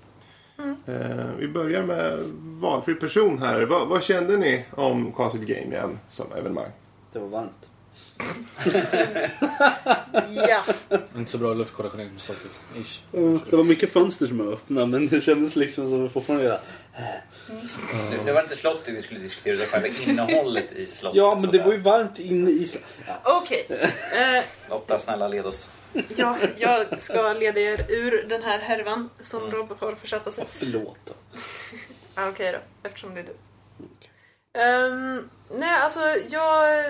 Eh, vi börjar med valfri person här. Va, vad kände ni om Castle Game Jam som evenemang? Det var varmt. Ja. Inte så bra luftkonditionering på slottet. Ish. Det var mycket fönster som var öppna men det kändes liksom som att fortfarande göra. Det, det var inte slottet vi skulle diskutera, var själva innehållet i slottet. Ja men det var ju varmt inne i... Okej. Eh, Lotta, snälla led oss. ja, jag ska leda er ur den här härvan som Rob har försatt oss i. Förlåt då. Ah, Okej då, eftersom det är du. Ehm, nej, alltså jag,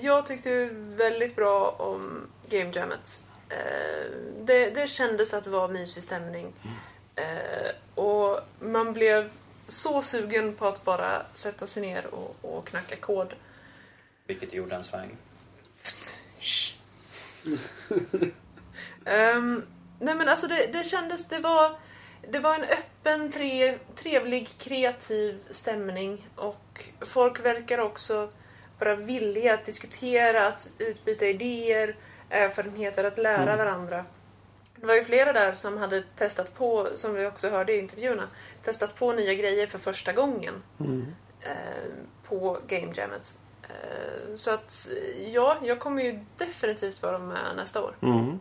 jag tyckte ju väldigt bra om Game Jammet. Eh, det, det kändes att det var mysig stämning. Eh, och man blev så sugen på att bara sätta sig ner och, och knacka kod. Vilket gjorde en sväng. Ehm, nej men alltså det, det kändes, det var, det var en öppen, tre, trevlig, kreativ stämning och folk verkar också vara villiga att diskutera, att utbyta idéer, erfarenheter, att lära Mm. varandra. Det var ju flera där som hade testat på, som vi också hörde i intervjuerna, testat på nya grejer för första gången eh, på Game Jammet. Eh, så att ja, jag kommer ju definitivt vara med nästa år. Mm.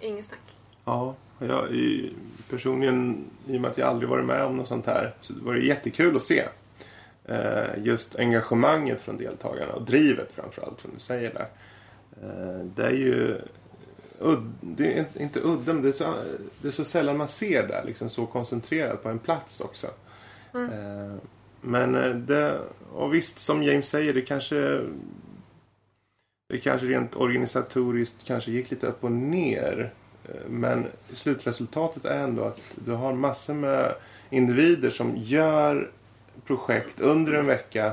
Ingen snack. Ja, jag, personligen i och med att jag aldrig varit med om något sånt här så var det jättekul att se. Eh, just engagemanget från deltagarna och drivet framförallt som du säger där. Eh, det är ju det är inte udda men det är, så, det är så sällan man ser det liksom så koncentrerat på en plats också. Mm. Eh, men det, och visst som James säger det kanske det kanske rent organisatoriskt kanske gick lite upp och ner. Men slutresultatet är ändå att du har massor med individer som gör projekt under en vecka,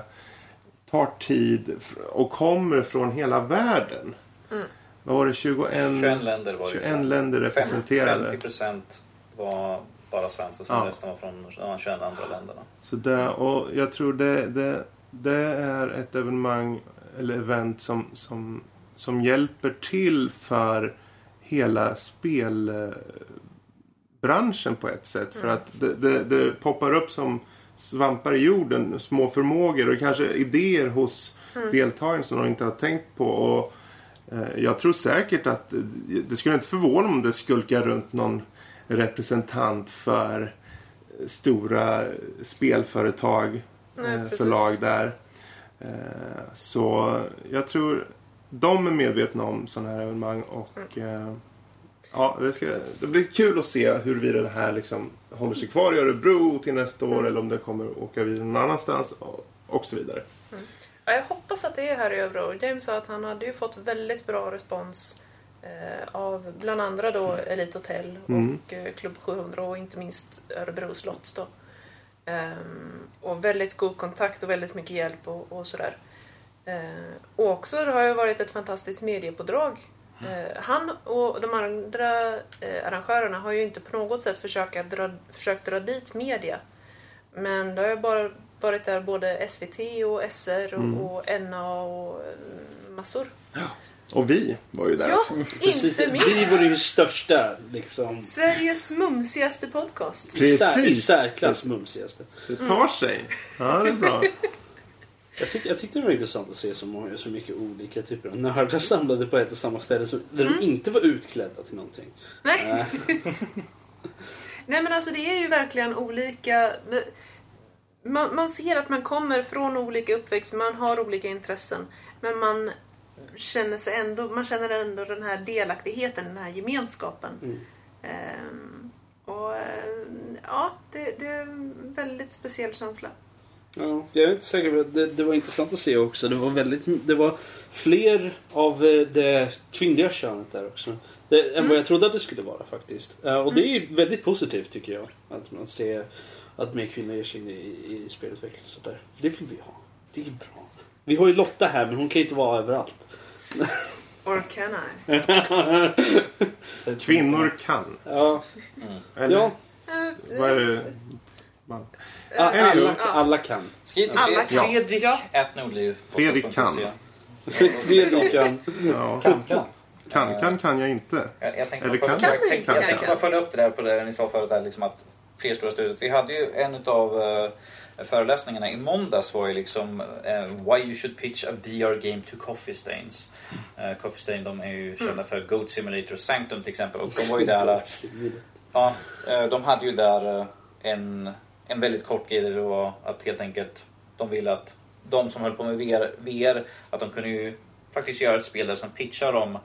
tar tid och kommer från hela världen. Mm. Vad var det? 21, 21 länder var det 21 länder representerade. 50 procent var bara svenska och sen Ja. resten var från de 21 andra länderna. Så det, och jag tror det, det, det är ett evenemang eller event som, som, som hjälper till för hela spelbranschen på ett sätt. För Mm. att det, det, det poppar upp som svampar i jorden, små förmågor och kanske idéer hos Mm. deltagarna som de inte har tänkt på. Och, eh, jag tror säkert att eh, det skulle inte förvåna om det skulkar runt någon representant för stora spelföretag, Nej, eh, förlag där. Eh, Så jag tror de är medvetna om sådana här evenemang och eh, ja, det, ska, det blir kul att se huruvida det här liksom håller sig kvar i Örebro till nästa år eller om det kommer åka vidare någon annanstans och, så vidare. Ja, jag hoppas att det är här i Örebro. James sa att han hade ju fått väldigt bra respons eh, av bland andra då Elite Hotel Mm. och eh, Klubb 700 och inte minst Örebro slott då. Ehm, och väldigt god kontakt och väldigt mycket hjälp och, och sådär. Eh, och också det har ju varit ett fantastiskt mediepådrag. Eh, han och de andra eh, arrangörerna har ju inte på något sätt försökt dra, försökt dra dit media. Men det har ju bara varit där både SVT och SR och, Mm. och NA och eh, massor. Och vi var ju där Ja, också. inte minst. Vi var ju största liksom. Sveriges mumsigaste podcast. Sär- I Precis. särklass mumsigaste. Det tar sig. Ja, det är bra. Jag, tyck, jag tyckte det var intressant att se så, många, så mycket olika typer av nördar samlade på ett och samma ställe så, där Mm. de inte var utklädda till någonting. Nej. Eh, Nej men alltså det är ju verkligen olika... Man, man ser att man kommer från olika uppväxt, man har olika intressen. Men man känner sig ändå, man känner ändå den här delaktigheten, den här gemenskapen. Mm. Ehm, och eh, ja, det, det är en väldigt speciell känsla. Ja, jag är inte säker på det, det var intressant att se också. Det var väldigt det var fler av eh, det kvinnliga könet där också. Det, Än vad jag trodde att det skulle vara faktiskt. Eh, Och det är ju väldigt positivt tycker jag. Att man ser att mer kvinnor ger sig in i, i spelutveckling. sådär. För det vill vi ha. Det är bra. Vi har ju Lotta här men hon kan ju inte vara överallt. Or can I? Kvinnor kan. Ja. Eller? Ja. Vad är det? Man- alla, alla kan. Skriv till Alla Fred- kan. Fredrik Ja. Atnordliv. Fredrik kan. Fredrik kan. Ja. Kan, kan. Kan, kan, kan jag inte. Jag, jag tänkte Eller kan följa- jag? jag tänkte- Kan, jag kan. tänkte bara följa upp det där på det ni sa förut, där, liksom att fler stora studier. Vi hade ju en av föreläsningarna i måndags var ju liksom eh, Why you should pitch a VR game to Coffee Stains. Uh, Coffee Stain de är ju kända för Goat Simulator Sanctum till exempel och de var ju där Ja, eh, de hade ju där eh, en, en väldigt kort grej det var att helt enkelt de ville att de som höll på med VR, VR att de kunde ju faktiskt göra ett spel där som pitchar dem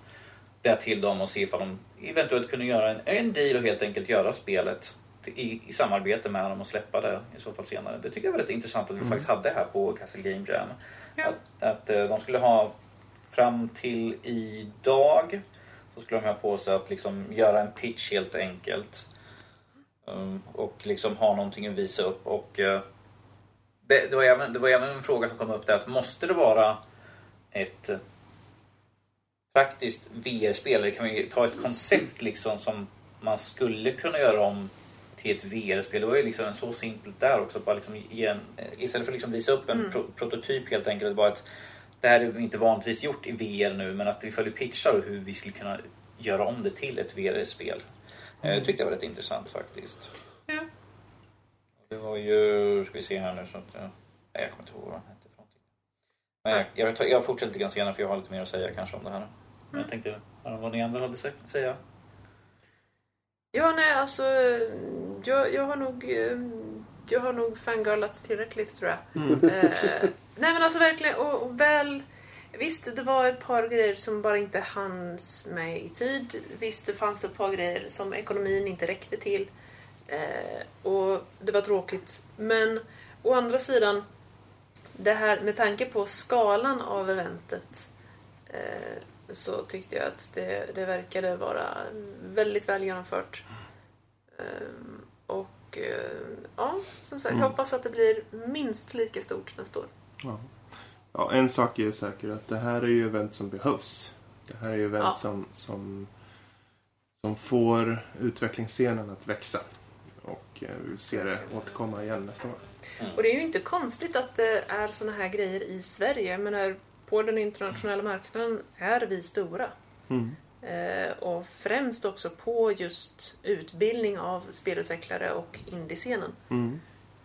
det till dem och se ifall de eventuellt kunde göra en, en deal och helt enkelt göra spelet i, i samarbete med dem och släppa det i så fall senare. Det tycker jag är väldigt intressant att vi Mm. faktiskt hade här på Castle Game Jam. Att, att eh, de skulle ha fram till idag så skulle de ha på sig att liksom göra en pitch helt enkelt. Um, och liksom ha någonting att visa upp. Och eh, det, det, var även, det var även en fråga som kom upp där att måste det vara ett eh, praktiskt VR-spel? Eller kan vi ta ett koncept liksom som man skulle kunna göra om till ett VR-spel? Det var ju liksom så simpelt där också. Bara liksom en, eh, istället för att liksom visa upp en Mm. pro prototyp helt enkelt. Bara att det här är inte vanligtvis gjort i VR nu men att vi följer pitchar hur vi skulle kunna göra om det till ett VR-spel. Mm. Det tyckte jag var rätt intressant faktiskt. Ja. Det var ju, ska vi se här nu så att, nej, jag kommer inte ihåg vad den hette för någonting. Men jag, jag, jag fortsätter lite grann senare för jag har lite mer att säga kanske om det här. Men jag tänkte vad ni andra hade sagt, säga. Ja, nej, alltså jag, jag har nog eh, jag har nog fangirlat tillräckligt tror jag. Mm. Eh, nej men alltså verkligen, och, och väl Visst, det var ett par grejer som bara inte hanns med i tid. Visst, det fanns ett par grejer som ekonomin inte räckte till. Eh, och det var tråkigt. Men å andra sidan, det här med tanke på skalan av eventet eh, så tyckte jag att det, det verkade vara väldigt väl genomfört. Ehm, och eh, ja, som sagt, Mm. jag hoppas att det blir minst lika stort nästa år. Ja. Ja, en sak är säker att det här är ju event som behövs. Det här är ju event Ja. som, som, som får utvecklingsscenen att växa. Och eh, vi vill se det återkomma igen nästa år. Och det är ju inte konstigt att det är såna här grejer i Sverige. Menar, på den internationella marknaden är vi stora. Mm. Eh, och främst också på just utbildning av spelutvecklare och indiescenen. Mm.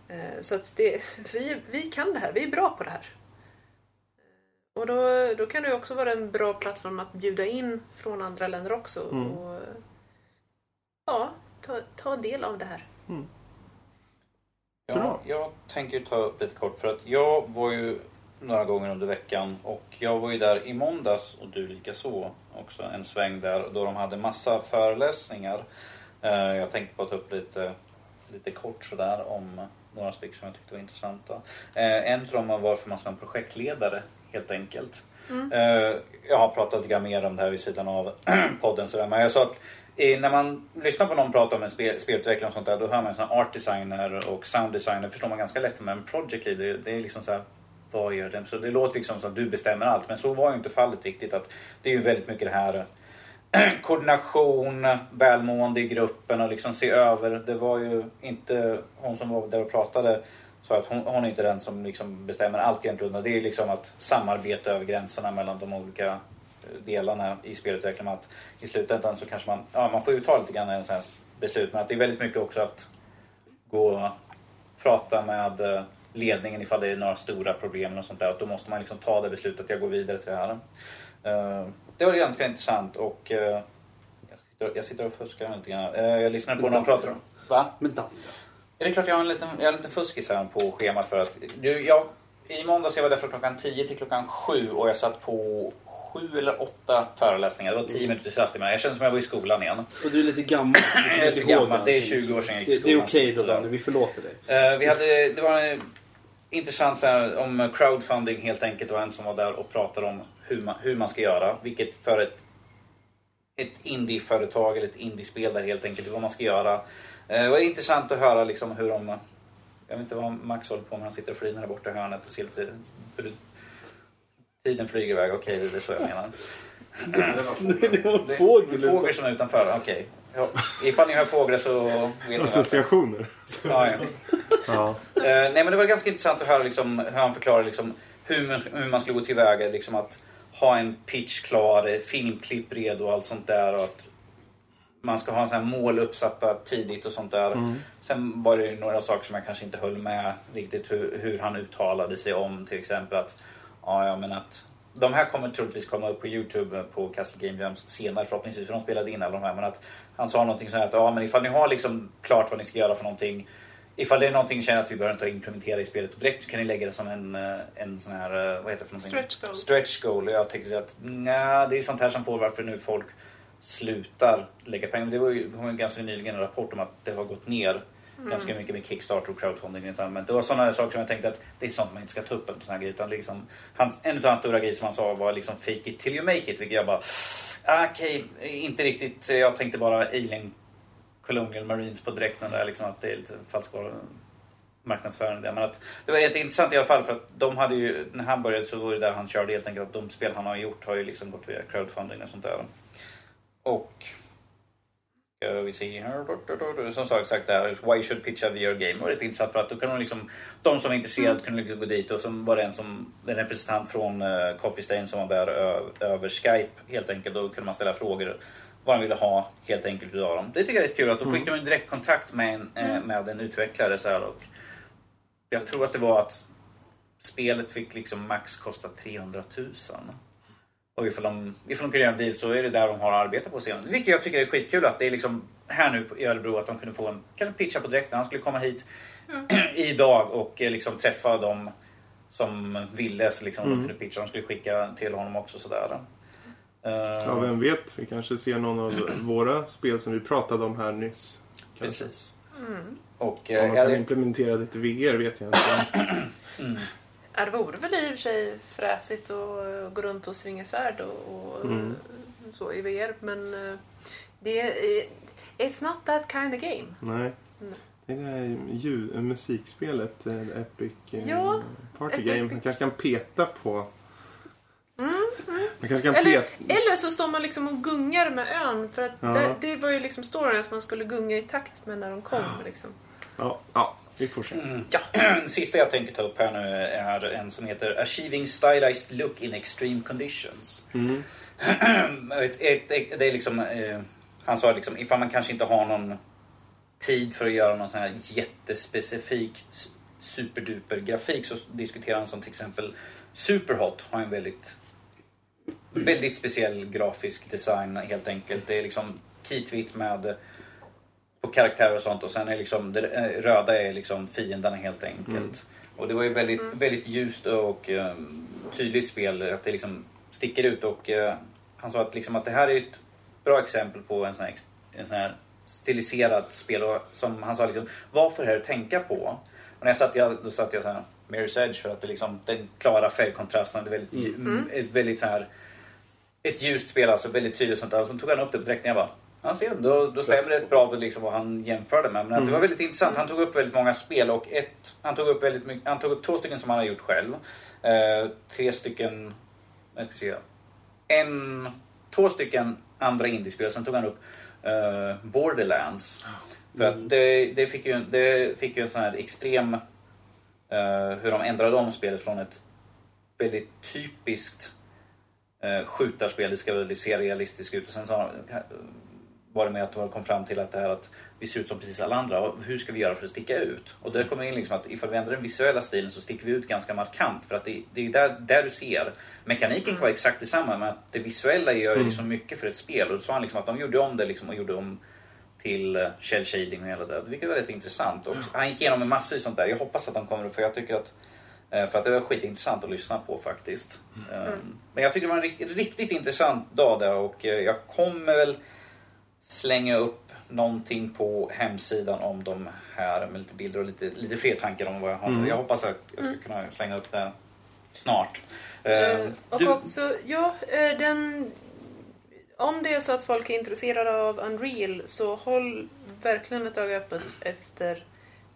Eh, så att det, vi, vi kan det här, vi är bra på det här. Och då, då kan det ju också vara en bra plattform att bjuda in från andra länder också. Mm. Och ja, ta, ta del av det här. Ja, jag tänker ta upp lite kort för att jag var ju några gånger under veckan och jag var ju där i måndags och du lika så också en sväng där då de hade massa föreläsningar. Eh, Jag tänkte bara ta upp lite, lite kort sådär om några stycken som jag tyckte var intressanta. Eh, En av dem var varför man ska ha en projektledare helt enkelt. Mm. Eh, Jag har pratat lite mer om det här vid sidan av podden sådär men jag sa att när man lyssnar på någon prata om en spel, spelutvecklare och sånt där då hör man en art designer och sound designer förstår man ganska lätt men en project leader det är liksom så här vad gör den? Så det låter liksom som att du bestämmer allt men så var ju inte fallet riktigt. Att det är ju väldigt mycket det här koordination, välmående i gruppen och liksom se över. Det var ju inte hon som var där och pratade sa att hon, hon är inte den som liksom bestämmer allt egentligen. Det är liksom att samarbeta över gränserna mellan de olika eh, delarna i spelutvecklingen. Att I slutändan så kanske man, ja man får ju ta lite grann en sån beslut men att det är väldigt mycket också att gå och prata med eh, ledningen ifall det är några stora problem och sånt där. Att då måste man liksom ta det beslutet att jag går vidare till det här. Eh, Det var ganska intressant och jag sitter, och fuskar lite grann. Jag lyssnade på när de pratade om... Va? Medalj. Ja, det är klart jag har en liten, jag har en liten fuskis här på schemat för att... Du, jag, I måndags jag var där från klockan 10 till klockan 7 och jag satt på sju eller åtta föreläsningar. Det var 10 minuters rast emellan. Jag kände som jag var i skolan igen. Och du är lite gammal. Jag är lite gammal. Det är allting. 20 år sedan jag gick i Det, det är skolan okej så. Danny, vi förlåter dig. Eh, vi hade, det var en intressant så här, om crowdfunding helt enkelt. Det var en som var där och pratade om hur man, hur man ska göra. Vilket för ett, ett indieföretag eller ett indiespel där helt enkelt vad man ska göra. Eh, det var intressant att höra liksom hur de... Jag vet inte vad Max håller på med. Han sitter och flinar där borta i hörnet och ser lite... Tiden flyger iväg. Okej, det är så jag menar. Det var en Det- fågel Fågel som är utanför, okej. Ja, ifall ni hör fåglar så. Associationer. Ja, ja. Ja. Eh, nej men det var ganska intressant att höra liksom, hur han förklarar liksom, hur, man, hur man skulle gå tillväga. Liksom att ha en pitch klar, eh, filmklipp redo och allt sånt där. Och att man ska ha en sån här mål uppsatta tidigt och sånt där. Mm. Sen var det ju några saker som jag kanske inte höll med riktigt hur, hur han uttalade sig om. Till exempel att, ja, ja men att de här kommer troligtvis komma upp på Youtube på Castle Game Jams senare förhoppningsvis för de spelade in alla de här. Men att han sa någonting så här att ja men ifall ni har liksom klart vad ni ska göra för någonting. Ifall det är någonting ni känner att vi behöver inte implementera i spelet direkt så kan ni lägga det som en, eh, en sån här, eh, vad heter det för någonting? Stretch goal. Stretch goal. Och jag tänkte att nja, det är sånt här som får varför nu folk slutar lägga pengar. Det var ju, det var ju ganska nyligen en rapport om att det har gått ner Mm. ganska mycket med Kickstarter och crowdfunding rent allmänt. Det var sådana saker som jag tänkte att det är sånt man inte ska ta upp på såna här grejer. Utan liksom, hans, en av hans stora grejer som han sa var liksom fake it till you make it. Vilket jag bara, ah, okej, inte riktigt. Jag tänkte bara Alien Colonial Marines på dräkten där liksom att det är lite falsk där. Men att det var jätteintressant i alla fall för att de hade ju, när han började så var det där han körde helt enkelt att de spel han har gjort har ju liksom gått via crowdfunding och sånt där. Och ska vi se här. Som sagt, sagt där, Why you should pitch a VR game. Och det är intressant för att då kan de liksom, de som är intresserade kunde liksom gå dit och så var det en som, en representant från uh, Coffee Stain som var där över Skype helt enkelt. Då kunde man ställa frågor vad de ville ha helt enkelt utav dem. Det tycker jag är rätt kul att då fick de en direktkontakt med en, eh, med en utvecklare så här och jag tror att det var att spelet fick liksom max kosta 300 000. Och ifall de, ifall de kan göra en deal så är det där de har arbetat på scenen. Vilket jag tycker är skitkul att det är liksom här nu i Örebro att de kunde få en, kan pitcha på direkten. Han skulle komma hit idag och eh, liksom träffa dem som ville. Så liksom Mm. de kunde pitcha. De skulle skicka till honom också sådär. Eh, Ja, vem vet? Vi kanske ser någon av våra spel som vi pratade om här nyss. Kanske. Precis. Mm. Och, Om eh, man ja, kan det- implementera det till VR vet jag inte. Ja, det vore väl i och för sig fräsigt att gå runt och svinga svärd och, och Mm. så i VR, men eh, det är... It's not that kind of game. Nej. Nej. Det är ljud, musikspelet, eh, Epic eh, Ja, Party Epic- Game. Man kanske kan peta på... Mm, mm. Eller, eller så står man liksom och gungar med ön. För att Ja. det, det var ju liksom storyn att man skulle gunga i takt med när de kom. Liksom. Ja, ja, vi får se. Mm, ja. Sista jag tänker ta upp här nu är en som heter Achieving Stylized Look in Extreme Conditions. Mm. ett, ett, ett, det är liksom, eh, han sa liksom ifall man kanske inte har någon tid för att göra någon sån här jättespecifik superduper grafik så diskuterar han som till exempel Superhot har en väldigt väldigt speciell grafisk design helt enkelt. Det är liksom kitvitt med på karaktärer och sånt och sen är liksom det eh, röda är liksom fienderna helt enkelt. Mm. Och det var ju väldigt, väldigt ljust och eh, tydligt spel att det liksom sticker ut och eh, han sa att, liksom att det här är ett bra exempel på en sån här, en sån här stiliserat spel och som han sa liksom, vad får det här att tänka på? Och när jag satt, jag, då satt jag så här, Mirror's Edge för att det liksom, den klara färgkontrasten, det är väldigt, Mm. mm. ett väldigt så här ett ljust spel, alltså väldigt tydligt sånt där. Och så tog han upp det på direkt när jag bara Ja, ser då, då stämmer det bra med liksom vad han jämförde med. Men att det Mm. var väldigt intressant. Han tog upp väldigt många spel och ett, han tog upp väldigt mycket, han tog upp två stycken som han har gjort själv. Eh, tre stycken, jag ska se, en, två stycken andra indiespel. Sen tog han upp eh, Borderlands. För att det, det, fick ju, det fick ju en sån här extrem, eh, hur de ändrade om spelet från ett väldigt typiskt eh, skjutarspel. Det ska väl se realistiskt ut. Och sen så var det med att de kom fram till att det här att vi ser ut som precis alla andra. Hur ska vi göra för att sticka ut? Och där kommer in liksom att ifall vi ändrar den visuella stilen så sticker vi ut ganska markant. För att det, det är där, där du ser. Mekaniken kan vara exakt detsamma men att det visuella gör ju Mm. liksom mycket för ett spel. Och då sa han liksom att de gjorde om det liksom och gjorde om till eh, shell shading och hela det. Vilket var rätt intressant. Och han gick igenom en massa sånt där. Jag hoppas att de kommer upp för jag tycker att eh, för att det var skitintressant att lyssna på faktiskt. Eh, Men jag tycker det var en rikt- riktigt intressant dag där och eh, jag kommer väl slänga upp någonting på hemsidan om de här med lite bilder och lite, lite fler tankar om vad jag har. Mm. Jag hoppas att jag ska Mm. kunna slänga upp det snart. Eh, Eh, och du- också, ja, eh, den... Om det är så att folk är intresserade av Unreal så håll verkligen ett öga öppet efter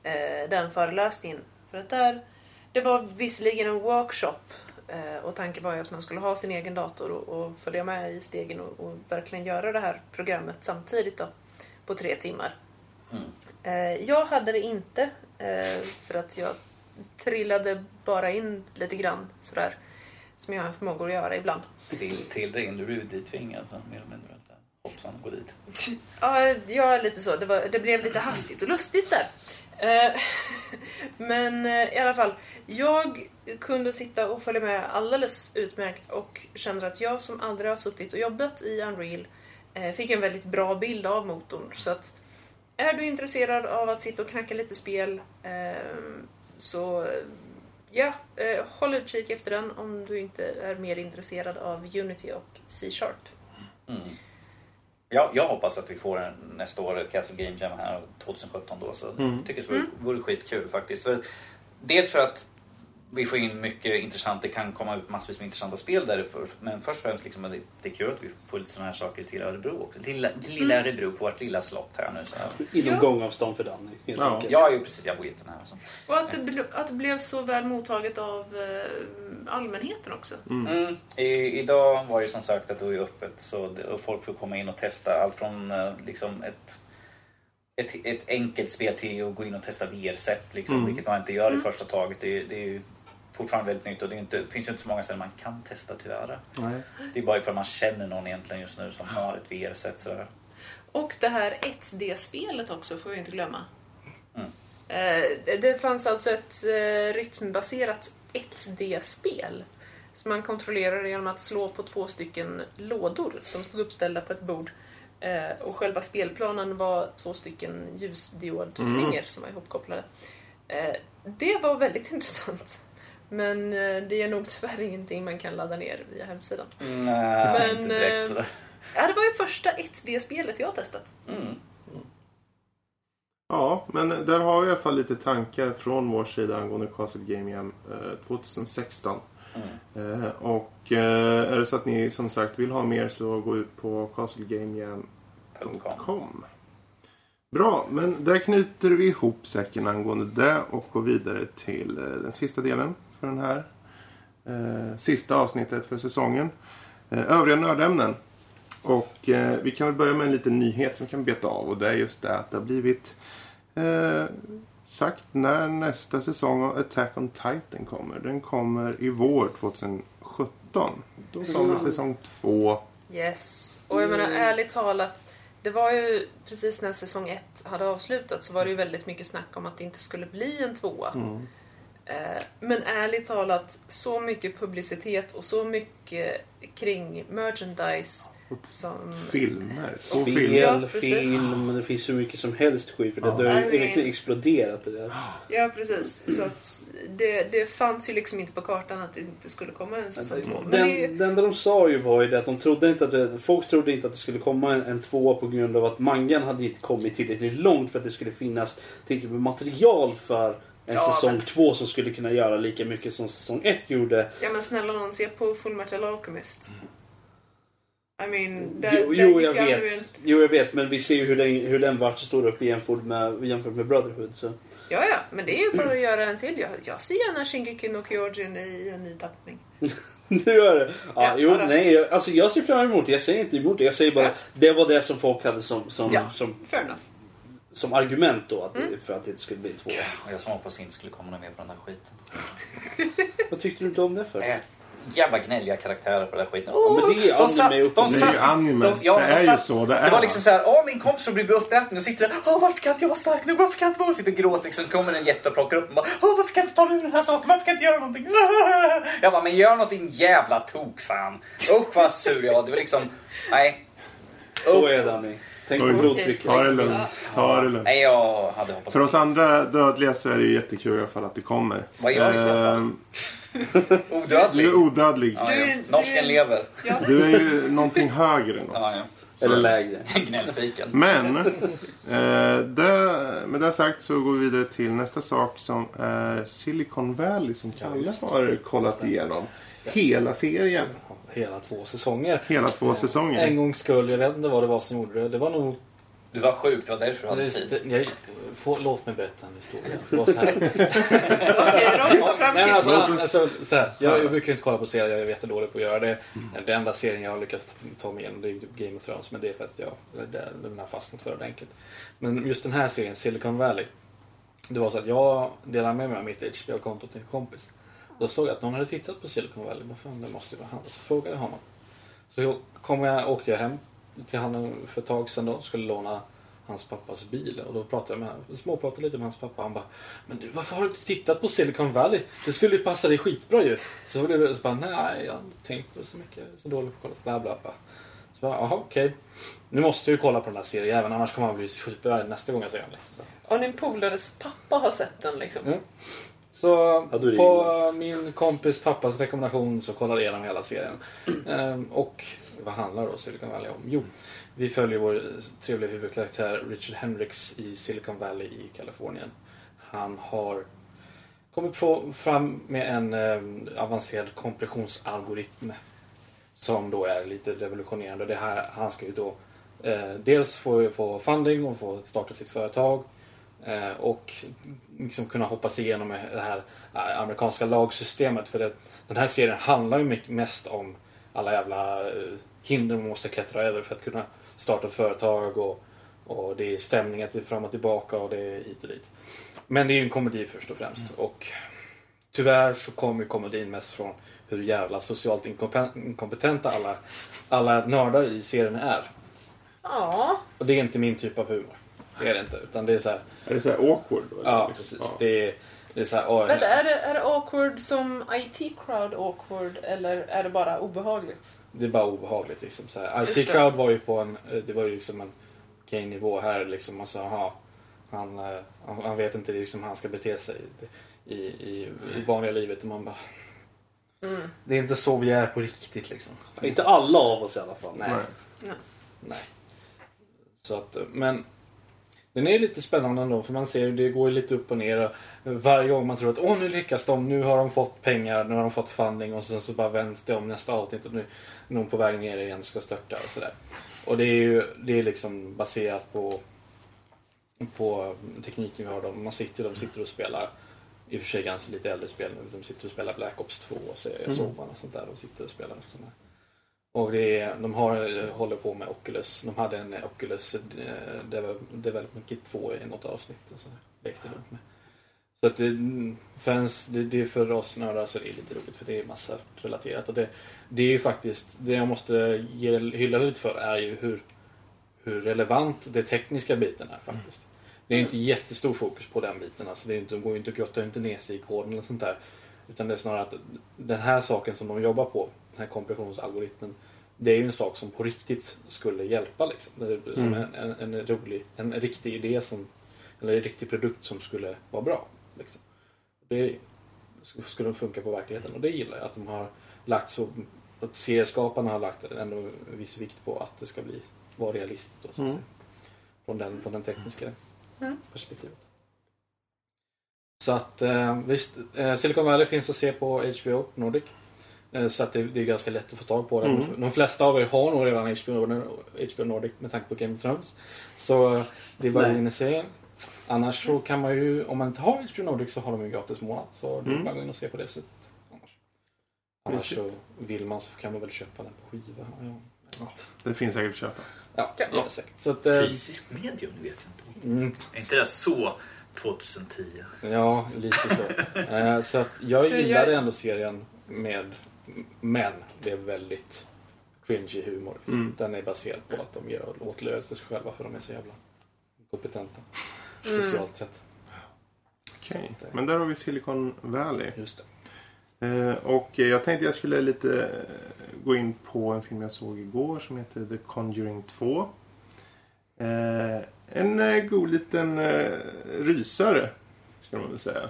eh, den föreläsningen. För att där, det var visserligen en workshop och tanken var ju att man skulle ha sin egen dator och, och följa med i stegen och, och verkligen göra det här programmet samtidigt då, på tre timmar. Mm. Eh, jag hade det inte eh, för att jag trillade bara in lite grann sådär. Som jag har förmåga att göra ibland. Till, till ren, du blev dittvingad så mer eller mindre. Hoppsan, gå dit. Ja, är lite så. Det, var, det blev lite hastigt och lustigt där. Eh, Men eh, i alla fall, jag kunde sitta och följa med alldeles utmärkt och kände att jag som aldrig har suttit och jobbat i Unreal eh, fick en väldigt bra bild av motorn. Så att är du intresserad av att sitta och knacka lite spel eh, så ja, eh, håll utkik efter den om du inte är mer intresserad av Unity och C-sharp. Mm. Ja, jag hoppas att vi får en, nästa år ett Castle Game Jam här 2017 då. Så Mm. jag tycker det vore, vore skitkul faktiskt. För, dels för att vi får in mycket intressant, det kan komma ut massvis med intressanta spel därför. Men först och främst liksom, det, det är kul att vi får lite sådana här saker till Örebro också. Till, lilla- till lilla Mm. Örebro på vårt lilla slott här nu. Så. Inom Ja. gångavstånd för Danny. helt Ja, enkelt. ja ju, precis. Jag bor jättenära. Så. Och att det, att det blev så väl mottaget av eh, allmänheten också. Mm. I, idag var det som sagt att det var ju öppet så det, och folk får komma in och testa allt från eh, liksom ett, ett, ett enkelt spel till att gå in och testa VR-set liksom, Mm. vilket man inte gör i Mm. första taget. Det, är- det är ju fortfarande väldigt nytt och det, inte, finns ju inte så många ställen man kan testa tyvärr. Nej. Det är bara ifall man känner någon egentligen just nu som har ett VR-set. Och det här 1D-spelet också får vi inte glömma. Mm. Eh, det- fanns alltså ett eh, rytmbaserat 1D-spel Så man kontrollerar det genom att slå på två stycken lådor som stod uppställda på ett bord. Eh, och själva spelplanen var två stycken ljusdiodslingor Mm. som var ihopkopplade. Det var väldigt intressant. Men eh, det är nog tyvärr ingenting man kan ladda ner via hemsidan. Nej, inte direkt eh, sådär. ja, det var ju första 1D-spelet jag har testat. Ja, men där har vi i alla fall lite tankar från vår sida angående Castle Game Jam eh, 2016. Eh, och eh, är det så att ni som sagt vill ha mer så gå ut på castlegamejam.com. Bra, men där knyter vi ihop säcken angående det och går vidare till eh, den sista delen för den här eh, sista avsnittet för säsongen. Eh, övriga nördämnen. Och eh, vi kan väl börja med en liten nyhet som vi kan beta av och det är just det att det har blivit eh, sagt när nästa säsong av Attack on Titan kommer. Den kommer i vår 2017. Då kommer Ja. säsong två. Yes. Och jag menar ärligt talat, det var ju precis när säsong ett hade avslutats så var det ju väldigt mycket snack om att det inte skulle bli en tvåa. Mm. Eh, Men ärligt talat, så mycket publicitet och så mycket kring merchandise som... Filmer. Spel, film. Film, det finns hur mycket som helst skit för det har ju I mean- exploderat det där. Ja, precis. Så att det, det fanns ju liksom inte på kartan att det inte skulle komma en säsong två. Men det, Den, det enda de sa ju var ju det att de trodde inte att det, folk trodde inte att det skulle komma en, en tvåa på grund av att mangan hade inte kommit tillräckligt långt för att det skulle finnas tillräckligt med material för en Ja, säsong men- två som skulle kunna göra lika mycket som säsong ett gjorde. ja men snälla någon, se på Full Metal Alchemist. I mean, där, Jo, där jo, jag vet. en- jo, jag vet. Men vi ser ju hur den, hur den vart stor upp jämfört med, jämfört med Brotherhood. Så. Ja, ja, men det är ju bara att göra en till. Jag, jag ser gärna Shingeki no Kyojin i en ny tappning. Du gör det? Ja, Ja, jo, nej. Jag, alltså, jag ser fram emot det. Jag säger inte emot det. Jag säger bara Ja. det var det som folk hade som, som, Ja. som, Fair enough. Som argument då att, Mm. för att det inte skulle bli två. Och jag som hoppas inte skulle komma något mer på den här skiten. Vad tyckte du inte om det för? Äh, jävla gnälliga karaktärer på den här skiten. Ja, men det är ju De anime satt- upp de och Det är satt- ju anime. de- ja, det de är ju satt- så det Det är. var liksom såhär, åh min kompis som blir bultäten och sitter såhär, åh varför kan inte jag vara stark nu? Varför kan jag inte vara? Sitter och gråter liksom. kommer en jätte och plockar upp och bara, åh varför kan jag inte ta mig ur den här saken? Varför kan jag inte göra någonting? Jag bara, men gör något din jävla tok fan. Usch vad sur jag var. Det var liksom, nej. Så är det Danny. Tänk på blodtrycket. Ta det lugnt. Ta det lugnt. Nej, jag hade hoppats För oss andra dödliga så är det ju jättekul i alla fall att det kommer. Vad gör du i så fall? Ehm, Odödlig. Du är odödlig. Ja, ja. Norsken lever. Du är ju någonting högre än oss. Ja, ja. Eller lägre. Gnällspiken. Men, eh, det, med det sagt så går vi vidare till nästa sak som är Silicon Valley som Kalle har kollat igenom. Hela serien. Hela två säsonger. Hela två säsonger. En gångs skull, jag vet inte vad det var som gjorde det. Det var nog... Du var sjuk, det var därför du hade Det, tid. det, jag, få, låt mig berätta en historia. Det var så här. Nej, alltså, alltså, så här, jag, jag brukar inte kolla på serier, jag är jättedålig på att göra det. Den enda serien jag har lyckats ta mig igenom det är Game of Thrones, men det är för att jag, det, den har fastnat för ordentligt. Men just den här serien, Silicon Valley. Det var så att jag delade med mig av mitt HBO-konto till en kompis. Då såg jag att någon hade tittat på Silicon Valley. Vad fan, det måste ju vara han. Så frågade jag honom. Så kom jag, åkte jag hem till honom för ett tag sedan då. Skulle låna hans pappas bil. Och då pratade jag med honom. Småpratade lite med hans pappa. Han bara Men du, varför har du inte tittat på Silicon Valley? Det skulle ju passa dig skitbra ju. Så blev jag så bara Nej, jag har inte tänkt på det så mycket. Jag är så dålig på att kolla. Bla bla bla. Så bara, jaha okej. Nu måste jag ju kolla på den här serien även annars kommer han bli superarg nästa gång jag ser den. Liksom. Och din polares pappa har sett den liksom. Ja. Så Ja, på min kompis pappas rekommendation så kollade jag igenom hela serien. Ehm, och vad handlar då Silicon Valley om? Jo, vi följer vår trevliga huvudkaraktär Richard Hendricks i Silicon Valley i Kalifornien. Han har kommit fram med en eh, avancerad kompressionsalgoritm som då är lite revolutionerande. Det här, han ska ju då eh, dels få, få funding och få starta sitt företag och liksom kunna hoppa sig igenom det här eh, amerikanska lagsystemet. För det, den här serien handlar ju mest om alla jävla eh, hinder man måste klättra över för att kunna starta företag och, och det är stämningar till fram och tillbaka och det är hit och dit. Men det är ju en komedi först och främst. Och tyvärr så kommer komedin mest från hur jävla socialt inkompe- inkompetenta alla, alla nördar i serien är. Ja. Och det är inte min typ av humor. Det är det inte. Utan det är så här, Är det så här awkward då? eller? Ja, precis. Det är, Det är så här, åh, Vänta, är det, är det awkward som IT-crowd awkward eller är det bara obehagligt? Det är bara obehagligt liksom. Så här. Just det. IT Crowd var ju på en, eh, det var ju liksom en okej nivå här liksom. Alltså, aha, han, eh, han, han vet inte liksom hur han ska bete sig i, i, i vanliga livet. Och man bara, Mm. det är inte så vi är på riktigt liksom. Inte alla av oss i alla fall. Nej. Nej. Nej. Så att, men den är lite spännande ändå för man ser det går lite upp och ner. Och varje gång man tror att åh nu lyckas de, nu har de fått pengar, nu har de fått funding och sen så bara vänds det om nästa avsnitt och nu är någon på väg ner igen ska störta och sådär. Och det är ju det är liksom baserat på på tekniken vi har. De, man sitter, de sitter och spelar i och för sig ganska lite äldre spel nu. De sitter och spelar Black Ops 2 och ser Mm. Sovan och sånt där. De sitter och spelar där. Och det är, de har, håller på med Oculus. De hade en Oculus-development Kit 2 i något avsnitt. Och så lekte runt med. Så att det, för, det, det är för oss nördar så det är lite roligt för det är massa relaterat. Och det, det är ju faktiskt, det jag måste ge, hylla lite för är ju hur, hur relevant det tekniska biten är faktiskt. Det är inte jättestor fokus på den biten. Alltså det är inte, de går ju inte och grottar inte ner sig i koden eller sånt där. Utan det är snarare att den här saken som de jobbar på, den här kompressionsalgoritmen, det är ju en sak som på riktigt skulle hjälpa. Liksom. Som Mm. en, en, en rolig, en riktig idé som, eller en riktig produkt som skulle vara bra. Liksom. Det skulle funka på verkligheten och det gillar jag. Att de har lagt så, att serieskaparna har lagt ändå en viss vikt på att det ska bli, vara realistiskt. Då, så att Mm. säga. Från, den, från den tekniska Mm. perspektivet. Så att eh, visst, eh, Silicon Valley finns att se på HBO Nordic. Eh, så att det, det är ganska lätt att få tag på den. Mm. De flesta av er har nog redan HBO, HBO Nordic med tanke på Game of Thrones. Så det är bara att gå in och se. Annars så kan man ju, om man inte har HBO Nordic så har de ju gratis månad. Så det är Mm. bara att gå in och se på det sättet. Annars, annars så vill man så kan man väl köpa den på skiva. Ja. Det finns säkert att köpa. ja det är det säkert. Så att, eh, Fysisk medium, det vet jag inte. mm, Är inte det så 2010? Ja, lite så. Eh, så att jag gillade ändå serien med men det är väldigt cringy humor. Liksom. Mm. Den är baserad på att de gör åtlös sig själva för de är så jävla kompetenta. Mm. Socialt sett. Okej, att, eh, men där har vi Silicon Valley. Just det. Eh, och jag tänkte jag skulle lite eh, gå in på en film jag såg igår som heter The Conjuring 2. Eh, en god liten eh, rysare, ska man väl säga.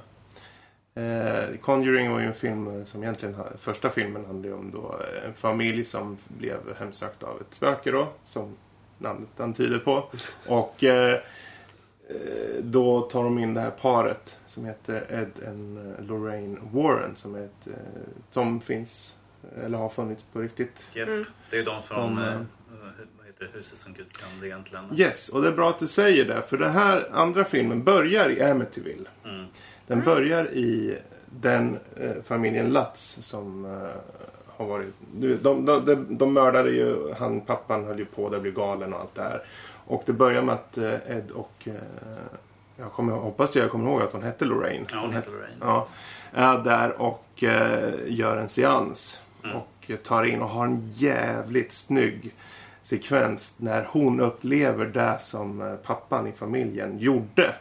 Eh, Conjuring var ju en film eh, som egentligen, första filmen handlade om då eh, en familj som blev hemsökt av ett spöke då, som namnet antyder på. Och eh, eh, då tar de in det här paret som heter Ed och Lorraine Warren som, är ett, eh, som finns, eller har funnits på riktigt. Japp, Mm. det är de från De, eh, eh, heter Huset som Gud kan det egentligen. Yes, och det är bra att du säger det. För den här andra filmen börjar i Amityville. Mm. Den börjar i den eh, familjen Lutz som eh, har varit... De, de, de, de mördade ju... Han, pappan höll ju på att bli galen och allt det här. Och det börjar med att eh, Ed och... Eh, jag kommer, hoppas jag kommer ihåg att hon hette Lorraine. Ja, hon heter Lorraine. Ja, är där och eh, gör en seans. Mm. Och eh, tar in och har en jävligt snygg sekvens när hon upplever det som pappan i familjen gjorde.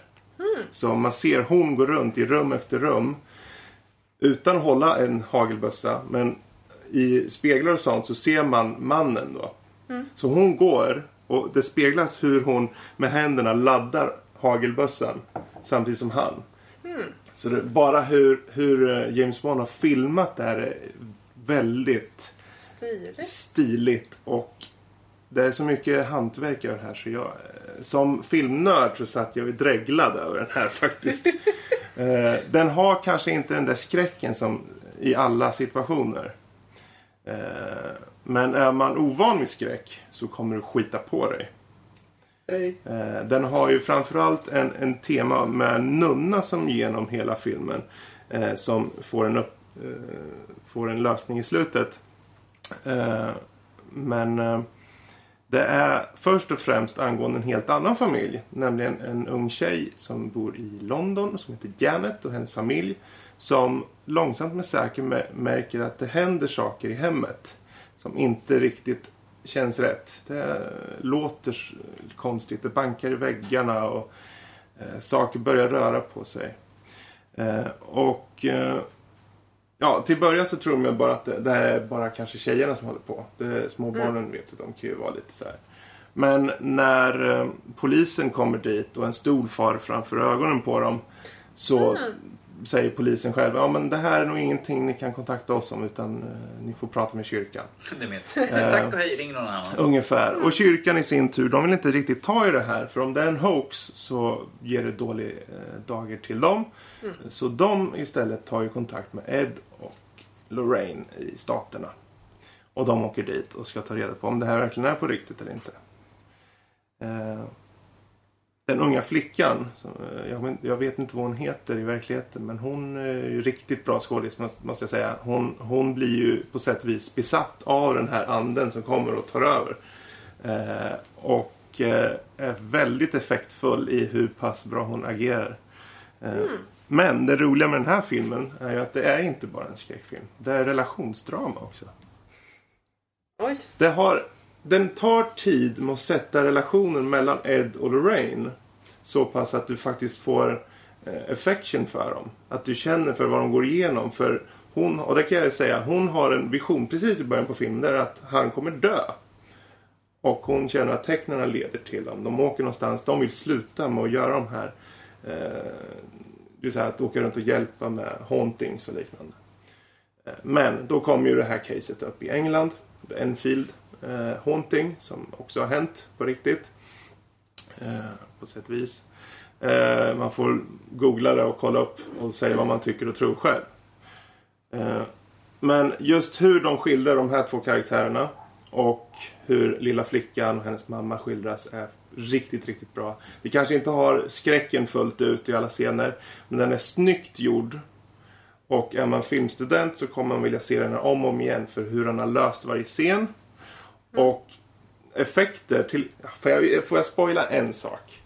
Så man ser hon gå runt i rum efter rum utan att hålla en hagelbössa. Men i speglar och sånt så ser man mannen då. Så hon går och det speglas hur hon med händerna laddar hagelbössan samtidigt som han. Så det, bara hur, hur eh, James Bond har filmat det här är väldigt Stiligt. stiligt och det är så mycket hantverk över här så jag eh, som filmnörd så satt jag och dreglade över den här faktiskt. Eh, den har kanske inte den där skräcken som i alla situationer. Eh, men är man ovan vid skräck så kommer du skita på dig. Eh, Den har ju framförallt en, en tema med nunna som genom hela filmen eh, som får en, upp, eh, får en lösning i slutet. Eh, men det är först och främst angående en helt annan familj. Nämligen en ung tjej som bor i London som heter Janet och hennes familj. Som långsamt men säkert märker att det händer saker i hemmet. Som inte riktigt känns rätt. Det låter konstigt. Det bankar i väggarna och eh, saker börjar röra på sig. Eh, och eh, ja, till början så tror de bara att det, det här är bara kanske tjejerna som håller på. Det, småbarnen vet att de kan ju vara lite så här. Men när eh, polisen kommer dit och en stol far framför ögonen på dem så säger polisen själv ja men det här är nog ingenting ni kan kontakta oss om utan eh, ni får prata med kyrkan. Eh, Tack och hej, ring någon annan. Ungefär. Och kyrkan i sin tur, de vill inte riktigt ta i det här. För om det är en hoax så ger det dålig eh, dager till dem. Mm. Så de istället tar ju kontakt med Ed och Lorraine i staterna. Och de åker dit och ska ta reda på om det här verkligen är på riktigt eller inte. Eh, den unga flickan, som, eh, jag, vet- jag vet inte vad hon heter i verkligheten men hon är ju riktigt bra skådis måste måste jag säga. Hon, hon blir ju på sätt och vis besatt av den här anden som kommer och tar över. Eh, och är väldigt effektfull i hur pass bra hon agerar. Mm. Men det roliga med den här filmen är ju att det är inte bara en skräckfilm. Det är relationsdrama också. Oj. Det har, den tar tid med att sätta relationen mellan Ed och Lorraine. Så pass att du faktiskt får eh, affection för dem. Att du känner för vad de går igenom. För hon, och det kan jag säga, hon har en vision precis i början på filmen. Där att han kommer dö. Och hon känner att tecknen leder till dem. De åker någonstans. De vill sluta med att göra de här. Eh, det vill säga att åka runt och hjälpa med hauntings och liknande. Eh, men då kom ju det här caset upp i England. The Enfield eh, Haunting som också har hänt på riktigt. Eh, på sätt och vis. Eh, man får googla det och kolla upp och säga vad man tycker och tror själv. Eh, men just hur de skildrar de här två karaktärerna och hur lilla flickan och hennes mamma skildras är riktigt, riktigt bra. Vi kanske inte har skräcken fullt ut i alla scener, men den är snyggt gjord. Och är man filmstudent så kommer man vilja se den här om och om igen för hur han har löst varje scen. Och effekter till... Får jag, får jag spoila en sak?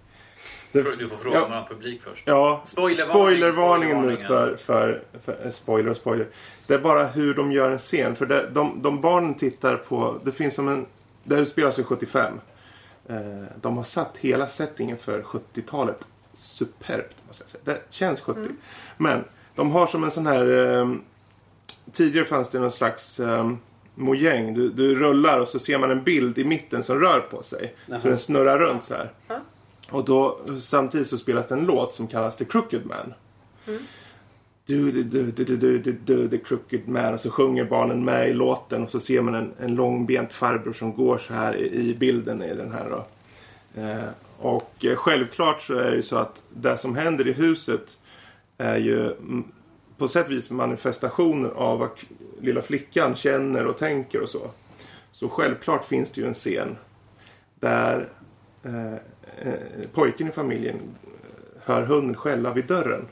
Det- Du får fråga Ja. någon publik först. Ja, Spoilervarning, spoilervarningen nu för, för, för eh, spoiler och spoiler. Det är bara hur de gör en scen. För det, de, de barnen tittar på, det finns som en, det utspelar sig 75. Eh, de har satt hela settingen för 70-talet superbt måste jag säga. Det känns 70. Men de har som en sån här, eh, tidigare fanns det någon slags eh, mojäng. Du, du rullar och så ser man en bild i mitten som rör på sig. Jaha. Så den snurrar runt så här. Och då samtidigt så spelas det en låt som kallas The Crooked Man. Du, du, du, du, du, du, du, du, The Crooked Man. Och så sjunger barnen med i låten och så ser man en, en långbent farbror som går så här i, i bilden i den här då. Eh, och eh, självklart så är det ju så att det som händer i huset är ju mm, på sätt och vis manifestationer av vad lilla flickan känner och tänker och så. Så självklart finns det ju en scen där eh, eh pojken i familjen eh, hör hunden skälla vid dörren.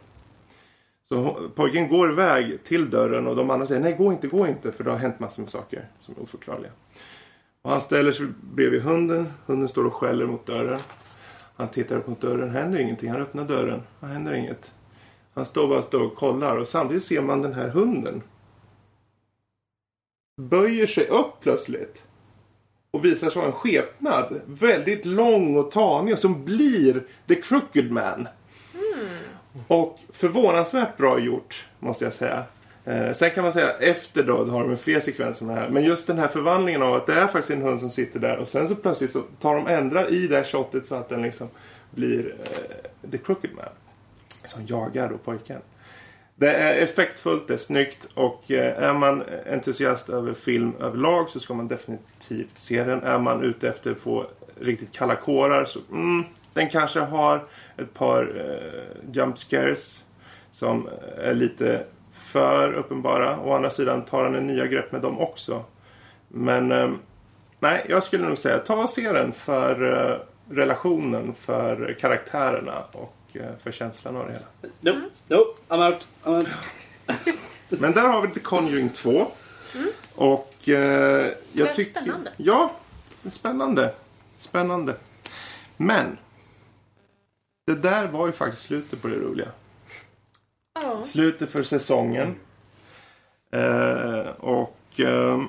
Så pojken går iväg till dörren och de andra säger nej gå inte, gå inte för det har hänt massor med saker som är oförklarliga. Och han ställer sig bredvid hunden. Hunden står och skäller mot dörren. Han tittar upp mot dörren. händer ingenting. Han öppnar dörren. Det händer inget. Han står bara står och kollar och samtidigt ser man den här hunden. Böjer sig upp plötsligt. Och visar sig vara en skepnad. Väldigt lång och tanig och som blir The Crooked Man. Och förvånansvärt bra gjort, måste jag säga. Eh, sen kan man säga efter då, då har de fler sekvenser med det här. Men just den här förvandlingen av att det är faktiskt en hund som sitter där och sen så plötsligt så tar de ändrar i det här shotet så att den liksom blir eh, The Crooked Man. Som jagar då pojken. Det är effektfullt, det är snyggt och eh, är man entusiast över film överlag så ska man definitivt se den. Är man ute efter att få riktigt kalla kårar så mm, den kanske har ett par eh, jump scares som är lite för uppenbara. Å andra sidan tar han en nya grepp med dem också. Men eh, nej, jag skulle nog säga ta och se den för eh, relationen, för karaktärerna och eh, för känslan av det hela. Nope, nope, I'm out. I'm out. Men där har vi The Conjuring 2. Och eh, jag tycker... spännande. Ja, det är spännande. Spännande. Men. Det där var ju faktiskt slutet på det roliga. Ja. Slutet för säsongen. Eh, och eh,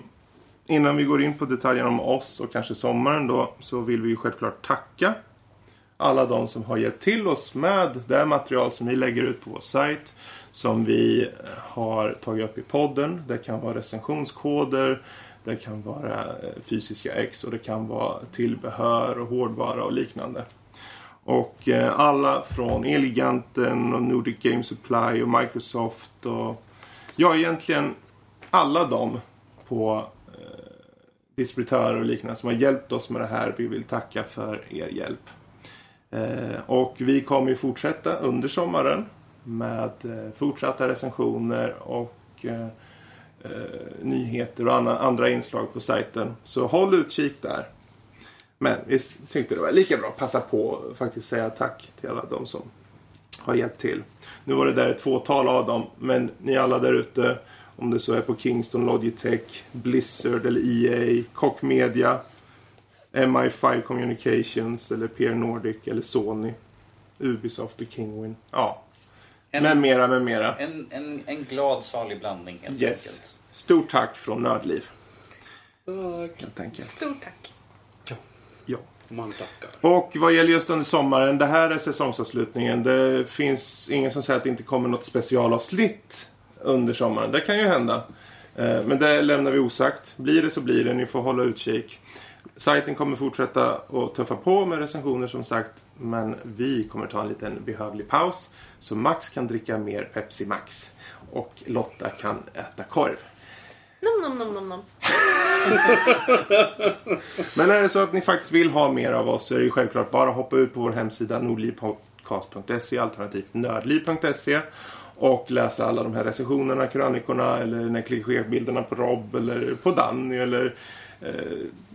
innan vi går in på detaljerna om oss och kanske sommaren då så vill vi ju självklart tacka alla de som har hjälpt till oss med det material som vi lägger ut på vår sajt. som vi har tagit upp i podden. Det kan vara recensionskoder, det kan vara eh, fysiska ex och det kan vara tillbehör och hårdvara och liknande. Och eh, alla från Elgiganten och Nordic Game Supply och Microsoft och ja, egentligen alla de på eh, distributörer och liknande som har hjälpt oss med det här. Vi vill tacka för er hjälp. Eh, och vi kommer ju fortsätta under sommaren med eh, fortsatta recensioner och eh, eh, nyheter och andra, andra inslag på sajten. Så håll utkik där. Men vi tyckte det var lika bra att passa på och faktiskt säga tack till alla de som har hjälpt till. Nu var det där ett fåtal av dem, men ni alla där ute, om det så är på Kingston, Logitech, Blizzard eller EA, Koch Media, MI5 Communications eller PR Nordic eller Sony, Ubisoft och Kingwin. Ja, En- med mera, med mera. En, en, en glad salig blandning helt Yes. enkelt. Stort tack från Nördliv. Enkelt. Stort tack. Man tackar. Och vad gäller just under sommaren, det här är säsongsavslutningen. Det finns ingen som säger att det inte kommer något specialavsnitt under sommaren. Det kan ju hända. Eh, men det lämnar vi osagt. Blir det så blir det. Ni får hålla utkik. Sajten kommer fortsätta att tuffa på med recensioner som sagt. Men vi kommer ta en liten behövlig paus. Så Max kan dricka mer Pepsi Max. Och Lotta kan äta korv. Nom, nom, nom, nom, nom. Men är det så att ni faktiskt vill ha mer av oss så är det ju självklart bara att hoppa ut på vår hemsida nordlivpodcast.se alternativt nördliv.se och läsa alla de här recensionerna, krönikorna eller den här klichébilderna på Rob eller på Danny eller eh,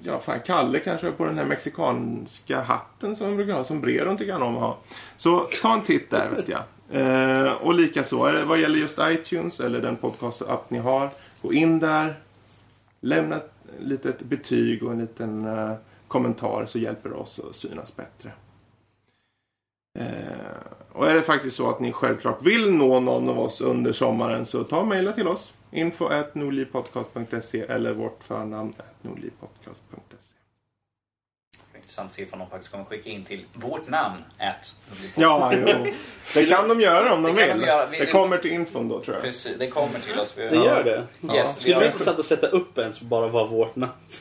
ja, fan Kalle kanske på den här mexikanska hatten som de brukar ha som Breron tycker han om att ha. Så ta en titt där vet jag. Eh, och likaså vad gäller just iTunes eller den podcast-app ni har. Gå in där, lämna ett litet betyg och en liten uh, kommentar så hjälper det oss att synas bättre. Eh, och är det faktiskt så att ni självklart vill nå någon av oss under sommaren så ta och mejla till oss. info.nordlivpodcast.se eller vårt förnamn nordlivpodcast.se. Intressant att se ifall de faktiskt kommer skicka in till vårt namn. At, Ja, jo. Det kan de göra om de vill. de göra. Vi Det kommer till infon då tror jag. Precis, det kommer till oss. Vi- Det gör det? Ja. Yes, Skulle det vara intressant att sätta upp en som bara var vårt namn?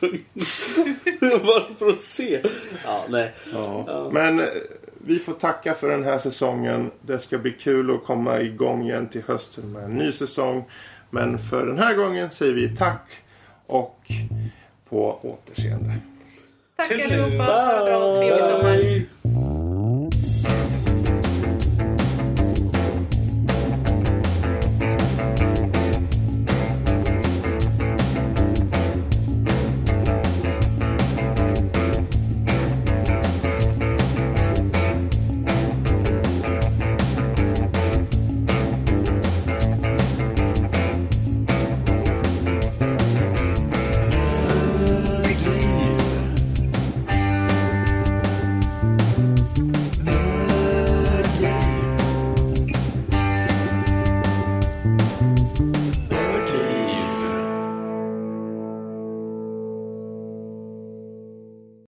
bara för att se. Ja, nej. Ja. Men eh, vi får tacka för den här säsongen. Det ska bli kul att komma igång igen till hösten med en ny säsong. Men för den här gången säger vi tack och på återseende. Tack allihopa. Ha bra och trevlig sommar.